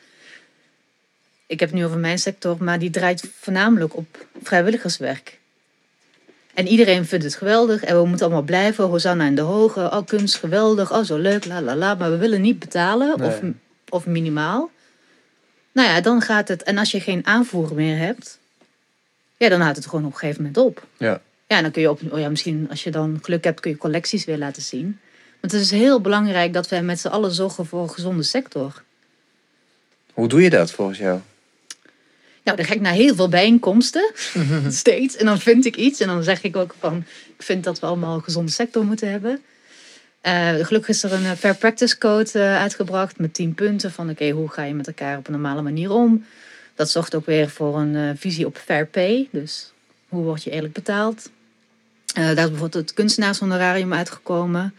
ik heb het nu over mijn sector, maar die draait voornamelijk op vrijwilligerswerk. En iedereen vindt het geweldig en we moeten allemaal blijven. Hosanna in de hoge, oh kunst geweldig, oh zo leuk, la la la. Maar we willen niet betalen of, Nee. of minimaal. Nou ja, dan gaat het. En als je geen aanvoer meer hebt, ja, dan houdt het gewoon op een gegeven moment op. Ja. Ja, dan kun je op, oh ja, misschien als je dan geluk hebt, kun je collecties weer laten zien. Want het is heel belangrijk dat wij met z'n allen zorgen voor een gezonde sector. Hoe doe je dat volgens jou? Nou, dan ga ik naar heel veel bijeenkomsten, steeds. En dan vind ik iets. En dan zeg ik ook van, ik vind dat we allemaal een gezonde sector moeten hebben. Eh, gelukkig is er een eh, Fair Practice Code eh, uitgebracht met 10 punten van, oké, hoe ga je met elkaar op een normale manier om? Dat zorgt ook weer voor een visie op fair pay. Dus hoe word je eerlijk betaald? Daar is bijvoorbeeld het kunstenaarshonorarium uitgekomen.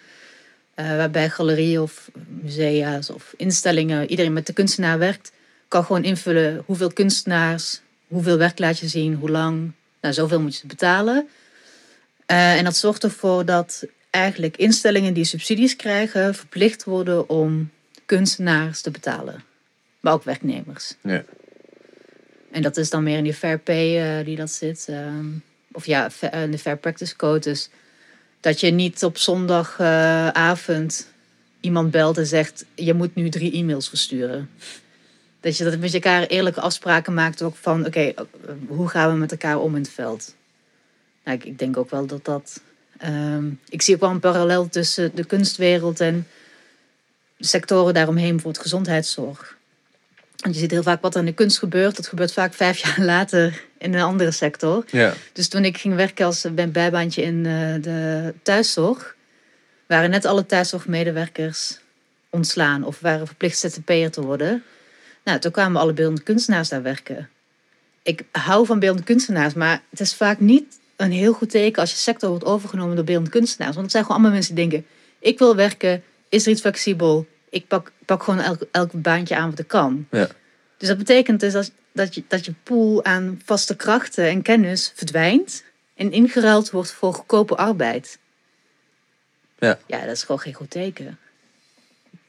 waarbij galerieën of musea's of instellingen, iedereen met de kunstenaar werkt, kan gewoon invullen hoeveel kunstenaars, hoeveel werk laat je zien, hoe lang. Nou, zoveel moet je betalen. Eh, en dat zorgt ervoor dat eigenlijk instellingen die subsidies krijgen verplicht worden om kunstenaars te betalen. Maar ook werknemers. Ja. En dat is dan meer in die fair pay eh, die dat zit. ehm, of ja, eh, de fair practice code. Dus dat je niet op zondagavond iemand belt en zegt... je moet nu drie e-mails versturen. Dat je dat met elkaar eerlijke afspraken maakt ook van... oké, eh, hoe gaan we met elkaar om in het veld? Nou, ik, ik denk ook wel dat dat... ehm, ik zie ook wel een parallel tussen de kunstwereld en sectoren daaromheen, bijvoorbeeld gezondheidszorg. Want je ziet heel vaak wat er in de kunst gebeurt. Dat gebeurt vaak vijf jaar later in een andere sector. Ja. Dus toen ik ging werken als bij- bijbaantje in eh, de thuiszorg, waren net alle thuiszorgmedewerkers ontslaan of waren verplicht ZZP'er te worden. Nou, toen kwamen alle beeldende kunstenaars daar werken. Ik hou van beeldende kunstenaars, maar het is vaak niet een heel goed teken als je sector wordt overgenomen door beeldende kunstenaars. Want het zijn gewoon allemaal mensen die denken, ik wil werken, is er iets flexibel? Ik pak, pak gewoon elk, elk baantje aan wat ik kan. Ja. Dus dat betekent dus dat, dat, je, dat je pool aan vaste krachten en kennis verdwijnt en ingeruild wordt voor goedkope arbeid. Ja. Ja, dat is gewoon geen goed teken.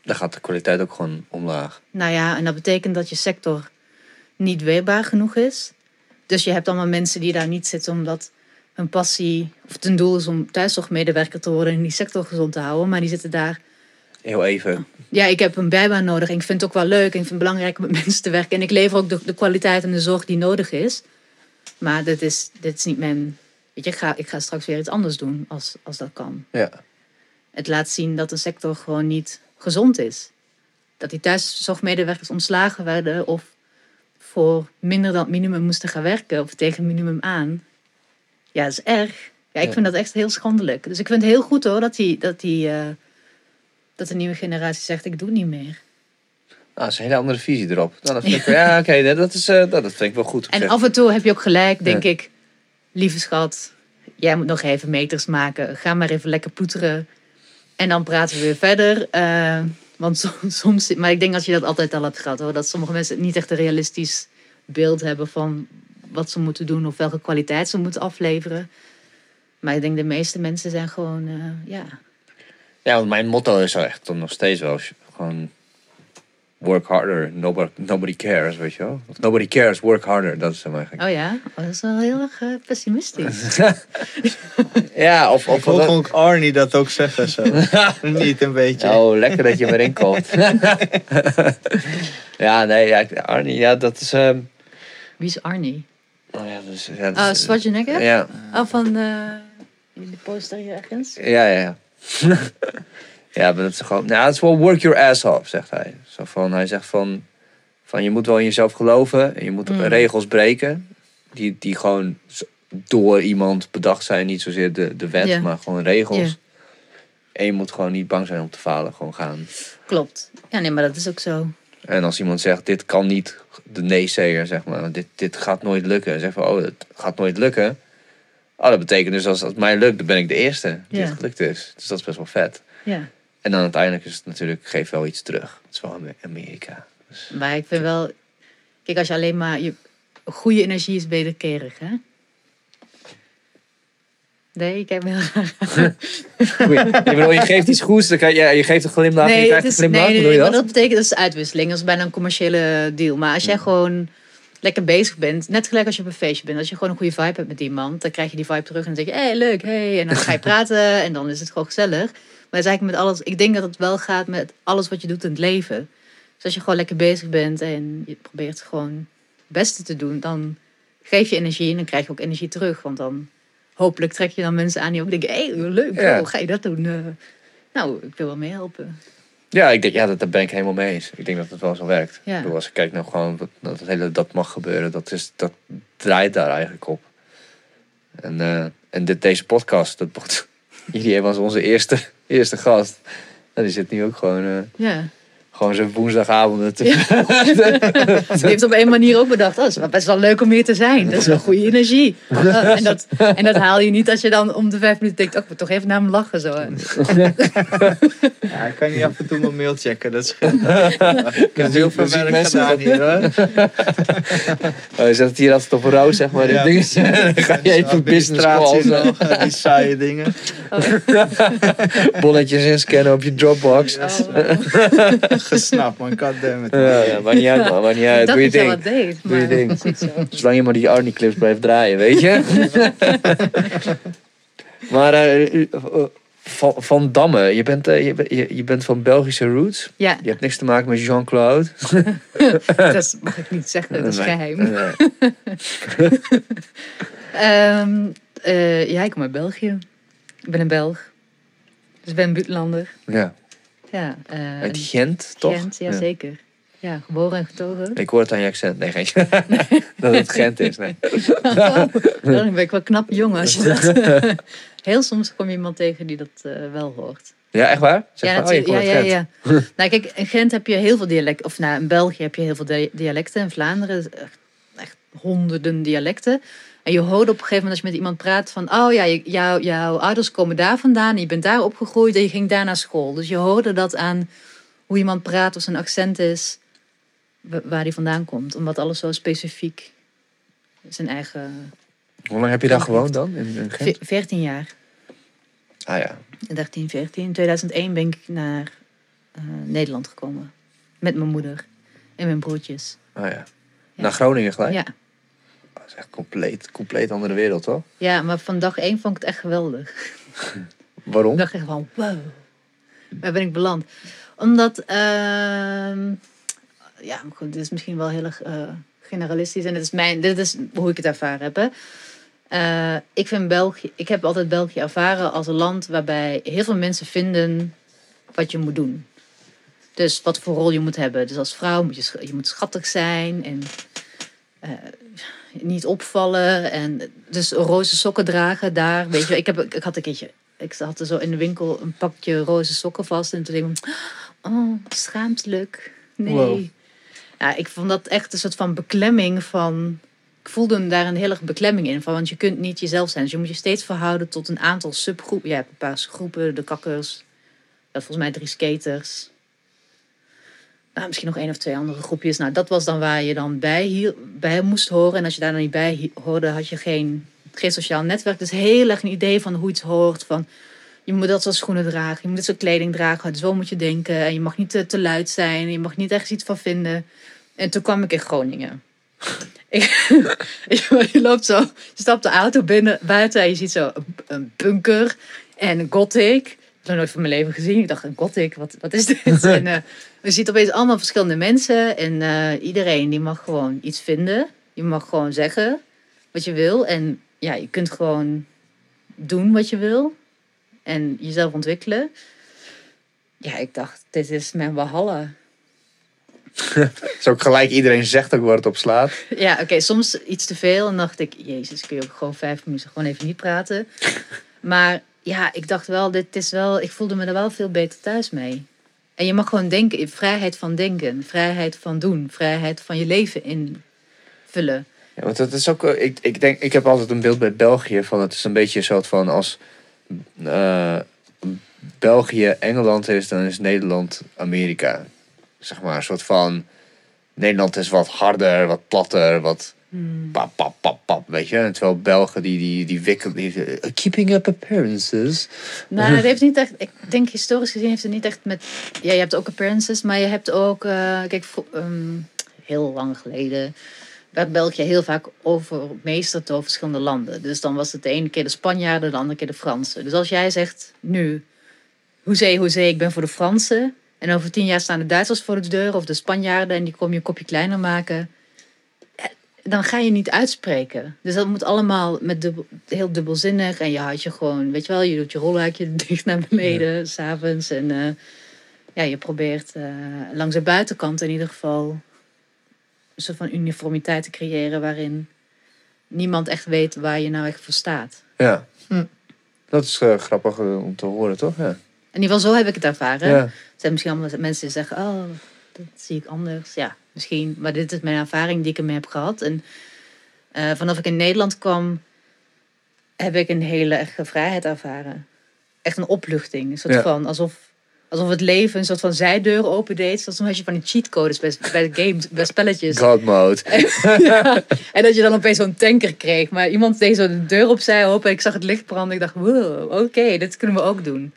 Dan gaat de kwaliteit ook gewoon omlaag. Nou ja, en dat betekent dat je sector niet weerbaar genoeg is. Dus je hebt allemaal mensen die daar niet zitten omdat hun passie of ten doel is om thuiszorgmedewerker te worden en die sector gezond te houden. Maar die zitten daar. Heel even. Ja, ik heb een bijbaan nodig en ik vind het ook wel leuk en ik vind het belangrijk om met mensen te werken. En ik lever ook de, de kwaliteit en de zorg die nodig is. Maar dit is, dit is niet mijn. Weet je, ik ga, ik ga straks weer iets anders doen als, als dat kan. Ja. Het laat zien dat de sector gewoon niet gezond is. Dat die thuiszorgmedewerkers ontslagen werden of voor minder dan het minimum moesten gaan werken of tegen minimum aan. Ja, dat is erg. Ja, ik Ja. vind dat echt heel schandelijk. Dus ik vind het heel goed hoor dat, die, dat, die, eh, dat de nieuwe generatie zegt: ik doe niet meer. Nou, dat is een hele andere visie erop. Nou, dat vind ik, ja, oké, dat, is, eh, dat, dat vind ik wel goed. En af en toe heb je ook gelijk, denk Ja. ik. Lieve schat, jij moet nog even meters maken. Ga maar even lekker poeteren. En dan praten we weer verder. Eh, want som- soms, maar ik denk dat je dat altijd al hebt gehad hoor. Dat sommige mensen niet echt een realistisch beeld hebben van wat ze moeten doen of welke kwaliteit ze moeten afleveren. Maar ik denk de meeste mensen zijn gewoon, eh, ja. Ja, want mijn motto is wel echt nog steeds wel gewoon work harder, nobody, nobody cares, weet je wel. Of nobody cares, work harder, dat is hem eigenlijk. Oh ja, oh, dat is wel heel erg eh, pessimistisch. Ja, of... Ik of hoor gewoon Arnie dat ook zeggen zo. Niet een beetje. Oh, lekker dat je me erin komt. ja, nee, ja, Arnie, ja, dat is... ehm Wie is Arnie? oh ja, dus, ja, dat Ah, is- Schwarzenegger? Ja, Oh, van eh die poster hier ergens? ja, ja. ja. Ja, maar dat is gewoon... Nou, het is wel work your ass off, zegt hij. Zo van, hij zegt van, van... Je moet wel in jezelf geloven. En je moet Mm. regels breken. Die, die gewoon door iemand bedacht zijn. Niet zozeer de, de wet, maar gewoon regels. En je moet gewoon niet bang zijn om te falen. Gewoon gaan. Klopt. Ja, nee, maar dat is ook zo. En als iemand zegt, dit kan niet, de nee-zeger, zeg maar, dit, dit gaat nooit lukken. Zeg van, oh, het gaat nooit lukken. Oh, dat betekent dus als als het mij lukt, dan ben ik de eerste die Ja. het gelukt is. Dus dat is best wel vet. Ja. En dan uiteindelijk is het natuurlijk, geef wel iets terug. Het is wel Amer- Amerika. Dus, Maar ik vind wel... Kijk, als je alleen maar... Je, goede energie is wederkerig, hè? Nee, ik heb heel. Goeie. je, bedoel, je geeft iets goeds, dan kan ja, je geeft een glimlach en je Nee, krijgt een nee, glimlach. nee, nee, dat? dat betekent dat is uitwisseling. Dat is bijna een commerciële deal. Maar als jij gewoon lekker bezig bent, net gelijk als je op een feestje bent, als je gewoon een goede vibe hebt met iemand, dan krijg je die vibe terug en dan zeg je, hé, hey, leuk, hey. En dan ga je praten en dan is het gewoon gezellig. Maar dat is eigenlijk met alles, ik denk dat het wel gaat met alles wat je doet in het leven. Dus als je gewoon lekker bezig bent en je probeert gewoon het beste te doen, dan geef je energie en dan krijg je ook energie terug. Want dan hopelijk trek je dan mensen aan die ook denken, hé, hey, leuk, Ja. oh, ga je dat doen? Eh, nou, ik wil wel meehelpen. Ja, ik denk, ja dat, daar ben ik helemaal mee eens. Ik denk dat het wel zo werkt. Ja. Ik bedoel, als ik kijk nou gewoon, dat, het hele, dat mag gebeuren, dat, is, dat draait daar eigenlijk op. En, eh, en dit, deze podcast, dat jullie was onze eerste, eerste gast. En die zit nu ook gewoon, eh, Ja. Gewoon zo'n woensdagavond. te- Ze heeft op een manier ook bedacht, oh, het is wel best wel leuk om hier te zijn. Dat is wel goede energie. Uh, en, dat, en dat haal je niet als je dan om de vijf minuten denkt, oh, ik moet toch even naar hem lachen. Zo. Ja, ik kan niet af en toe mijn mail checken. Dat scheelt. ik heb heel veel werk mensen gedaan dat- hier hoor. Oh, je zet het hier altijd op rood, zeg maar. dit Ja, ding. Dan ga je even business calls, nog, die saaie dingen. bonnetjes inscannen op je Dropbox. Ja. Gesnapt man, goddammit. Ja, ja, maar niet uit, man. Maar niet uit. Doe je ding. wat deed, Doe je maar ding. Zolang je maar die Arnie clips blijft draaien, weet je. maar eh, eh, van, van Damme, je bent, eh, je, bent- je, je bent van Belgische roots. Ja, Je hebt niks te maken met Jean-Claude. dat mag ik niet zeggen, dat is Nee. geheim. Nee. Ehm, eh, ja, ik kom uit België. Ik ben een Belg. Dus ik ben een buurtlander. Ja, Ja, uit Gent, toch? Gent, ja, zeker. Ja, geboren en getogen. Ik hoor het aan je accent. Nee, geen Dat het Gent is, nee. Dan ben ik wel knap jong als je dat... Heel soms kom je iemand tegen die dat eh, wel hoort. Ja, echt waar? Zeg ja, maar, oh, ja, ja, ja. nou, kijk, in Gent heb je heel veel dialecten. Of nou, in België heb je heel veel dia- dialecten. In Vlaanderen echt honderden dialecten. En je hoort op een gegeven moment als je met iemand praat van... Oh ja, je- jou, jouw ouders komen daar vandaan. En je bent daar opgegroeid en je ging daar naar school. Dus je hoorde dat aan hoe iemand praat of zijn accent is. wa- Waar die vandaan komt. Omdat alles zo specifiek zijn eigen... Hoe lang heb je daar gewoond dan? In, in Gent? Ve- 14 jaar. Ah ja. In 13, 14. In 2001 ben ik naar eh, Nederland gekomen. Met mijn moeder en mijn broertjes. Ah ja. Naar Groningen gelijk? Ja. Dat is echt compleet, compleet andere wereld, toch? ja, maar van dag één vond ik het echt geweldig. Waarom? Ik dacht echt van, wow, waar ben ik beland? Omdat, ehm, ja, maar goed, dit is misschien wel heel erg eh, generalistisch. En dit is, mijn, dit is hoe ik het ervaren heb. Hè. Eh, ik, vind België, ik heb altijd België ervaren als een land waarbij heel veel mensen vinden wat je moet doen. Dus wat voor rol je moet hebben. Dus als vrouw moet je, je moet schattig zijn en eh, niet opvallen. En dus roze sokken dragen daar. Weet je, ik, heb, ik had een keertje, ik had er zo in de winkel een pakje roze sokken vast. En toen dacht ik, oh, schaamtelijk. Nee. Wow. Ja, ik vond dat echt een soort van beklemming van... Ik voelde daar een heel erg beklemming in. Van, want je kunt niet jezelf zijn. Dus je moet je steeds verhouden tot een aantal subgroepen. Je hebt een paar groepen. De kakkers. Had volgens mij drie skaters. Nou, misschien nog één of twee andere groepjes. Nou, dat was dan waar je dan bij, hier, bij moest horen. En als je daar dan niet bij hoorde, had je geen, geen sociaal netwerk. Dus heel erg een idee van hoe iets hoort. Van je moet dat soort schoenen dragen, je moet dit soort kleding dragen, zo moet je denken. En je mag niet te, te luid zijn, je mag niet ergens iets van vinden. En toen kwam ik in Groningen. Ik, je loopt zo, je stapt de auto binnen, buiten en je ziet zo een, een bunker en een gothic. Ik heb dat nooit van mijn leven gezien. Ik dacht, een gothic, wat, wat is dit? en, eh, je ziet opeens allemaal verschillende mensen en eh, iedereen die mag gewoon iets vinden. Je mag gewoon zeggen wat je wil en ja, je kunt gewoon doen wat je wil en jezelf ontwikkelen. Ja, ik dacht, dit is mijn walhalla. ook gelijk iedereen zegt ook waar het op slaat. Ja, oké, soms iets te veel. En dacht ik, jezus, kun je ook gewoon vijf minuten gewoon even niet praten. Maar ja, ik dacht wel, dit is wel, ik voelde me er wel veel beter thuis mee. En je mag gewoon denken, vrijheid van denken, vrijheid van doen, vrijheid van je leven invullen. Ja, want dat is ook, eh, ik, ik denk, ik heb altijd een beeld bij België van het is een beetje een soort van als eh, België Engeland is, dan is Nederland Amerika. Zeg maar, een soort van Nederland is wat harder, wat platter, wat pap, pap, pap, pap, weet je. En terwijl Belgen die, die, die die, eh, keeping up appearances. Nou, het heeft niet echt, ik denk historisch gezien heeft het niet echt met, ja, je hebt ook appearances, maar je hebt ook, eh, kijk, ehm, heel lang geleden werd België heel vaak overmeesterd door verschillende landen. Dus dan was het de ene keer de Spanjaarden, de andere keer de Fransen. Dus als jij zegt nu, hoezee, hoezee, ik ben voor de Fransen. En over tien jaar staan de Duitsers voor de deur of de Spanjaarden en die kom je een kopje kleiner maken. Dan ga je niet uitspreken. Dus dat moet allemaal met dubbel, heel dubbelzinnig. En je houdt je gewoon, weet je wel, je doet je rolluikje dicht naar beneden, s s'avonds. En eh, ja, je probeert eh, langs de buitenkant in ieder geval een soort van uniformiteit te creëren waarin niemand echt weet waar je nou echt voor staat. Ja. Hm. Dat is eh, grappig om te horen, toch? Ja. In ieder geval zo heb ik het ervaren. ja. Er zijn misschien allemaal mensen die zeggen, oh, dat zie ik anders. Ja, misschien. Maar dit is mijn ervaring die ik ermee heb gehad. En eh, vanaf ik in Nederland kwam, heb ik een hele echte vrijheid ervaren. Echt een opluchting. Een soort Ja. van, alsof, alsof het leven een soort van zijdeur opendeed. Zoals een je van die cheatcodes bij, bij games, bij spelletjes. God mode. Ja. En dat je dan opeens zo'n tanker kreeg. Maar iemand deed zo de deur opzij open. Ik zag het licht branden. Ik dacht, wow, oké, dit kunnen we ook doen.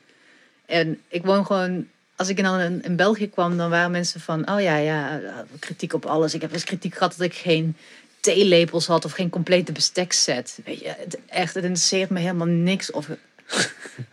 En ik woon gewoon... Als ik dan in, in België kwam, dan waren mensen van... Oh ja, ja, kritiek op alles. Ik heb eens kritiek gehad dat ik geen theelepels had... of geen complete bestekset. Weet je, het, echt, het interesseert me helemaal niks of...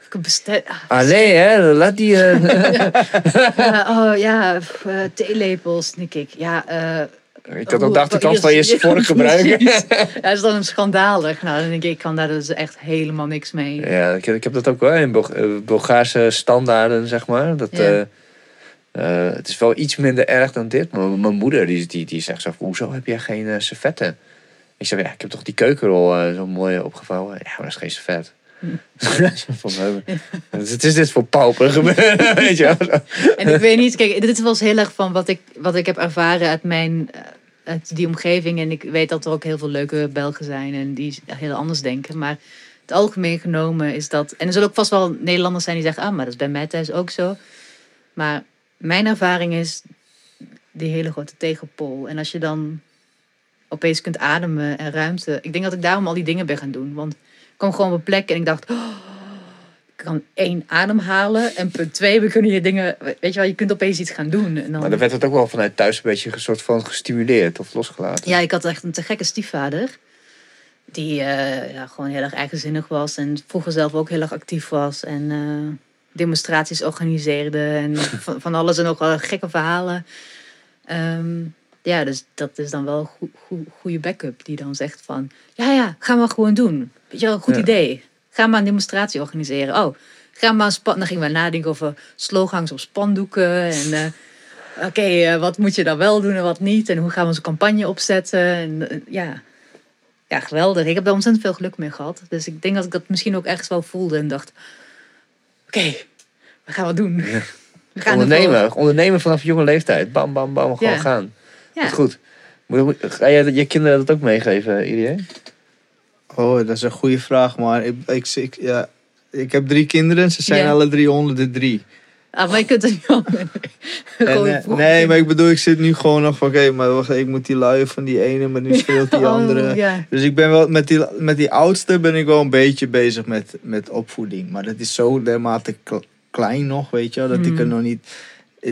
ik bestek... ah, Allee, hè, laat die... eh, ja, oh ja, eh, theelepels, denk ik. Ja, eh, ik had ook dacht, de kans van je ze voor gebruiken. Ja, dat is dan schandalig. Nou, dan denk ik, ik kan daar dus echt helemaal niks mee. Ja, ik, heb- ik heb dat ook wel in eh, Bulgaarse standaarden, zeg maar. Dat, Ja. eh, eh, het is wel iets minder erg dan dit. Maar mijn moeder die, die, die zegt zo, hoezo heb jij geen servetten? Ik zeg, ja, ik heb toch die keukenrol zo mooi opgevouwen. Ja, maar dat is geen servet. Eh, het is dit voor pauper gebeuren. En ik weet niet, kijk, dit was heel erg van wat ik, wat ik heb ervaren uit mijn, eh, uit die omgeving. En ik weet dat er ook heel veel leuke Belgen zijn en die heel anders denken. Maar het algemeen genomen is dat, en er zullen ook vast wel Nederlanders zijn die zeggen, ah, maar dat is bij mij thuis ook zo. Maar mijn ervaring is die hele grote tegenpol. En als je dan opeens kunt ademen en ruimte. Ik denk dat ik daarom al die dingen ben gaan doen. Want kwam gewoon op een plek en ik dacht, oh, ik kan één ademhalen. En punt twee, we kunnen hier dingen, weet je wel, je kunt opeens iets gaan doen. En dan, Maar dan werd het ook wel vanuit thuis een beetje een soort van gestimuleerd of losgelaten. Ja, ik had echt een te gekke stiefvader. Die eh, ja, gewoon heel erg eigenzinnig was. En vroeger zelf ook heel erg actief was. En eh, demonstraties organiseerde. En van, van alles en nog wel gekke verhalen. Ehm, ja, dus dat is dan wel een goe- goe- goede backup. Die dan zegt van... Ja, ja, ga maar gewoon doen. Weet je wel, goed Ja. idee. Ga maar een demonstratie organiseren. Oh, ga maar een span... Dan gingen we nadenken over slogans op spandoeken. En... eh, Oké, eh, wat moet je dan wel doen en wat niet? En hoe gaan we onze campagne opzetten? En, eh, ja. ja, geweldig. Ik heb daar ontzettend veel geluk mee gehad. Dus ik denk dat ik dat misschien ook ergens wel voelde en dacht... Oké, we gaan wat doen. We gaan. Ondernemen, ondernemen vanaf jonge leeftijd. Bam, bam, bam, gewoon Ja. gaan. Ja. Goed, goed. Ga jij je kinderen dat ook meegeven, iedereen? Oh, dat is een goede vraag, maar ik, ik, ik, ja, ik heb drie kinderen. Ze zijn Ja. alle drie onder de drie. Ah, maar je kunt het niet. En, eh, nee, maar ik bedoel, ik zit nu gewoon nog van, oké, maar wacht, ik moet die luien van die ene, maar nu speelt die Oh, andere. ja. Dus ik ben wel, met die, met die oudste ben ik wel een beetje bezig met, met opvoeding. Maar dat is zo dermate kle- klein nog, weet je wel, dat ik er Mm. nog niet...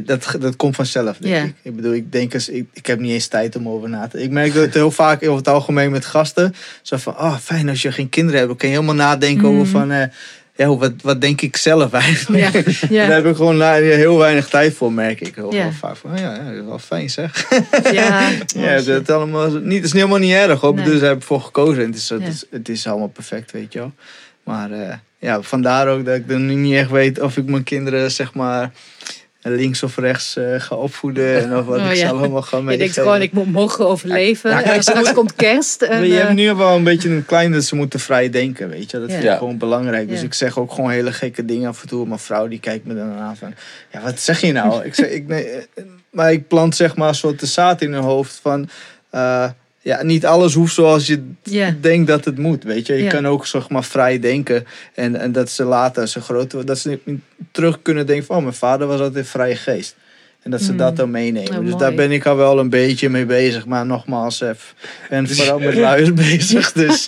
Dat, dat komt vanzelf, denk ik. Ik bedoel, ik denk eens, ik, ik heb niet eens tijd om over na te Ik merk dat heel vaak over het algemeen met gasten. Zo van, oh fijn als je geen kinderen hebt. Dan kan je helemaal nadenken Mm. over van, eh, ja, wat, wat denk ik zelf eigenlijk. Ja, ja. Daar heb ik gewoon na- heel weinig tijd voor, merk ik heel Ja. vaak. Van, oh ja, ja, dat is wel fijn zeg. Ja, Ja, oh, dat allemaal niet, het is helemaal niet erg hoor. Nee. Dus daar heb ik voor gekozen. En het is, het, is, het is allemaal perfect, weet je wel. Maar eh, ja, vandaar ook dat ik dan nu niet echt weet of ik mijn kinderen zeg maar links of rechts eh, ga opvoeden. En of wat Oh, ik ja. zelf allemaal ga Je denkt gewoon, ik moet morgen overleven. Ja, kijk, en straks komt kerst. En, je eh, hebt nu wel een beetje een klein dat ze moeten vrij denken, weet je. Dat vind Ja. ik gewoon belangrijk. Dus Ja. ik zeg ook gewoon hele gekke dingen af en toe. Mijn vrouw die kijkt me dan aan van, ja wat zeg je nou? ik zeg, ik, nee, eh, maar ik plant zeg maar een soort de zaad in hun hoofd van, eh, ja niet alles hoeft zoals je denkt dat het moet, weet je. Je kan ook zeg maar vrij denken. En, en dat ze later, als ze groter worden, dat ze terug kunnen denken van, oh mijn vader was altijd een vrije geest. En dat ze Hmm. dat dan meenemen. Oh, dus mooi. daar ben ik al wel een beetje mee bezig. Maar nogmaals, ik ben vooral met luiers bezig. Dus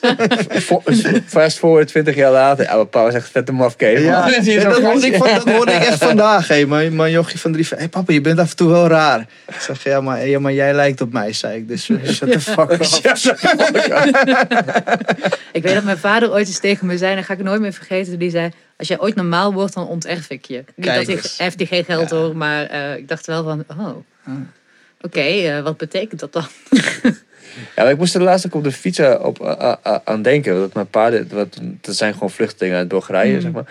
Fast forward 20 jaar later. Was echt vet een mafkees. ja, dat, hoorde ik van, dat hoorde ik echt vandaag. Hey, mijn, mijn jochie van drie van, hey papa, je bent af en toe wel raar. Ik zeg, ja maar, ja, maar jij lijkt op mij, zei ik. Dus eh, shut the fuck up. Ja, zo. Ik weet dat mijn vader ooit eens tegen me zei, en dat ga ik nooit meer vergeten. Die zei, als jij ooit normaal wordt, dan onterf ik je. Niet Kijk dat hij geen geld Ja. hoor, maar eh, ik dacht wel van, oh, Ah. oké, eh, wat betekent dat dan? Ja, ik moest er laatst ook op de fiets eh, op, aan denken. Dat mijn paarden, wat, dat zijn gewoon vluchtelingen uit Bulgarije, Mm. zeg maar.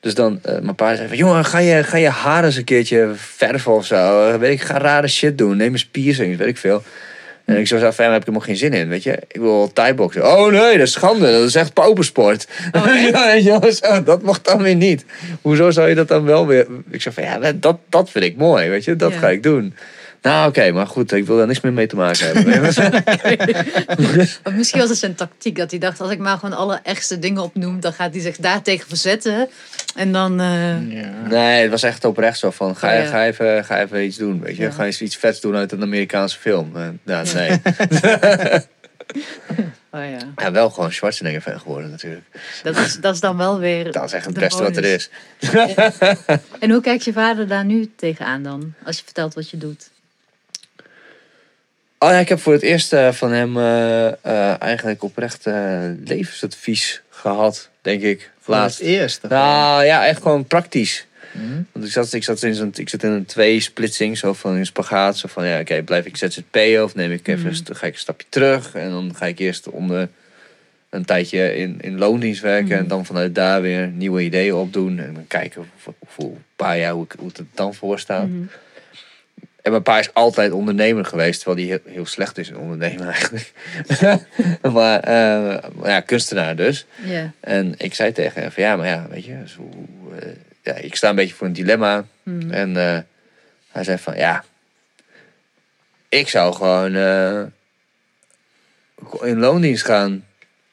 Dus dan, mijn paarden zei van, jongen, ga je, ga je haar eens een keertje verven of zo. Weet ik, ga rare shit doen. Neem eens piercings, weet ik veel. En ik zo zei, daar heb ik helemaal geen zin in, weet je. Ik wil thai-boksen. Oh nee, dat is schande. Dat is echt paupersport. ja, zo, dat mag dan weer niet. Hoezo zou je dat dan wel weer... Ik zei van, ja, dat, dat vind ik mooi, weet je. Dat Ja. ga ik doen. Nou, oké, maar goed, ik wil daar niks meer mee te maken hebben. Of misschien was het zijn tactiek, dat hij dacht, als ik maar gewoon alle ergste dingen opnoem, dan gaat hij zich daartegen verzetten. En dan, eh, Ja. Nee, het was echt oprecht zo van, ga, Oh, ja. ga, even, ga even iets doen, weet je. Ja. Ga eens iets vets doen uit een Amerikaanse film. Eh, nou, nee. oh ja, ja, wel gewoon Schwarzenegger fan geworden natuurlijk. dat is, dat is dan wel weer Dat is echt het beste wat er is. En hoe kijkt je vader daar nu tegenaan dan, als je vertelt wat je doet? Oh ja, ik heb voor het eerst eh, van hem eh, eh, eigenlijk oprecht levensadvies gehad, denk ik. Voor het Laatst. eerst. Nou ja, echt gewoon praktisch. Mhm. Want ik zat, ik zat in zo'n, ik zit in een twee-splitsing, zo van een spagaat. Zo van, ja, oké, blijf ik ZZP of neem ik even, Mhm. een ga ik een stapje terug. En dan ga ik eerst onder een tijdje in, in loondienst werken. Mhm. En dan vanuit daar weer nieuwe ideeën opdoen. En dan kijken of, hoe- een paar jaar hoe, ik, hoe het er dan voor staat. En mijn pa is altijd ondernemer geweest, terwijl hij heel, heel slecht is in ondernemen eigenlijk. maar, eh, maar ja, kunstenaar dus. En ik zei tegen hem van ja, maar ja, weet je, zo, eh, ja, ik sta een beetje voor een dilemma. Mhm. En eh, hij zei van ja, ik zou gewoon in loondienst gaan.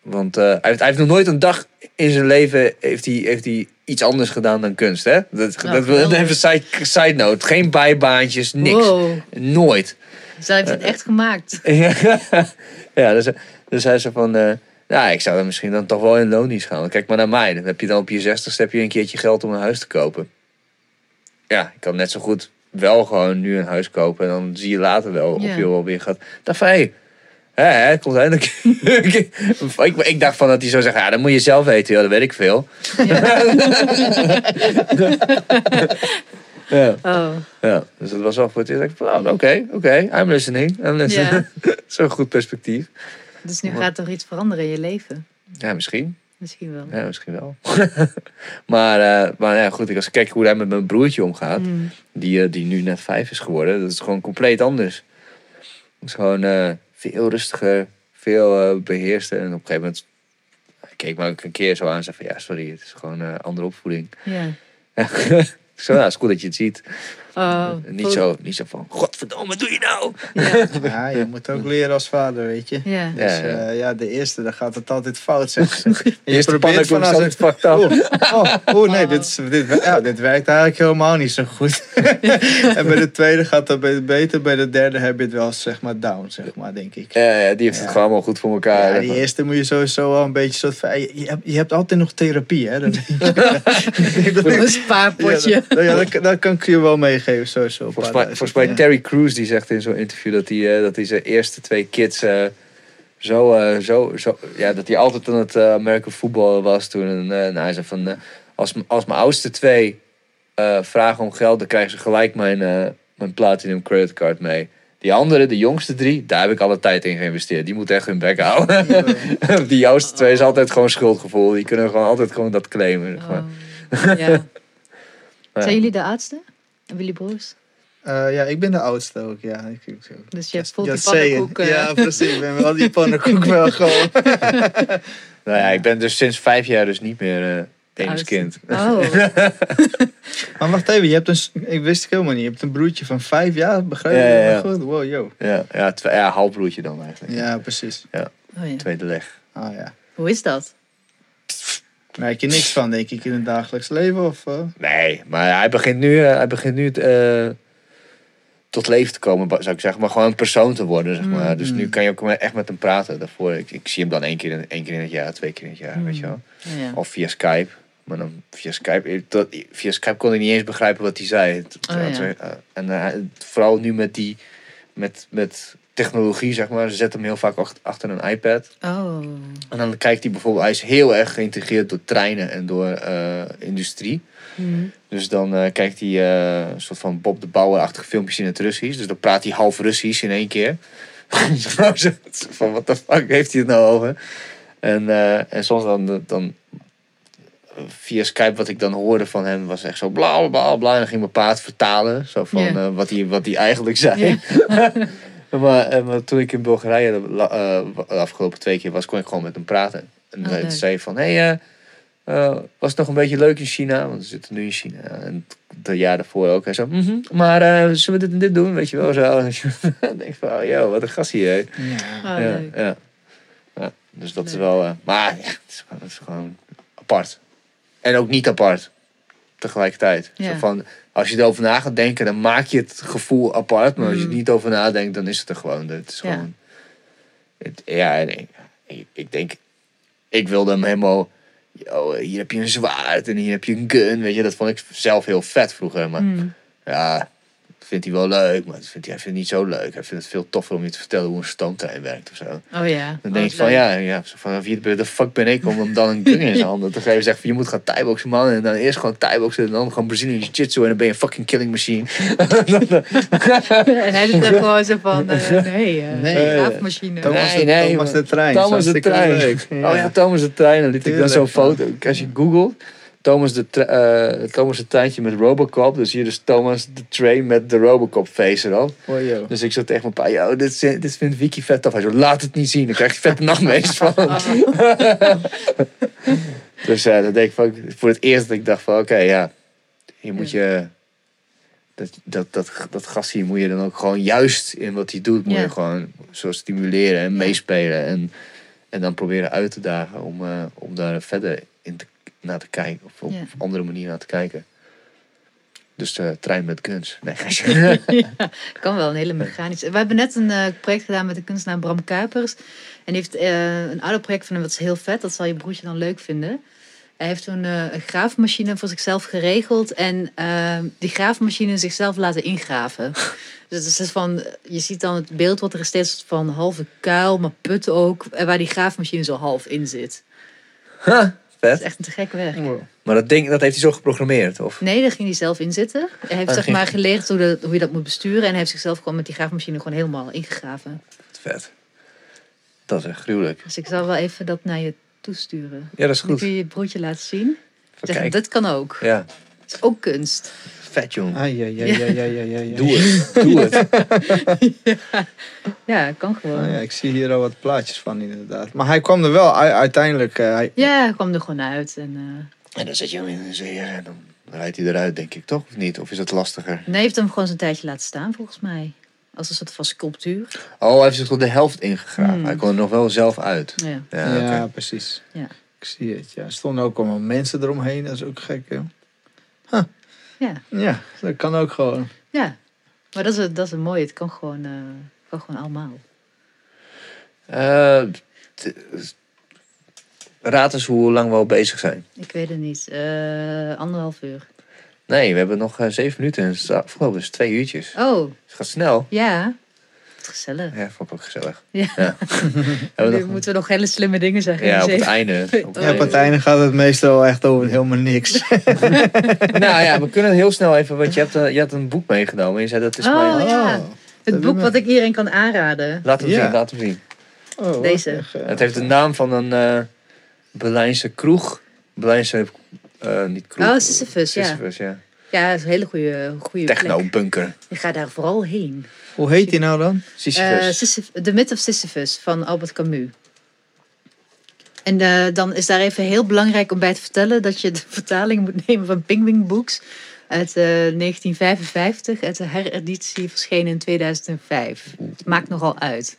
Want eh, hij, heeft, hij heeft nog nooit een dag in zijn leven heeft hij, heeft hij iets anders gedaan dan kunst. Hè? Dat, dat wil geweldig. even side, side note. Geen bijbaantjes, niks. Wow, Nooit. dus hij heeft het echt gemaakt. ja, dus, dus hij zei van... eh ja, ik zou dan misschien dan toch wel in loondienst gaan. Kijk maar naar mij. Dan heb je dan op je zestigste heb je een keertje geld om een huis te kopen. Ja, ik kan net zo goed wel gewoon nu een huis kopen. En dan zie je later wel Ja. of je wel weer gaat. Dat van, hé, hè, hè, komt eindelijk. ik, ik dacht van dat hij zou zeggen, ja, dat moet je zelf weten. Ja, dat weet ik veel. ja, Oh, ja, dus dat was wel voor het eerst. dat dacht, oh, oké, oké, I'm listening. I'm listening. Zo'n goed perspectief. dus nu gaat er iets veranderen in je leven. Ja, misschien. Misschien wel. Ja, misschien wel. maar eh, maar ja, goed, als ik kijk hoe hij met mijn broertje omgaat, Mm. die, eh, die nu net vijf is geworden, dat is gewoon compleet anders. Het is gewoon eh, veel rustiger, veel eh beheerster. En op een gegeven moment keek me ook een keer zo aan en zei van ja, sorry, het is gewoon een andere opvoeding. Ja. Zei, nou, is goed dat je het ziet. Oh, Niet zo, niet zo van, godverdomme, wat doe je nou? Ja, Ja, je moet ook leren als vader, weet je. ja. Dus Ja, ja de eerste, dan gaat het altijd fout, zeg je Eerste probeert van als het... fucked up. Oh, oh, oh, nee, dit, is, dit, ja, dit werkt eigenlijk helemaal niet zo goed. en bij de tweede gaat het be- beter, bij de derde heb je het wel zeg maar down, zeg maar, denk ik. Ja, ja, die heeft het gewoon allemaal goed voor elkaar. Ja, die eerste moet je sowieso wel een beetje soort van... Je, je hebt, je hebt altijd nog therapie, hè? Dat, dat Een spaarpotje. Ja, dat, dat, dat kan ik je wel meegeven, sowieso. Volgens mij, volgens mij Terry Crews die zegt in zo'n interview dat hij, eh, dat hij zijn eerste twee kids eh, zo, eh, zo, zo, ja, dat hij altijd aan het uh, American voetbal was toen. En, eh, nou, hij zei van, als, als mijn oudste twee eh, vragen om geld, dan krijgen ze gelijk mijn, eh, mijn platinum creditcard mee. Die andere, de jongste drie, daar heb ik alle tijd in geïnvesteerd. Die moeten echt hun bek houden. die oudste twee is altijd gewoon schuldgevoel. Die kunnen gewoon altijd gewoon dat claimen. Oh, ja. Ja. Zijn jullie de oudste? Jullie broers? Eh, ja, ik ben de oudste ook, ja. Ik, ik, ik- Dus je Just die saying. pannenkoeken. Ja, precies. Ik ben wel die pannenkoek wel gewoon. Nou ja, ik ben dus sinds vijf jaar dus niet meer eh De enigskind. Oh, Maar wacht even, je hebt een... Ik wist het helemaal niet. Je hebt een broertje van vijf jaar, begrijp je? Ja, ja, ja. Goed, wow, yo. Ja, ja, ja halfbroertje dan eigenlijk. Ja, precies. oh ja. Tweede leg. Ah ja. Hoe is dat? Merk je niks van, denk ik, in het dagelijks leven? Of, eh? Nee, maar hij begint nu, eh, hij begint nu eh, tot leven te komen, zou ik zeggen. Maar gewoon een persoon te worden, zeg maar. Mm. Dus nu kan je ook echt met hem praten. Daarvoor, ik, ik zie hem dan één keer, in, één keer in het jaar, twee keer in het jaar, weet je wel. Ja. Of via Skype. Maar dan via Skype, dat, via Skype kon ik niet eens begrijpen wat hij zei. Oh, ja. En vooral nu met die, met, met technologie, zeg maar. Ze zetten hem heel vaak ach- achter een iPad. Oh. En dan kijkt hij bijvoorbeeld, hij is heel erg geïntegreerd door treinen en door eh, industrie. Hmm. Dus dan eh, kijkt hij eh, een soort van Bob de Bouwer-achtige filmpjes in het Russisch. Dus dan praat hij half Russisch in één keer. Van, wat de fuck heeft hij het nou over? En, en soms dan, dan via Skype wat ik dan hoorde van hem was echt zo bla bla bla. En dan ging mijn paard vertalen. Zo van wat, hij, wat hij eigenlijk zei. maar, eh, maar toen ik in Bulgarije de, la- eh, de afgelopen twee keer was, kon ik gewoon met hem praten. En Oh, hij zei van, hé, hey, eh, eh, was het nog een beetje leuk in China? Want we zitten nu in China. En het jaar daarvoor ook. Hij zo, "Mhm, maar eh, zullen we dit en dit doen? Weet je wel, zo. Dan denk ik van, oh, yo, wat een gast hier. hè. Ja. Oh, ja, ja. ja, dus dat is wel... eh, maar ja, het is, gewoon- het is gewoon apart. En ook niet apart. Tegelijkertijd. Ja. Zo van, als je erover na gaat denken, dan maak je het gevoel apart. Maar als je er Mm. niet over nadenkt, dan is het er gewoon. Het is Ja. gewoon... Het, ja, ik, denk... Ik wilde hem helemaal... Yo, hier heb je een zwaard en hier heb je een gun. Weet je, dat vond ik zelf heel vet vroeger. Maar Hmm. ja, vindt hij wel leuk. Maar dat vindt hij, hij vindt het niet zo leuk. Hij vindt het veel toffer om je te vertellen hoe een stoomtrein werkt of zo. Oh ja. Dan Oh, denk je van leuk. ja, ja zo van wie de fuck ben ik om hem dan een gun in zijn handen te geven. Zeg van je moet gaan thaiboxen man. En dan eerst gewoon thaiboxen en dan gewoon Brazilian jiu-jitsu. En dan ben je een fucking killing machine. en hij zit er gewoon zo van, eh, nee, eh Nee. graafmachine. Thomas, Nee, de, nee, Thomas de Trein. Thomas de Trein. Oh ja, Thomas de Trein. Dan liet ik dan zo'n foto. Als je googelt, Thomas de, eh, Thomas de Treintje met Robocop. Zie je dus Thomas de Train met de Robocop face erop. Oh. Dus ik zat tegen mijn pa, yo, dit, dit vindt Wiki vet tof. Hij zo, laat het niet zien. Dan krijg je vette nachtmerries van. dus ja, dat denk ik van, voor het eerst dat ik dacht van, oké, ja. Je moet je, dat, dat, dat, dat gast hier moet je dan ook gewoon juist in wat hij doet, moet je gewoon zo stimuleren en meespelen. En, en dan proberen uit te dagen om, eh, om daar verder in te, naar te kijken. Of op andere manier naar te kijken. Dus de trein met guns. Nee, ja, kan wel een hele mechanische. We hebben net een eh, project gedaan met de kunstenaar Bram Kuipers. En die heeft eh, een ouder project van hem, dat is heel vet. Dat zal je broertje dan leuk vinden. Hij heeft toen eh, een graafmachine voor zichzelf geregeld. En eh, die graafmachine zichzelf laten ingraven. Dus het is van, je ziet dan het beeld wat er is steeds van halve kuil, maar put ook. En waar die graafmachine zo half in zit. Dat is echt een te gek werk. Maar dat ding, dat heeft hij zo geprogrammeerd, of? Nee, daar ging hij zelf in zitten. Hij heeft zeg ging- maar geleerd hoe, dat- hoe je dat moet besturen. En hij heeft zichzelf gewoon met die graafmachine gewoon helemaal ingegraven. Vet. Dat is echt gruwelijk. Dus ik zal wel even dat naar je toesturen. Ja, dat is Dan goed. kun je je broertje laten zien. Dit kan ook. Ja, Het is ook kunst. Vet jong. Ah, ja, ja, ja, ja, ja, ja, ja. Doe het. Doe het. Ja, kan gewoon. Oh, ja, ik zie hier al wat plaatjes van inderdaad. Maar hij kwam er wel u- uiteindelijk. eh, hij, Ja, hij kwam er gewoon uit. En, eh, En dan zet je hem in een zeer en dan rijdt hij eruit, denk ik, toch? Of niet? Of is het lastiger? Nee, hij heeft hem gewoon zo'n tijdje laten staan, volgens mij. Als een soort van sculptuur. Oh, hij heeft zich tot de helft ingegraven. Hmm. Hij kon er nog wel zelf uit. Ja. Ja, precies. Ja. Ik zie het, ja. Er stonden ook allemaal mensen eromheen. Dat is ook gek, hè? Ja. Ja, dat kan ook gewoon. ja. Maar dat is, het- dat is het mooie. Het kan gewoon, eh, kan gewoon allemaal. Eh, t- raad eens hoe lang we al bezig zijn. Ik weet het niet. Eh, anderhalf uur. Nee, we hebben nog eh, zeven minuten en het is afgelopen is twee uurtjes. Oh, Het gaat snel. ja. Wat gezellig. Ja, vond ik ook gezellig. Ja. Nu nog- moeten we nog hele slimme dingen zeggen. ja, op Dus het einde. Op het Ja, op einde. het einde gaat het meestal echt over helemaal niks. Nou ja, we kunnen heel snel even, want je hebt, eh, je had een boek meegenomen. En je zei dat is Oh, mijn... ja. dat Het boek wat ik iedereen kan aanraden. Laat hem Ja. zien, laat hem zien. Oh, Deze. echt, Het heeft de naam van een eh Berlijnse kroeg. Berlijnse, eh, niet kroeg. Oh, Sisyphus, ja. Sisyphus, ja. Ja, dat is een hele goede, goede Techno plek. bunker. Ik ga daar vooral heen. Hoe heet die nou dan? Sisyphus. Eh, Sisyph- The Myth of Sisyphus van Albert Camus. En eh, dan is daar even heel belangrijk om bij te vertellen dat je de vertaling moet nemen van Penguin Books uit eh, 1955. Uit de hereditie verschenen in 2005. Het maakt nogal uit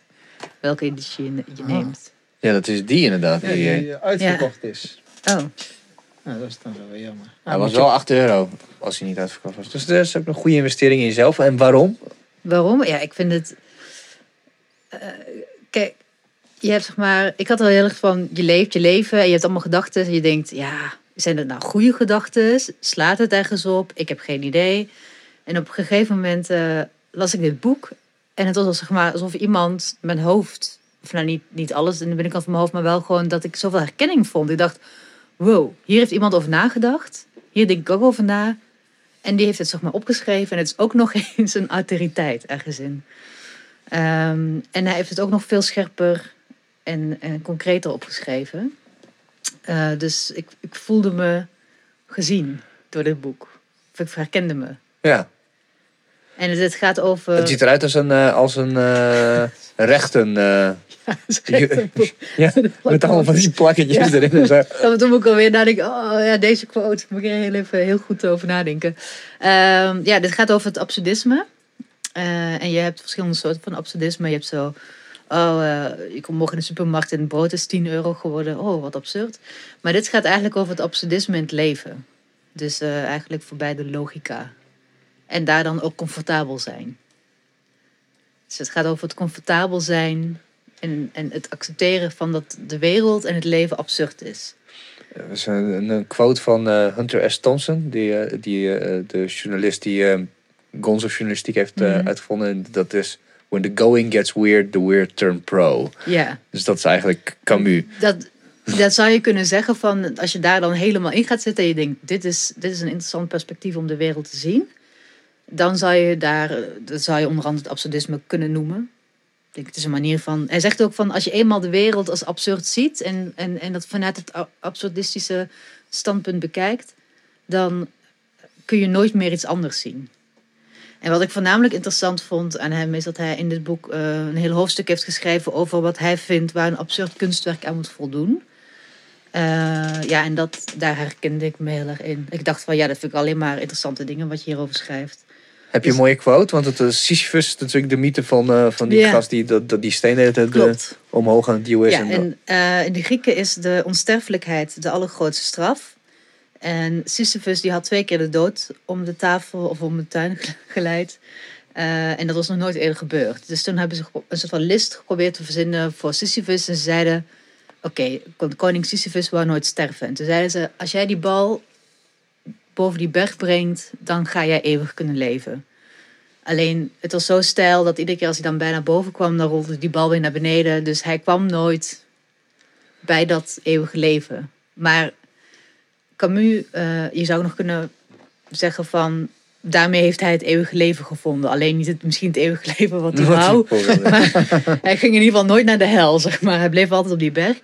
welke editie je, je Ah. neemt. ja, dat is die inderdaad. Ja, die, eh, die uitverkocht is. Oh, Nou, dat is dan wel weer jammer. hij was wel 8 euro als hij niet uitverkocht was. Dus dat is ook een goede investering in jezelf. En waarom? Waarom? Ja, ik vind het. eh, kijk, je hebt zeg maar. Ik had al heel erg van. Je leeft je leven en je hebt allemaal gedachten. En je denkt, ja, zijn het nou goede gedachten? Slaat het ergens op? Ik heb geen idee. En op een gegeven moment eh, las ik dit boek. En het was zeg maar, alsof iemand mijn hoofd. Of nou, niet, niet alles in de binnenkant van mijn hoofd, maar wel gewoon dat ik zoveel herkenning vond. Ik dacht, wow, hier heeft iemand over nagedacht. Hier denk ik ook over na. En die heeft het zeg maar opgeschreven. En het is ook nog eens een autoriteit ergens. Ehm, en hij heeft het ook nog veel scherper en, en concreter opgeschreven. Eh, dus ik, ik voelde me gezien door dit boek. Of ik herkende me. Ja, En het, het gaat over... het ziet eruit als een, eh, als een eh, rechten... eh, ja, met allemaal van die plakketjes Ja. erin. zo. Dat toen moet ik alweer nadenken. Oh ja, deze quote. Moet ik er heel even heel goed over nadenken. Ehm, ja, dit gaat over het absurdisme. En je hebt verschillende soorten van absurdisme. Je hebt zo. Oh, je komt morgen in de supermarkt en het brood is 10 euro geworden. Oh, wat absurd. Maar dit gaat eigenlijk over het absurdisme in het leven. Dus eigenlijk voorbij de logica. En daar dan ook comfortabel zijn. Dus het gaat over het comfortabel zijn en, en het accepteren van dat de wereld en het leven absurd is. Dat is een, een quote van eh, Hunter S. Thompson, die, eh, die, eh, de journalist die eh Gonzo journalistiek heeft Mhm. uitgevonden. En Dat is When the going gets weird, the weird turn pro. Ja, Dus dat is eigenlijk Camus. dat, dat zou je kunnen zeggen van als je daar dan helemaal in gaat zitten en je denkt, dit is, dit is een interessant perspectief om de wereld te zien. Dan zou je daar, zou je onder andere het absurdisme kunnen noemen. Ik denk, het is een manier van. Hij zegt ook van als je eenmaal de wereld als absurd ziet en, en, en dat vanuit het absurdistische standpunt bekijkt, dan kun je nooit meer iets anders zien. En wat ik voornamelijk interessant vond aan hem is dat hij in dit boek eh, een heel hoofdstuk heeft geschreven over wat hij vindt waar een absurd kunstwerk aan moet voldoen. Eh, ja, en dat, daar herkende ik me heel erg in. Ik dacht van ja, dat vind ik alleen maar interessante dingen wat je hierover schrijft. Heb je een mooie quote? Want het is Sisyphus is natuurlijk de mythe van, eh, van die gast die dat, dat die steen de eh, omhoog aan het duwen is. Ja, en eh, in de Grieken is de onsterfelijkheid de allergrootste straf. En Sisyphus die had twee keer de dood om de tafel of om de tuin geleid. Eh, en dat was nog nooit eerder gebeurd. Dus toen hebben ze een soort van list geprobeerd te verzinnen voor Sisyphus. En ze zeiden, oké, kon- koning Sisyphus wou nooit sterven. En toen zeiden ze, als jij die bal boven die berg brengt, dan ga jij eeuwig kunnen leven. Alleen, het was zo stijl dat iedere keer als hij dan bijna boven kwam, dan rolde die bal weer naar beneden. Dus hij kwam nooit bij dat eeuwige leven. Maar Camus, eh, je zou nog kunnen zeggen van, daarmee heeft hij het eeuwige leven gevonden. Alleen niet het, misschien het eeuwige leven wat hij wou. Maar hij ging in ieder geval nooit naar de hel, zeg maar. Hij bleef altijd op die berg.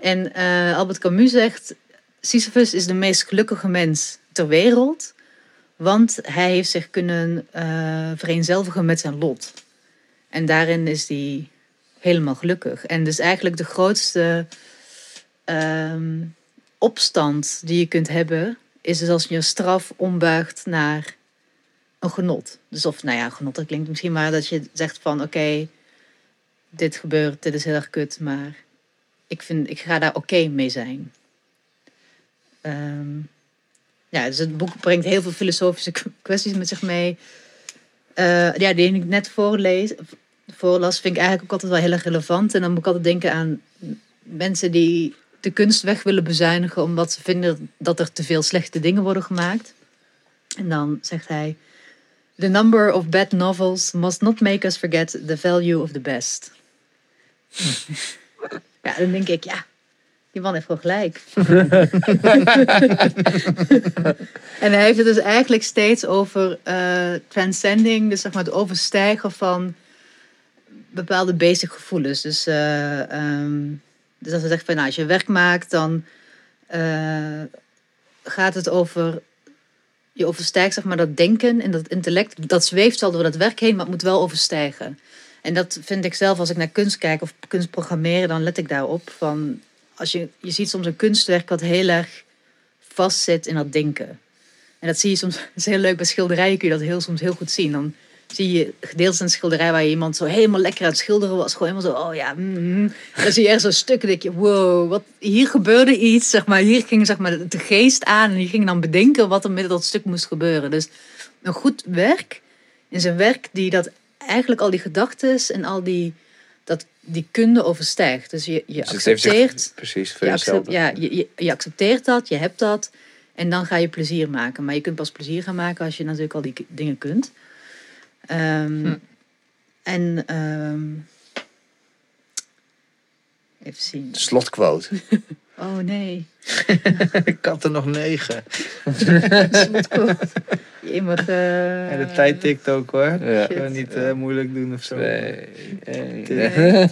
En eh, Albert Camus zegt, Sisyphus is de meest gelukkige mens ter wereld. Want hij heeft zich kunnen eh, vereenzelvigen met zijn lot. En daarin is hij helemaal gelukkig. En dus eigenlijk de grootste ehm, opstand die je kunt hebben is dus als je een straf ombuigt naar een genot. Dus of, nou ja, genot, dat klinkt misschien maar dat je zegt van, oké, dit gebeurt, dit is heel erg kut, maar ik, vind, ik ga daar oké mee zijn. Ehm, ja, dus het boek brengt heel veel filosofische kwesties met zich mee. Eh, ja, die ik net voorlees, voorlas, vind ik eigenlijk ook altijd wel heel erg relevant. En dan moet ik altijd denken aan mensen die de kunst weg willen bezuinigen omdat ze vinden dat er te veel slechte dingen worden gemaakt. En dan zegt hij: The number of bad novels must not make us forget the value of the best. ja, dan denk ik, ja, die man heeft gewoon gelijk. en hij heeft het dus eigenlijk steeds over eh, transcending, dus zeg maar het overstijgen van bepaalde basic gevoelens. Dus, eh, ehm, dus als we zeggen van nou, als je werk maakt, dan eh, gaat het over. Je overstijgt zeg maar dat denken en dat intellect. Dat zweeft al door dat werk heen, maar het moet wel overstijgen. En dat vind ik zelf als ik naar kunst kijk of kunst programmeren, dan let ik daarop. Van, als je, je ziet soms een kunstwerk dat heel erg vastzit in dat denken. En dat zie je soms, het is heel leuk bij schilderijen kun je dat heel, soms heel goed zien. Dan zie je in een schilderij waar iemand zo helemaal lekker aan het schilderen was. Gewoon helemaal zo, oh ja, mm, mm. Dan zie je ergens zo'n stuk en denk je, wow, wat, hier gebeurde iets. Zeg maar, hier ging zeg maar, de geest aan en die ging dan bedenken wat er met dat stuk moest gebeuren. Dus een goed werk is een werk die dat eigenlijk al die gedachten en al die, dat, die kunde overstijgt. Dus je, je Dus zich- accepteert... Precies, Je, accept- ja, je, je, je accepteert dat, je hebt dat. En dan ga je plezier maken. Maar je kunt pas plezier gaan maken als je natuurlijk al die dingen kunt. Ehm, En ehm, even zien. Slotquote. Oh nee. Ik had er nog negen. Je mag, eh, En de tijd tikt ook hoor. Ja. Wil niet eh, moeilijk doen of zo. Twee, één.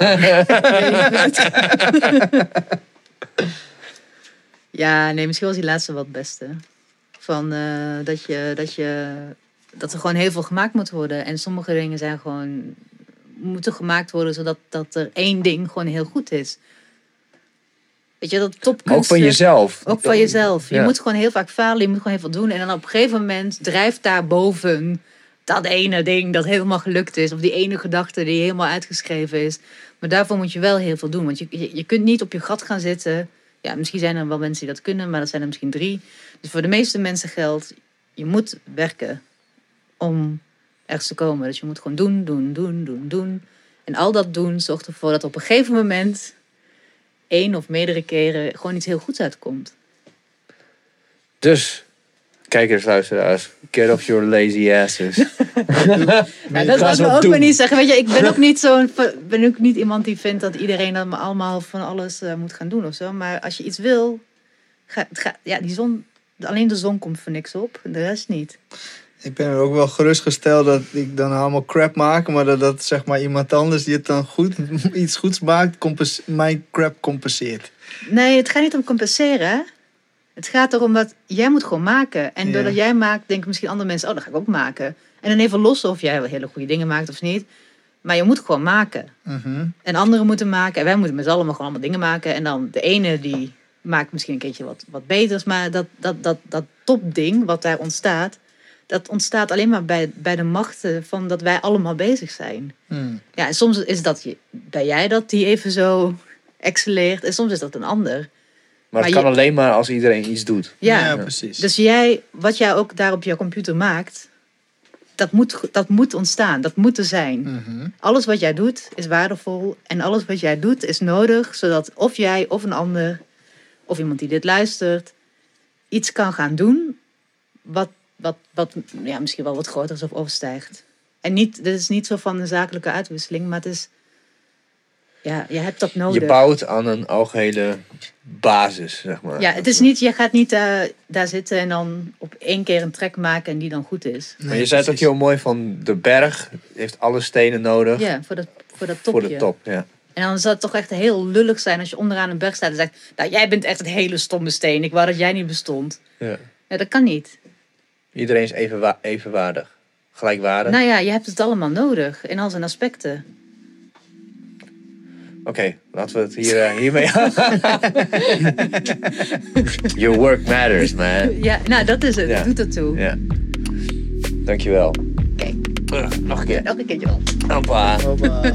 Ja, nee, misschien was die laatste wat het beste. Van eh, dat, je, dat, je, dat er gewoon heel veel gemaakt moet worden. En sommige dingen zijn gewoon, moeten gemaakt worden zodat dat er één ding gewoon heel goed is. Weet je, dat topkunst... Ook van jezelf. Ook van jezelf. Je Ja. moet gewoon heel vaak falen, je moet gewoon heel veel doen. En dan op een gegeven moment drijft daarboven dat ene ding dat helemaal gelukt is. Of die ene gedachte die helemaal uitgeschreven is. Maar daarvoor moet je wel heel veel doen. Want je, je, je kunt niet op je gat gaan zitten. Ja, misschien zijn er wel mensen die dat kunnen, maar dat zijn er misschien drie. Dus voor de meeste mensen geldt, je moet werken om ergens te komen. Dus je moet gewoon doen, doen, doen, doen, doen. En al dat doen zorgt ervoor dat op een gegeven moment, één of meerdere keren, gewoon iets heel goeds uitkomt. Dus, kijkers, luisteraars. Get off your lazy asses. Ja, dat zo ik ook doen. weer niet zeggen. Weet je, ik ben ook niet zo'n, ben ook niet iemand die vindt dat iedereen dan maar allemaal van alles eh, moet gaan doen of zo. Maar als je iets wil, ga, ga, ja, die zon, alleen de zon komt voor niks op, de rest niet. Ik ben er ook wel gerustgesteld dat ik dan allemaal crap maak. Maar dat, dat zeg maar iemand anders die het dan goed, iets goeds maakt, mijn crap compenseert. Nee, het gaat niet om compenseren. Het gaat erom dat jij moet gewoon maken. En doordat jij maakt, denken misschien andere mensen, oh, dat ga ik ook maken. En dan even lossen of jij wel hele goede dingen maakt of niet. Maar je moet gewoon maken. Mhm. En anderen moeten maken. En wij moeten met z'n allen gewoon allemaal dingen maken. En dan de ene die maakt misschien een keertje wat, wat beters. Maar dat, dat, dat, dat topding wat daar ontstaat. Dat ontstaat alleen maar bij, bij de machten van dat wij allemaal bezig zijn. Hmm. Ja, en soms is dat je, ben jij dat die even zo excelleert. En soms is dat een ander. Maar het Maar kan je- alleen maar als iedereen iets doet. Ja, ja, precies. dus jij, wat jij ook daar op je computer maakt. Dat moet, dat moet ontstaan. Dat moet er zijn. Mhm. Alles wat jij doet is waardevol en alles wat jij doet is nodig, zodat of jij of een ander of iemand die dit luistert iets kan gaan doen wat, wat, wat ja, misschien wel wat groter is of overstijgt. En niet, dit is niet zo van een zakelijke uitwisseling, maar het is, ja, je hebt dat nodig. Je bouwt aan een algehele basis, zeg maar. ja, het is niet, je gaat niet daar, daar zitten en dan op één keer een trek maken en die dan goed is. Maar je zei het ook heel mooi van de berg heeft alle stenen nodig Ja, voor dat, voor dat topje. voor de top. Ja. En dan zou het toch echt heel lullig zijn als je onderaan een berg staat en zegt... Nou, jij bent echt een hele stomme steen. Ik wou dat jij niet bestond. Ja. Ja, dat kan niet. Iedereen is even wa- evenwaardig. Gelijkwaardig. Nou ja, je hebt het allemaal nodig in al zijn aspecten. Oké, laten we het hier, eh, hiermee Your work matters, man. Ja, nou dat is het. Ja. Doet ertoe. Ja. Dankjewel. Oké, Uh, nog een keer. nog een keertje wel. Hoppa. Hoppa.